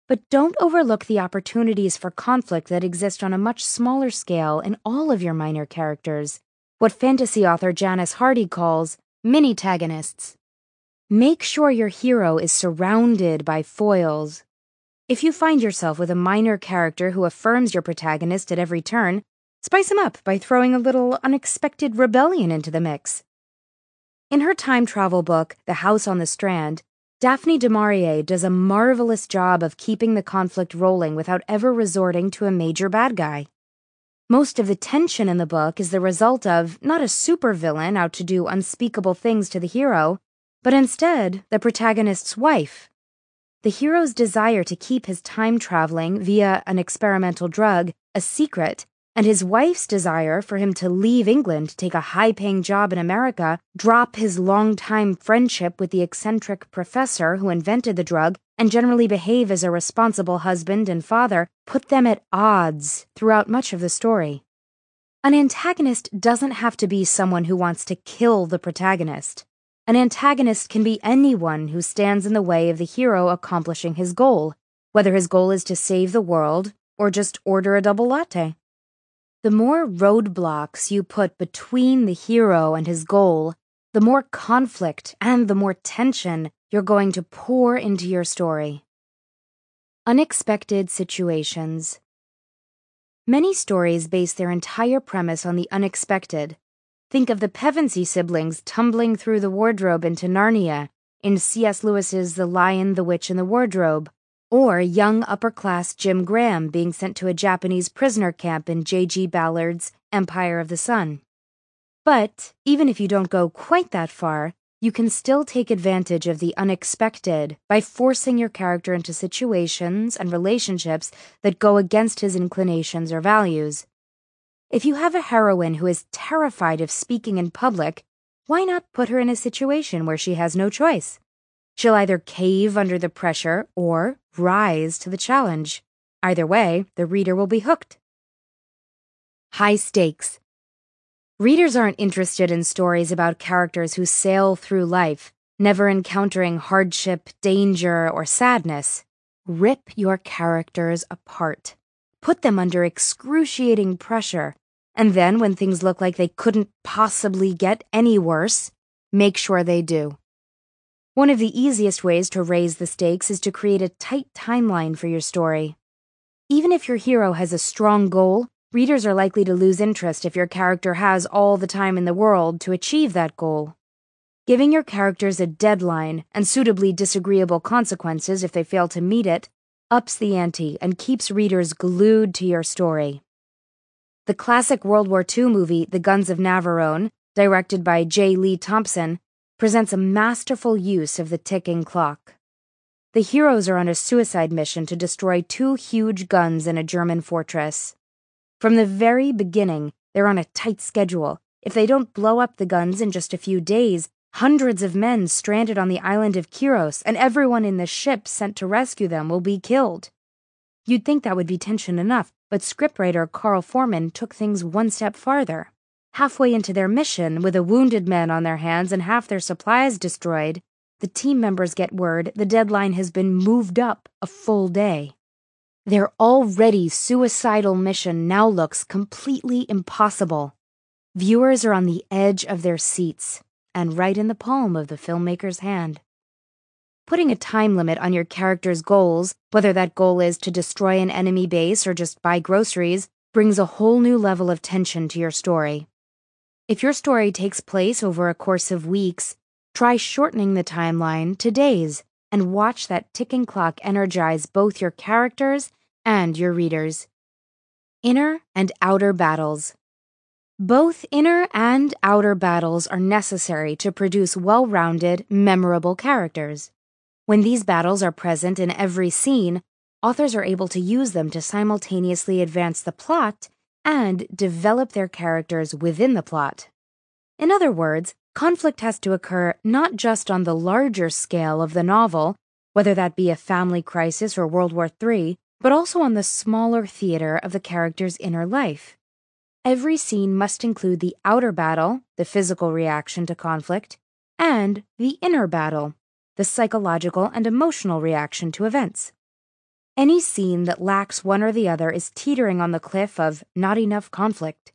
But don't overlook the opportunities for conflict that exist on a much smaller scale in all of your minor characters, what fantasy author Janice Hardy calls mini-tagonists. Make sure your hero is surrounded by foils if you find yourself with a minor character who affirms your protagonist at every turn, spice him up by throwing a little unexpected rebellion into the mix. In her time travel book, The House on the Strand, Daphne du does a marvelous job of keeping the conflict rolling without ever resorting to a major bad guy. Most of the tension in the book is the result of not a supervillain out to do unspeakable things to the hero, but instead the protagonist's wife, the hero's desire to keep his time traveling via an experimental drug a secret, and his wife's desire for him to leave England, to take a high paying job in America, drop his long-time friendship with the eccentric professor who invented the drug, and generally behave as a responsible husband and father, put them at odds throughout much of the story. An antagonist doesn't have to be someone who wants to kill the protagonist. An antagonist can be anyone who stands in the way of the hero accomplishing his goal, whether his goal is to save the world or just order a double latte. The more roadblocks you put between the hero and his goal, the more conflict and the more tension you're going to pour into your story. Unexpected situations. Many stories base their entire premise on the unexpected, Think of the Pevensie siblings tumbling through the wardrobe into Narnia in C.S. Lewis's The Lion, the Witch, and the Wardrobe, or young upper class Jim Graham being sent to a Japanese prisoner camp in J.G. Ballard's Empire of the Sun. But even if you don't go quite that far, you can still take advantage of the unexpected by forcing your character into situations and relationships that go against his inclinations or values. If you have a heroine who is terrified of speaking in public, why not put her in a situation where she has no choice? She'll either cave under the pressure or rise to the challenge. Either way, the reader will be hooked. High stakes. Readers aren't interested in stories about characters who sail through life, never encountering hardship, danger, or sadness. Rip your characters apart. Put them under excruciating pressure and then, when things look like they couldn't possibly get any worse, make sure they do. One of the easiest ways to raise the stakes is to create a tight timeline for your story. Even if your hero has a strong goal, readers are likely to lose interest if your character has all the time in the world to achieve that goal. Giving your characters a deadline and suitably disagreeable consequences if they fail to meet it ups the ante and keeps readers glued to your story. The classic World War II movie, The Guns of Navarone, directed by J. Lee Thompson, presents a masterful use of the ticking clock. The heroes are on a suicide mission to destroy two huge guns in a German fortress. From the very beginning, they're on a tight schedule, If they don't blow up the guns in just a few days, hundreds of men stranded on the island of Kheros and everyone in the ship sent to rescue them will be killed. You'd think that would be tension enough, but scriptwriter Carl Foreman took things one step farther. Halfway into their mission, with a wounded man on their hands and half their supplies destroyed, the team members get word the deadline has been moved up a full day. Their already suicidal mission now looks completely impossible. Viewers are on the edge of their seats and right in the palm of the filmmaker's hand. Putting a time limit on your character's goals, whether that goal is to destroy an enemy base or just buy groceries, brings a whole new level of tension to your story. If your story takes place over a course of weeks, try shortening the timeline to days and watch that ticking clock energize both your characters and your readers. Inner and outer battles. Both inner and outer battles are necessary to produce well rounded, memorable characters. When these battles are present in every scene, authors are able to use them to simultaneously advance the plot and develop their characters within the plot. In other words, conflict has to occur not just on the larger scale of the novel, whether that be a family crisis or World War III, but also on the smaller theater of the character's inner life. Every scene must include the outer battle, the physical reaction to conflict, and the inner battle, the psychological and emotional reaction to events. Any scene that lacks one or the other is teetering on the cliff of not enough conflict.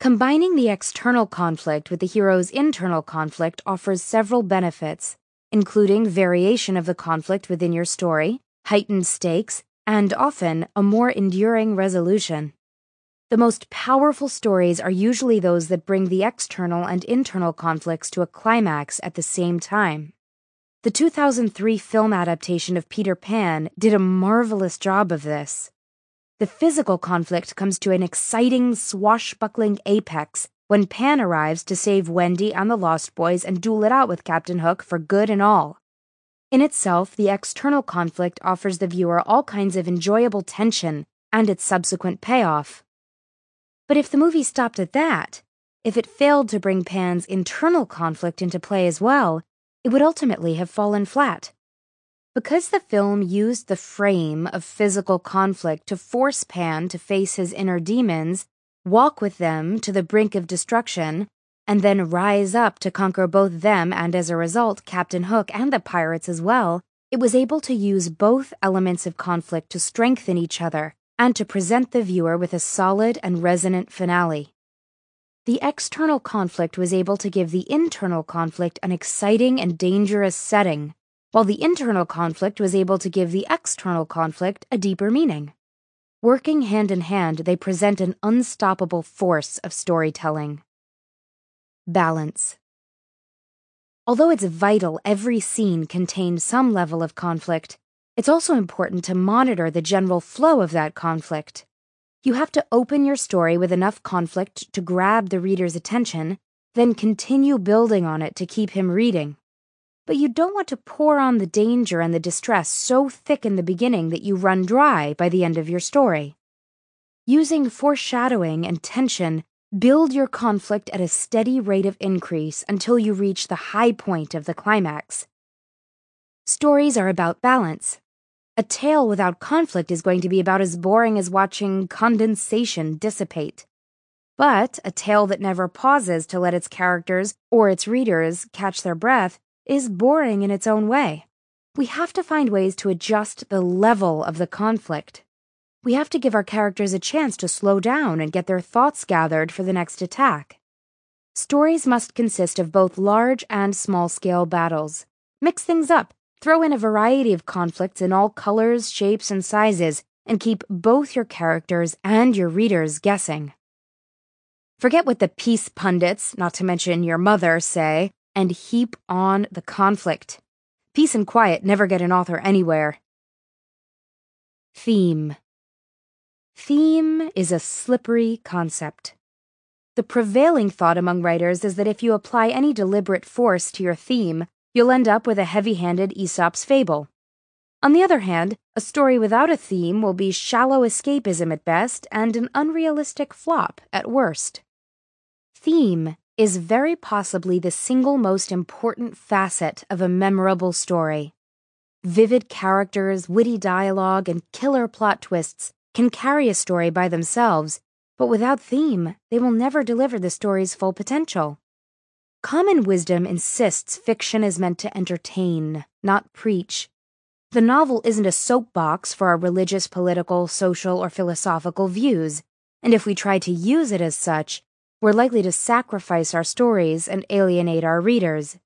Combining the external conflict with the hero's internal conflict offers several benefits, including variation of the conflict within your story, heightened stakes, and often a more enduring resolution. The most powerful stories are usually those that bring the external and internal conflicts to a climax at the same time. The 2003 film adaptation of Peter Pan did a marvelous job of this. The physical conflict comes to an exciting, swashbuckling apex when Pan arrives to save Wendy and the Lost Boys and duel it out with Captain Hook for good and all. In itself, the external conflict offers the viewer all kinds of enjoyable tension and its subsequent payoff. But if the movie stopped at that, if it failed to bring Pan's internal conflict into play as well, it would ultimately have fallen flat. Because the film used the frame of physical conflict to force Pan to face his inner demons, walk with them to the brink of destruction, and then rise up to conquer both them and, as a result, Captain Hook and the pirates as well, it was able to use both elements of conflict to strengthen each other and to present the viewer with a solid and resonant finale. The external conflict was able to give the internal conflict an exciting and dangerous setting, while the internal conflict was able to give the external conflict a deeper meaning. Working hand in hand, they present an unstoppable force of storytelling. Balance. Although it's vital every scene contained some level of conflict, it's also important to monitor the general flow of that conflict. You have to open your story with enough conflict to grab the reader's attention, then continue building on it to keep him reading. But you don't want to pour on the danger and the distress so thick in the beginning that you run dry by the end of your story. Using foreshadowing and tension, build your conflict at a steady rate of increase until you reach the high point of the climax. Stories are about balance. A tale without conflict is going to be about as boring as watching condensation dissipate. But a tale that never pauses to let its characters or its readers catch their breath is boring in its own way. We have to find ways to adjust the level of the conflict. We have to give our characters a chance to slow down and get their thoughts gathered for the next attack. Stories must consist of both large and small scale battles. Mix things up Throw in a variety of conflicts in all colors, shapes, and sizes, and keep both your characters and your readers guessing. Forget what the peace pundits, not to mention your mother, say, and heap on the conflict. Peace and quiet never get an author anywhere. Theme Theme is a slippery concept. The prevailing thought among writers is that if you apply any deliberate force to your theme, you'll end up with a heavy handed Aesop's fable. On the other hand, a story without a theme will be shallow escapism at best and an unrealistic flop at worst. Theme is very possibly the single most important facet of a memorable story. Vivid characters, witty dialogue, and killer plot twists can carry a story by themselves, but without theme, they will never deliver the story's full potential. Common wisdom insists fiction is meant to entertain, not preach. The novel isn't a soapbox for our religious, political, social, or philosophical views, and if we try to use it as such, we're likely to sacrifice our stories and alienate our readers.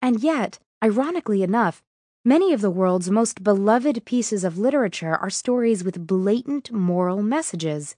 And yet, ironically enough, many of the world's most beloved pieces of literature are stories with blatant moral messages.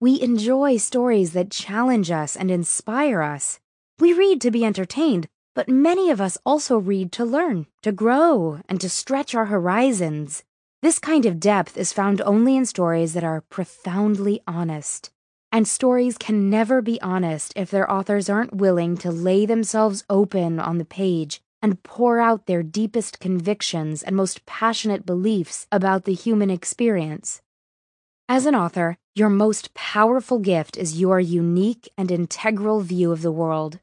We enjoy stories that challenge us and inspire us. We read to be entertained, but many of us also read to learn, to grow, and to stretch our horizons. This kind of depth is found only in stories that are profoundly honest. And stories can never be honest if their authors aren't willing to lay themselves open on the page and pour out their deepest convictions and most passionate beliefs about the human experience. As an author, your most powerful gift is your unique and integral view of the world.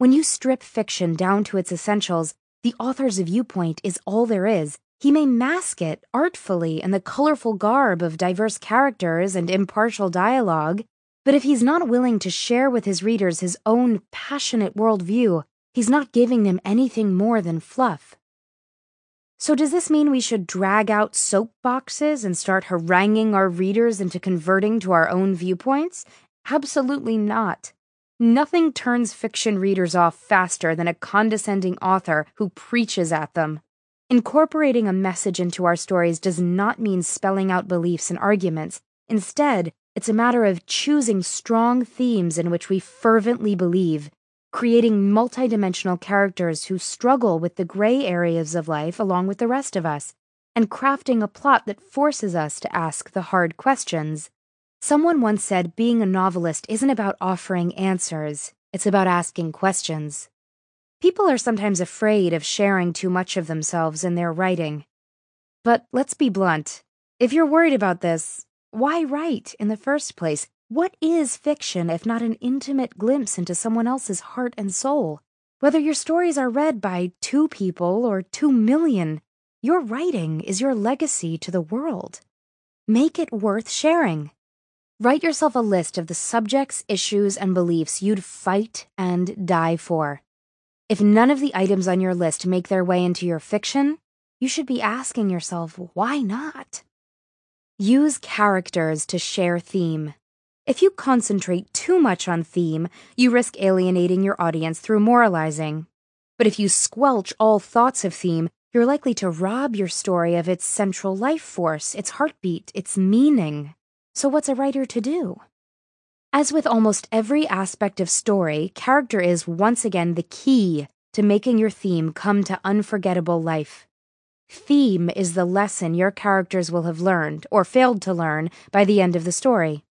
When you strip fiction down to its essentials, the author's viewpoint is all there is. He may mask it artfully in the colorful garb of diverse characters and impartial dialogue, but if he's not willing to share with his readers his own passionate worldview, he's not giving them anything more than fluff. So, does this mean we should drag out soapboxes and start haranguing our readers into converting to our own viewpoints? Absolutely not. Nothing turns fiction readers off faster than a condescending author who preaches at them. Incorporating a message into our stories does not mean spelling out beliefs and arguments. Instead, it's a matter of choosing strong themes in which we fervently believe, creating multidimensional characters who struggle with the gray areas of life along with the rest of us, and crafting a plot that forces us to ask the hard questions. Someone once said being a novelist isn't about offering answers, it's about asking questions. People are sometimes afraid of sharing too much of themselves in their writing. But let's be blunt. If you're worried about this, why write in the first place? What is fiction if not an intimate glimpse into someone else's heart and soul? Whether your stories are read by two people or two million, your writing is your legacy to the world. Make it worth sharing. Write yourself a list of the subjects, issues, and beliefs you'd fight and die for. If none of the items on your list make their way into your fiction, you should be asking yourself, why not? Use characters to share theme. If you concentrate too much on theme, you risk alienating your audience through moralizing. But if you squelch all thoughts of theme, you're likely to rob your story of its central life force, its heartbeat, its meaning. So, what's a writer to do? As with almost every aspect of story, character is once again the key to making your theme come to unforgettable life. Theme is the lesson your characters will have learned, or failed to learn, by the end of the story.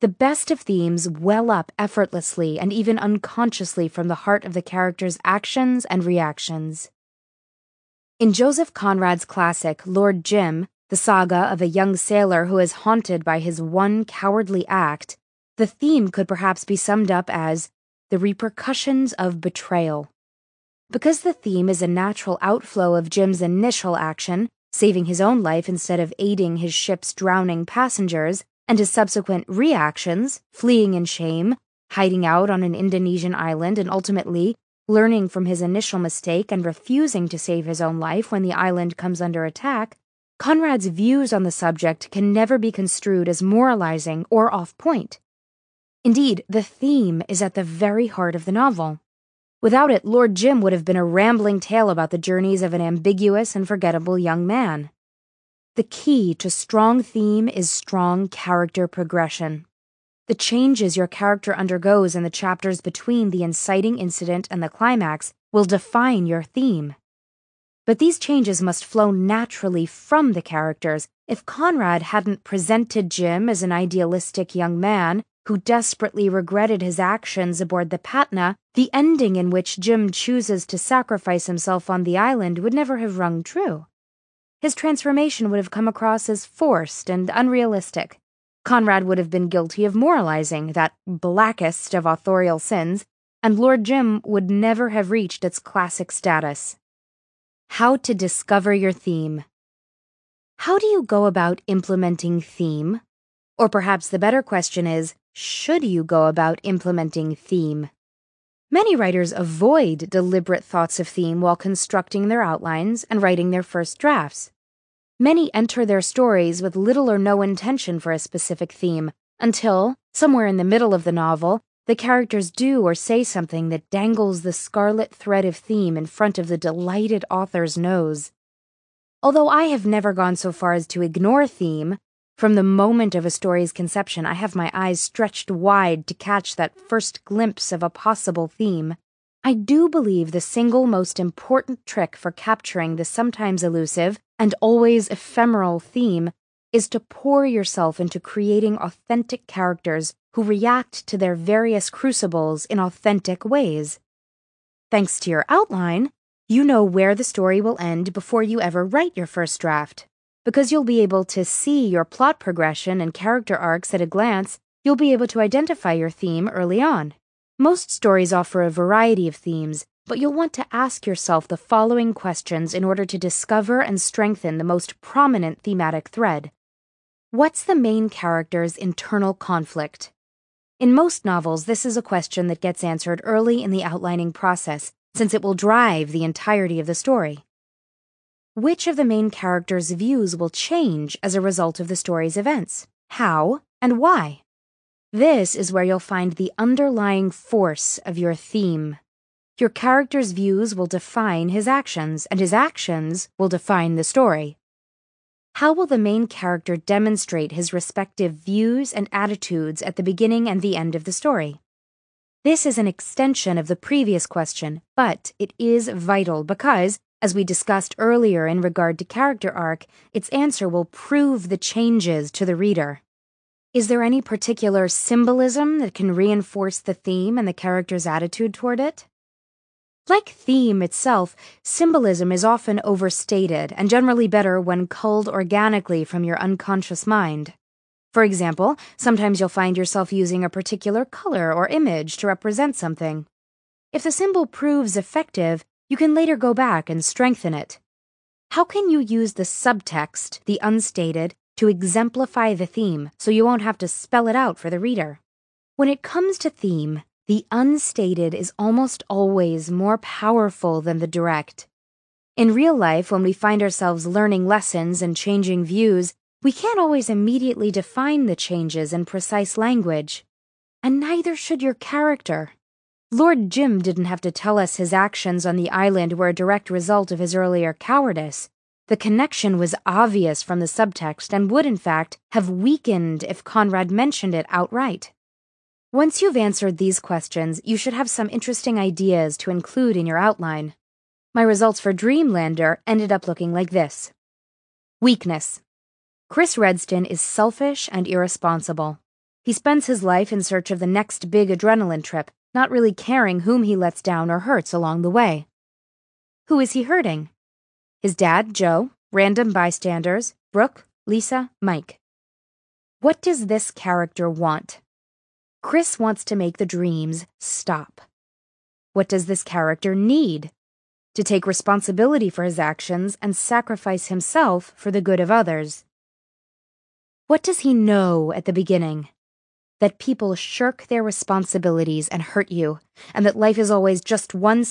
The best of themes well up effortlessly and even unconsciously from the heart of the character's actions and reactions. In Joseph Conrad's classic, Lord Jim, the saga of a young sailor who is haunted by his one cowardly act, the theme could perhaps be summed up as the repercussions of betrayal. Because the theme is a natural outflow of Jim's initial action, saving his own life instead of aiding his ship's drowning passengers, and his subsequent reactions, fleeing in shame, hiding out on an Indonesian island, and ultimately learning from his initial mistake and refusing to save his own life when the island comes under attack, Conrad's views on the subject can never be construed as moralizing or off point. Indeed, the theme is at the very heart of the novel. Without it, Lord Jim would have been a rambling tale about the journeys of an ambiguous and forgettable young man. The key to strong theme is strong character progression. The changes your character undergoes in the chapters between the inciting incident and the climax will define your theme. But these changes must flow naturally from the characters. If Conrad hadn't presented Jim as an idealistic young man who desperately regretted his actions aboard the Patna, the ending in which Jim chooses to sacrifice himself on the island would never have rung true. His transformation would have come across as forced and unrealistic. Conrad would have been guilty of moralizing, that blackest of authorial sins, and Lord Jim would never have reached its classic status. How to discover your theme. How do you go about implementing theme? Or perhaps the better question is, should you go about implementing theme? Many writers avoid deliberate thoughts of theme while constructing their outlines and writing their first drafts. Many enter their stories with little or no intention for a specific theme until, somewhere in the middle of the novel, the characters do or say something that dangles the scarlet thread of theme in front of the delighted author's nose. Although I have never gone so far as to ignore theme, from the moment of a story's conception, I have my eyes stretched wide to catch that first glimpse of a possible theme. I do believe the single most important trick for capturing the sometimes elusive and always ephemeral theme is to pour yourself into creating authentic characters who react to their various crucibles in authentic ways. Thanks to your outline, you know where the story will end before you ever write your first draft. Because you'll be able to see your plot progression and character arcs at a glance, you'll be able to identify your theme early on. Most stories offer a variety of themes, but you'll want to ask yourself the following questions in order to discover and strengthen the most prominent thematic thread. What's the main character's internal conflict? In most novels, this is a question that gets answered early in the outlining process, since it will drive the entirety of the story. Which of the main character's views will change as a result of the story's events? How and why? This is where you'll find the underlying force of your theme. Your character's views will define his actions, and his actions will define the story. How will the main character demonstrate his respective views and attitudes at the beginning and the end of the story? This is an extension of the previous question, but it is vital because, as we discussed earlier in regard to character arc, its answer will prove the changes to the reader. Is there any particular symbolism that can reinforce the theme and the character's attitude toward it? Like theme itself, symbolism is often overstated and generally better when culled organically from your unconscious mind. For example, sometimes you'll find yourself using a particular color or image to represent something. If the symbol proves effective, you can later go back and strengthen it. How can you use the subtext, the unstated, to exemplify the theme so you won't have to spell it out for the reader? When it comes to theme, the unstated is almost always more powerful than the direct. In real life, when we find ourselves learning lessons and changing views, we can't always immediately define the changes in precise language. And neither should your character. Lord Jim didn't have to tell us his actions on the island were a direct result of his earlier cowardice. The connection was obvious from the subtext and would, in fact, have weakened if Conrad mentioned it outright. Once you've answered these questions, you should have some interesting ideas to include in your outline. My results for Dreamlander ended up looking like this Weakness Chris Redston is selfish and irresponsible. He spends his life in search of the next big adrenaline trip, not really caring whom he lets down or hurts along the way. Who is he hurting? His dad, Joe, random bystanders, Brooke, Lisa, Mike. What does this character want? Chris wants to make the dreams stop. What does this character need? To take responsibility for his actions and sacrifice himself for the good of others. What does he know at the beginning? That people shirk their responsibilities and hurt you, and that life is always just one step